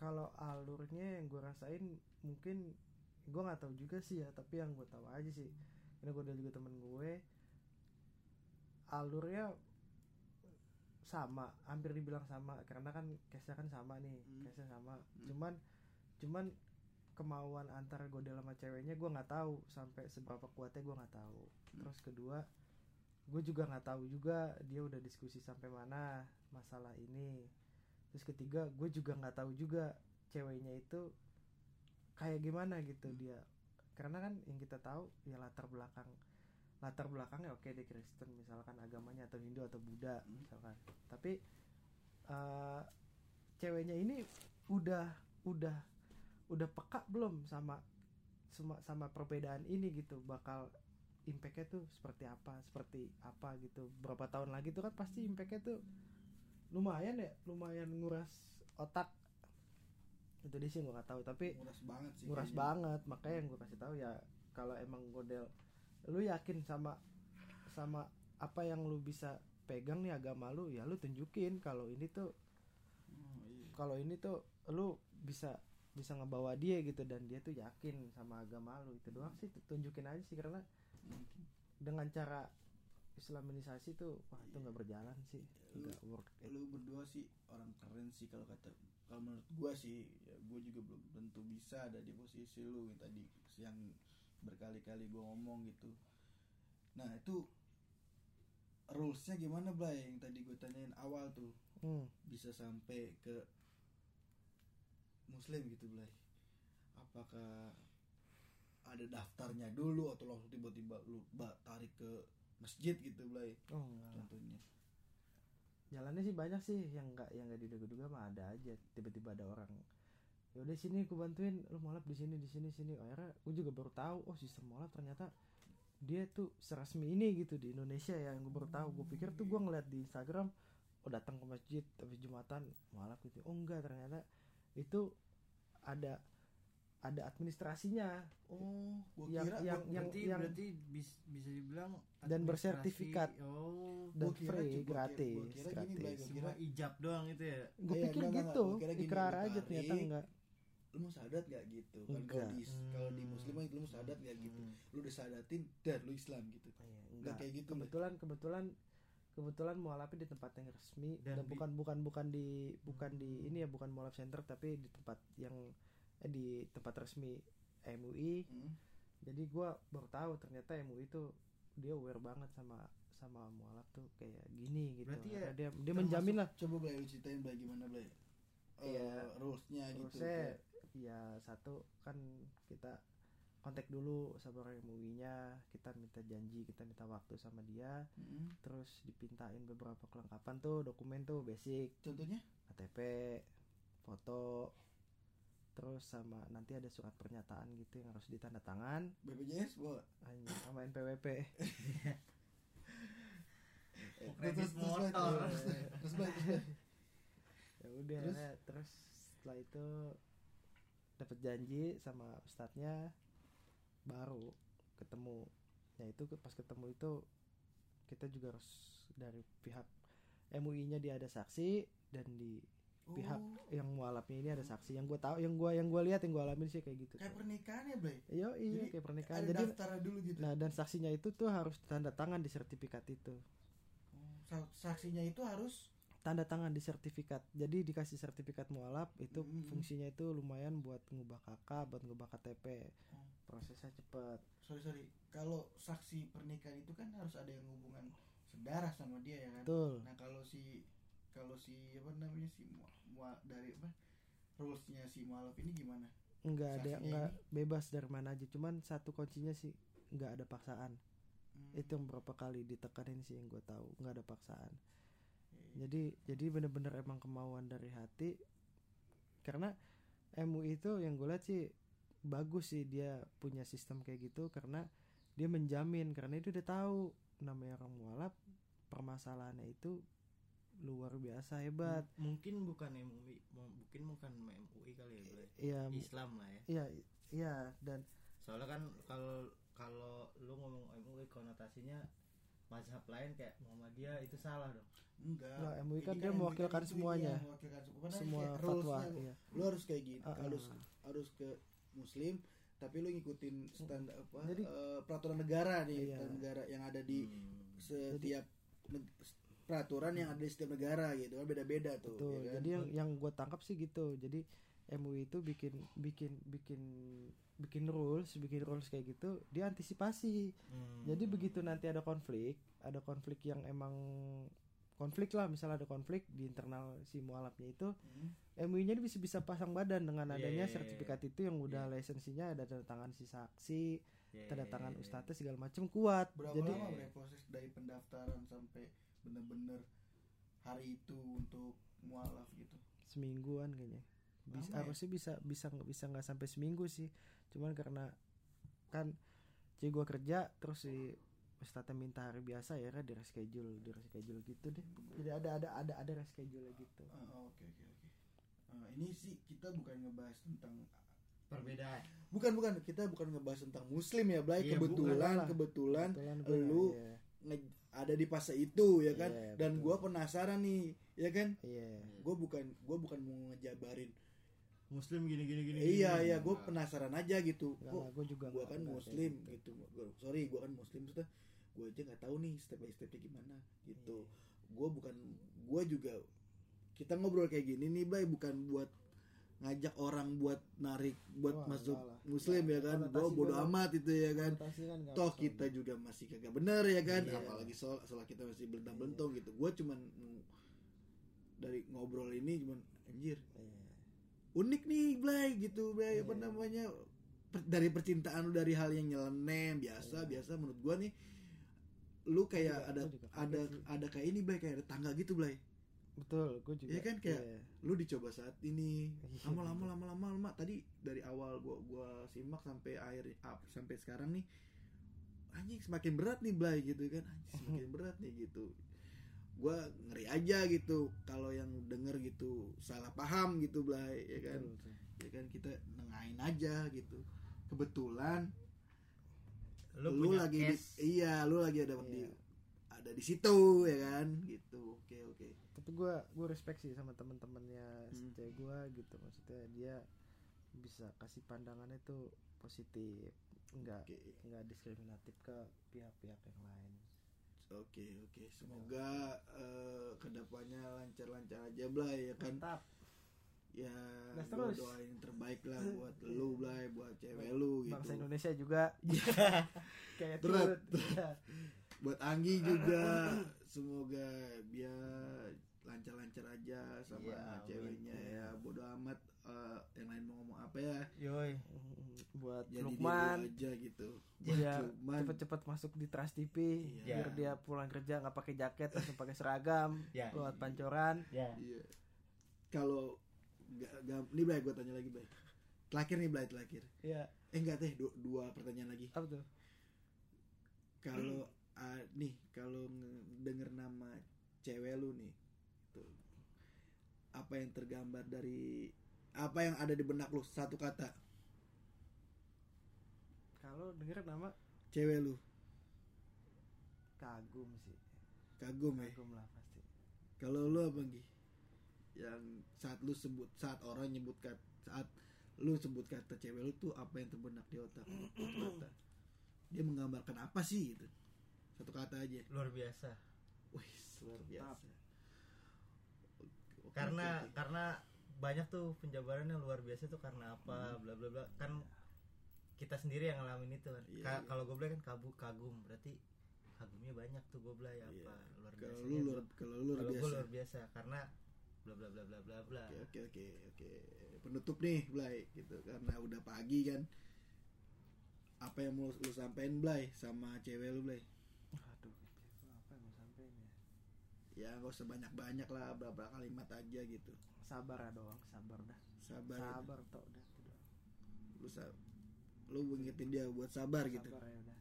Speaker 2: kalau alurnya yang gue rasain mungkin gue nggak tahu juga sih ya tapi yang gue tahu aja sih ini gue juga temen gue alurnya sama hampir dibilang sama karena kan case kan sama nih
Speaker 1: Hmm.
Speaker 2: case sama
Speaker 1: Hmm.
Speaker 2: cuman cuman kemauan antara godel sama ceweknya gue nggak tahu sampai seberapa kuatnya gue nggak tahu
Speaker 1: Hmm.
Speaker 2: terus kedua gue juga nggak tahu juga dia udah diskusi sampai mana masalah ini terus ketiga gue juga nggak tahu juga ceweknya itu kayak gimana gitu
Speaker 1: Hmm.
Speaker 2: dia karena kan yang kita tahu ya latar belakang latar belakangnya oke dia Kristen misalkan agamanya atau Hindu atau Buddha
Speaker 1: Hmm.
Speaker 2: misalkan tapi eh, ceweknya ini udah udah udah peka belum sama sama sama perbedaan ini gitu bakal impactnya tuh seperti apa seperti apa gitu berapa tahun lagi tuh kan pasti impactnya tuh lumayan ya lumayan nguras otak itu dia sih gue nggak tahu tapi
Speaker 1: nguras banget sih
Speaker 2: nguras
Speaker 1: kayaknya.
Speaker 2: banget makanya yang gue kasih tahu ya kalau emang model lu yakin sama sama apa yang lu bisa pegang nih agama lu ya lu tunjukin kalau ini tuh
Speaker 1: Oh, iya.
Speaker 2: kalau ini tuh lu bisa bisa ngebawa dia gitu dan dia tuh yakin sama agama lu. Itu doang sih tunjukin aja sih karena dengan cara islamisasi tuh wah itu nggak berjalan sih. Nggak work it.
Speaker 1: lu berdua sih orang keren sih kalau kata kalau menurut gua sih ya gua juga belum tentu bisa ada di posisi lu yang tadi yang berkali-kali gua ngomong gitu. Nah itu rulesnya gimana Blay? Yang tadi gue tanyain awal tuh.
Speaker 2: Hmm.
Speaker 1: bisa sampai ke muslim gitu Blay. Apakah ada daftarnya dulu atau langsung tiba-tiba lu tarik ke masjid gitu Blay?
Speaker 2: Oh enggak.
Speaker 1: contohnya.
Speaker 2: Jalannya sih banyak sih. Yang nggak yang nggak diduga-duga mah ada aja. Tiba-tiba ada orang ya udah sini aku bantuin. Lu molap di sini di sini sini. Akhirnya gue juga baru tahu oh sistem molap ternyata dia tuh seresmi ini gitu di Indonesia ya. Yang gue baru tahu gue pikir tuh gue ngeliat di Instagram oh datang ke masjid tapi jumatan molap gitu. Oh enggak ternyata itu ada ada administrasinya.
Speaker 1: Oh gua
Speaker 2: Yang-
Speaker 1: kira
Speaker 2: yang-
Speaker 1: gua-
Speaker 2: yang-
Speaker 3: berarti
Speaker 2: yang-
Speaker 3: berarti bis- bisa dibilang
Speaker 2: Dan bersertifikat.
Speaker 3: oh
Speaker 2: dan
Speaker 1: Gua kira
Speaker 2: free
Speaker 1: cuma- gua
Speaker 2: gratis
Speaker 1: kira gini,
Speaker 2: gratis.
Speaker 1: Blay, gua
Speaker 3: cuma ijab doang itu ya?
Speaker 2: Gue
Speaker 1: Iya,
Speaker 2: pikir
Speaker 1: enggak,
Speaker 2: gitu.
Speaker 1: gua kira gini,
Speaker 2: ikrar aja ternyata
Speaker 1: tarik,
Speaker 2: enggak.
Speaker 1: lu mau sadat gak gitu? Kan kalau di kalau di
Speaker 3: Hmm.
Speaker 1: muslim lu mau sadat gak gitu?
Speaker 3: Hmm.
Speaker 1: lu udah sadatin dan lu islam gitu.
Speaker 2: Iya,
Speaker 1: enggak
Speaker 2: enggak.
Speaker 1: kayak gitu
Speaker 2: kebetulan kebetulan kebetulan mualafnya di tempat yang resmi
Speaker 3: Dan
Speaker 2: dan,
Speaker 3: di-
Speaker 2: bukan bukan bukan di bukan di ini ya bukan mualaf center tapi di tempat yang eh, di tempat resmi MUI
Speaker 1: Hmm.
Speaker 2: jadi gua baru tahu ternyata MUI itu dia aware banget sama sama mualaf tuh kayak gini gitu.
Speaker 3: Berarti ya
Speaker 2: dia dia menjamin lah.
Speaker 1: coba Blay ceritain Blay gimana Blay Eh, rulesnya gitu
Speaker 2: ya satu kan kita kontak dulu sama orang MUI-nya kita minta janji kita minta waktu sama dia
Speaker 1: Hmm.
Speaker 2: terus dipintain beberapa kelengkapan tuh dokumen tuh basic
Speaker 1: contohnya
Speaker 2: KTP foto terus sama nanti ada surat pernyataan gitu yang harus ditanda tangan
Speaker 1: BPJS bawa
Speaker 2: anjing, sama NPWP
Speaker 1: terus- terus,
Speaker 3: motor.
Speaker 1: terus, terus terus
Speaker 2: ya udah
Speaker 1: Terus?
Speaker 2: terus? terus setelah itu dapat janji sama ustadznya baru ketemu ya itu pas ketemu itu kita juga harus dari pihak MUI-nya dia ada saksi dan di pihak
Speaker 1: Oh,
Speaker 2: yang mualafnya ini ada saksi yang gue tahu yang gue yang gue lihat yang gue alamin sih kayak gitu
Speaker 1: kayak pernikahan ya Blay
Speaker 2: Iya iya
Speaker 1: Jadi
Speaker 2: kayak pernikahan.
Speaker 1: ada
Speaker 2: Jadi
Speaker 1: daftarnya dulu gitu
Speaker 2: nah dan saksinya itu tuh harus tanda tangan di sertifikat itu.
Speaker 1: Oh, sa- saksinya itu harus
Speaker 2: Tanda tangan di sertifikat. Jadi dikasih sertifikat mualaf itu
Speaker 1: Hmm.
Speaker 2: fungsinya itu lumayan buat ngubah kakak, buat ngubah KTP.
Speaker 1: Oh.
Speaker 2: Prosesnya cepet.
Speaker 1: sorry sorry kalau saksi pernikahan itu kan harus ada yang hubungan sedarah sama dia ya kan
Speaker 2: Betul.
Speaker 1: nah kalau si kalau si apa namanya si mua, mua- dari apa rulesnya si mualaf ini gimana
Speaker 2: Enggak ada enggak bebas dari mana aja. Cuman satu kuncinya sih nggak ada paksaan.
Speaker 1: Hmm,
Speaker 2: Itu yang berapa kali ditekanin sih yang gue tahu nggak ada paksaan.
Speaker 1: iya.
Speaker 2: jadi jadi bener-bener emang kemauan dari hati karena MUI itu yang gue lihat sih bagus sih dia punya sistem kayak gitu karena dia menjamin karena itu udah tahu namanya orang mualaf permasalahannya itu luar biasa hebat
Speaker 3: M- mungkin bukan MUI mu- mungkin bukan MUI kali ya Bray.
Speaker 2: iya
Speaker 3: Islam lah ya
Speaker 2: iya iya dan
Speaker 3: soalnya kan kalau kalau lu ngomong MUI konotasinya mazhab lain kayak Muhammadiyah itu salah dong
Speaker 1: enggak
Speaker 2: Nah, MUI kan dia
Speaker 1: MUI
Speaker 2: mewakilkan
Speaker 1: itu
Speaker 2: semuanya.
Speaker 1: mewakilkan semua
Speaker 2: semua fatwa iya
Speaker 1: lu harus kayak gini
Speaker 2: ah.
Speaker 1: harus harus ke muslim tapi lu ngikutin standar apa
Speaker 2: Jadi-
Speaker 1: eh, peraturan negara nih
Speaker 2: Iya.
Speaker 1: peraturan negara yang ada di
Speaker 3: Hmm.
Speaker 1: setiap neg- peraturan yang ada di setiap negara gitu kan beda-beda tuh
Speaker 2: Betul.
Speaker 1: ya kan?
Speaker 2: Jadi yang yang gue tangkap sih gitu. Jadi MUI itu bikin bikin bikin bikin rules, bikin rules kayak gitu, dia antisipasi.
Speaker 3: Hmm.
Speaker 2: Jadi begitu nanti ada konflik, ada konflik yang emang konflik lah, misalnya ada konflik di internal si mualafnya itu,
Speaker 1: Hmm.
Speaker 2: MUI-nya bisa bisa pasang badan dengan adanya
Speaker 3: iya.
Speaker 2: sertifikat itu yang udah lisensinya ada tanda tangan si saksi,
Speaker 3: Ya,
Speaker 2: tanda tangan
Speaker 3: ya.
Speaker 2: ustadznya segala macam kuat.
Speaker 1: berapa
Speaker 2: Jadi
Speaker 1: lama bre proses dari pendaftaran sampai bener-bener hari itu untuk mualaf gitu
Speaker 2: semingguan kayaknya bisa
Speaker 1: Lama ya?
Speaker 2: harusnya bisa bisa nggak bisa nggak sampai seminggu sih cuman karena kan jadi gue kerja terus si Ustadznya minta hari biasa ya kan di reschedule di reschedule gitu deh. Jadi ada ada ada ada reschedule gitu.
Speaker 1: Ah, oke oke oke. Ah, ini sih kita bukan ngebahas tentang
Speaker 3: perbedaan.
Speaker 1: Bukan bukan. Kita bukan ngebahas tentang muslim ya Blay.
Speaker 3: Iya,
Speaker 1: kebetulan
Speaker 2: bukan
Speaker 1: kebetulan
Speaker 2: Kebetulan
Speaker 1: lu
Speaker 2: iya,
Speaker 1: nge- ada di fase itu ya kan?
Speaker 2: Iya,
Speaker 1: dan gua penasaran nih ya kan?
Speaker 2: Iya.
Speaker 1: Gue bukan gua bukan mau ngejabarin
Speaker 3: muslim gini gini gini
Speaker 1: iya
Speaker 3: gini.
Speaker 1: iya gue penasaran aja gitu.
Speaker 2: Gue juga
Speaker 1: gua
Speaker 2: nggak-
Speaker 1: kan muslim
Speaker 2: gitu.
Speaker 1: gitu, Gua- sorry gua kan muslim sudah gue aja nggak tahu nih step by stepnya gimana gitu
Speaker 2: Iya.
Speaker 1: gue bukan gue juga kita ngobrol kayak gini nih Blay bukan buat ngajak orang buat narik buat
Speaker 2: Wah,
Speaker 1: masuk
Speaker 2: lah.
Speaker 1: muslim ya kan gue bodo
Speaker 2: gua-
Speaker 1: amat itu ya kan
Speaker 2: kan
Speaker 1: toh kita juga masih kagak bener ya kan
Speaker 2: Iya.
Speaker 1: apalagi soal soal kita masih belentang belentong gitu gue cuman dari ngobrol ini cuman anjir
Speaker 2: Iya.
Speaker 1: unik nih Blay gitu Blay apa
Speaker 2: Iya.
Speaker 1: namanya per- dari percintaan lu dari hal yang nyeleneh biasa
Speaker 2: Iya.
Speaker 1: biasa menurut gua nih lu kayak
Speaker 2: juga-
Speaker 1: ada
Speaker 2: juga
Speaker 1: ada
Speaker 2: sih.
Speaker 1: ada kayak ini Blay kayak ada tangga gitu Blay
Speaker 2: betul gue juga
Speaker 1: Iya kan, kayak-
Speaker 2: iya.
Speaker 1: lu dicoba saat ini
Speaker 2: Iya,
Speaker 1: lama-lama
Speaker 2: bener.
Speaker 1: lama-lama lama tadi dari awal gua gua simak sampai akhir up sampai sekarang nih anjing semakin berat nih Blay gitu kan anjing semakin berat nih gitu gua ngeri aja gitu kalau yang denger gitu salah paham gitu Blay ya kan
Speaker 2: Betul tuh.
Speaker 1: ya kan kita nengahin aja gitu kebetulan
Speaker 3: lu,
Speaker 1: lu,
Speaker 3: punya
Speaker 1: lagi di, iya lu lagi ada di
Speaker 2: Iya.
Speaker 1: ada di situ ya kan? Gitu. Oke oke.
Speaker 2: Tapi gue gue respect sih sama teman-temannya
Speaker 1: Hmm.
Speaker 2: cewek gue gitu. Maksudnya dia bisa kasih pandangannya tuh positif enggak
Speaker 1: oke.
Speaker 2: enggak diskriminatif ke pihak-pihak yang lain.
Speaker 1: Oke oke. Semoga eh, ke depannya lancar-lancar aja Blay ya kan?
Speaker 2: Mantap
Speaker 1: ya gua
Speaker 2: terus.
Speaker 1: doain yang terbaik lah buat lu Blay buat cewek lu gitu
Speaker 2: bangsa Indonesia juga kayak. Iya.
Speaker 1: buat Anggi juga semoga biar lancar-lancar aja sama
Speaker 3: Iya, amin.
Speaker 1: ceweknya ya bodo amat eh, yang lain mau ngomong apa ya
Speaker 3: yoi
Speaker 2: buat
Speaker 1: jadi
Speaker 2: Lukman
Speaker 1: dia aja gitu Lukman
Speaker 2: cepet-cepet masuk di Trans TV
Speaker 1: Iya.
Speaker 2: biar dia pulang kerja nggak pakai jaket langsung pakai seragam
Speaker 3: Ya.
Speaker 2: buat pancoran
Speaker 3: ya
Speaker 1: iya kalau ini Blay gue tanya lagi Blay. Terakhir nih Blay terakhir.
Speaker 2: Ya
Speaker 1: eh enggak teh dua, dua pertanyaan lagi.
Speaker 2: Apa tuh?
Speaker 1: Kalau ah, nih kalau nge- denger nama cewek lu nih tuh apa yang tergambar dari apa yang ada di benak lu? Satu kata.
Speaker 2: Kalau denger nama?
Speaker 1: Cewek lu.
Speaker 2: Kagum sih.
Speaker 1: Kagum ya
Speaker 2: kagum lah pasti.
Speaker 1: Kalau lu apa Gi? Yang saat lu sebut saat orang nyebut kata saat lu sebut kata cewek lu tuh apa yang terbenak di otak lu? kata. Dia menggambarkan apa sih gitu? Satu kata aja.
Speaker 3: Luar biasa.
Speaker 1: Wih luar biasa. Oke,
Speaker 3: karena
Speaker 1: oke, oke.
Speaker 3: karena banyak tuh penjabarannya luar biasa tuh karena apa bla bla bla. Kan kita sendiri yang ngalamin itu kan.
Speaker 1: Iya,
Speaker 3: Ka-
Speaker 1: iya.
Speaker 3: kalau gue bilang kan kabu kagum. Berarti kagumnya banyak tuh gue bilang
Speaker 1: Iya.
Speaker 3: apa luar
Speaker 1: kalau
Speaker 3: biasa
Speaker 1: lu luar kalau lu luar
Speaker 3: kalau gue
Speaker 1: biasa.
Speaker 3: luar biasa. Karena bla bla bla bla bla bla
Speaker 1: Oke oke oke oke. Penutup nih Blay gitu karena udah pagi kan. Apa yang mau lu sampein Blay sama cewek lu Blay?
Speaker 2: aduh apa yang mau sampein ya
Speaker 1: Ya nggak usah banyak-banyak lah beberapa kalimat aja gitu.
Speaker 2: sabar ya doang sabar dah
Speaker 1: Sabar. gitu.
Speaker 2: sabar tok udah udah
Speaker 1: Lu sa- lu ngingetin dia buat sabar gitu.
Speaker 2: sabar ya udah.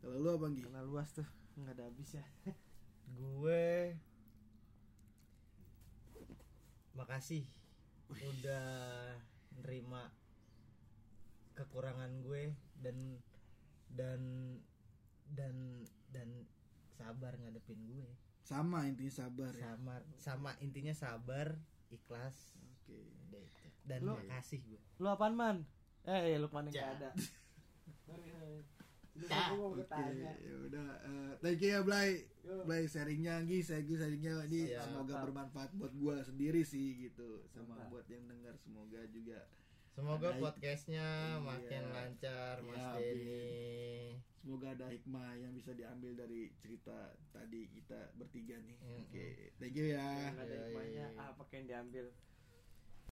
Speaker 1: Kalau lu apa Gi?
Speaker 2: karena luas tuh nggak ada habisnya
Speaker 3: gue makasih udah nerima kekurangan gue dan dan dan dan sabar ngadepin gue
Speaker 1: Sama intinya sabar ya.
Speaker 3: sama sama intinya sabar ikhlas
Speaker 1: Oke.
Speaker 3: Dan
Speaker 2: Lu-
Speaker 3: makasih gue
Speaker 2: lu apaan man eh Lukman yang
Speaker 3: Ja.
Speaker 2: nggak ada
Speaker 1: Oke, ya udah eh, thank you ya Blay. Blay sharingnya Gi, saya Gi sharingnya ini
Speaker 3: Siap.
Speaker 1: semoga bermanfaat buat gua sendiri sih gitu sama
Speaker 2: Mantap.
Speaker 1: buat yang dengar semoga juga
Speaker 3: semoga
Speaker 1: Ada-
Speaker 3: podcastnya
Speaker 1: Iya.
Speaker 3: makin lancar mas
Speaker 1: Ya,
Speaker 3: Denny
Speaker 1: Semoga ada hikmah yang bisa diambil dari cerita tadi kita bertiga nih.
Speaker 3: Mm-mm.
Speaker 1: Oke, thank you ya.
Speaker 2: Nggak ada
Speaker 3: Iya,
Speaker 2: hikmahnya
Speaker 3: iya, iya.
Speaker 2: apa yang diambil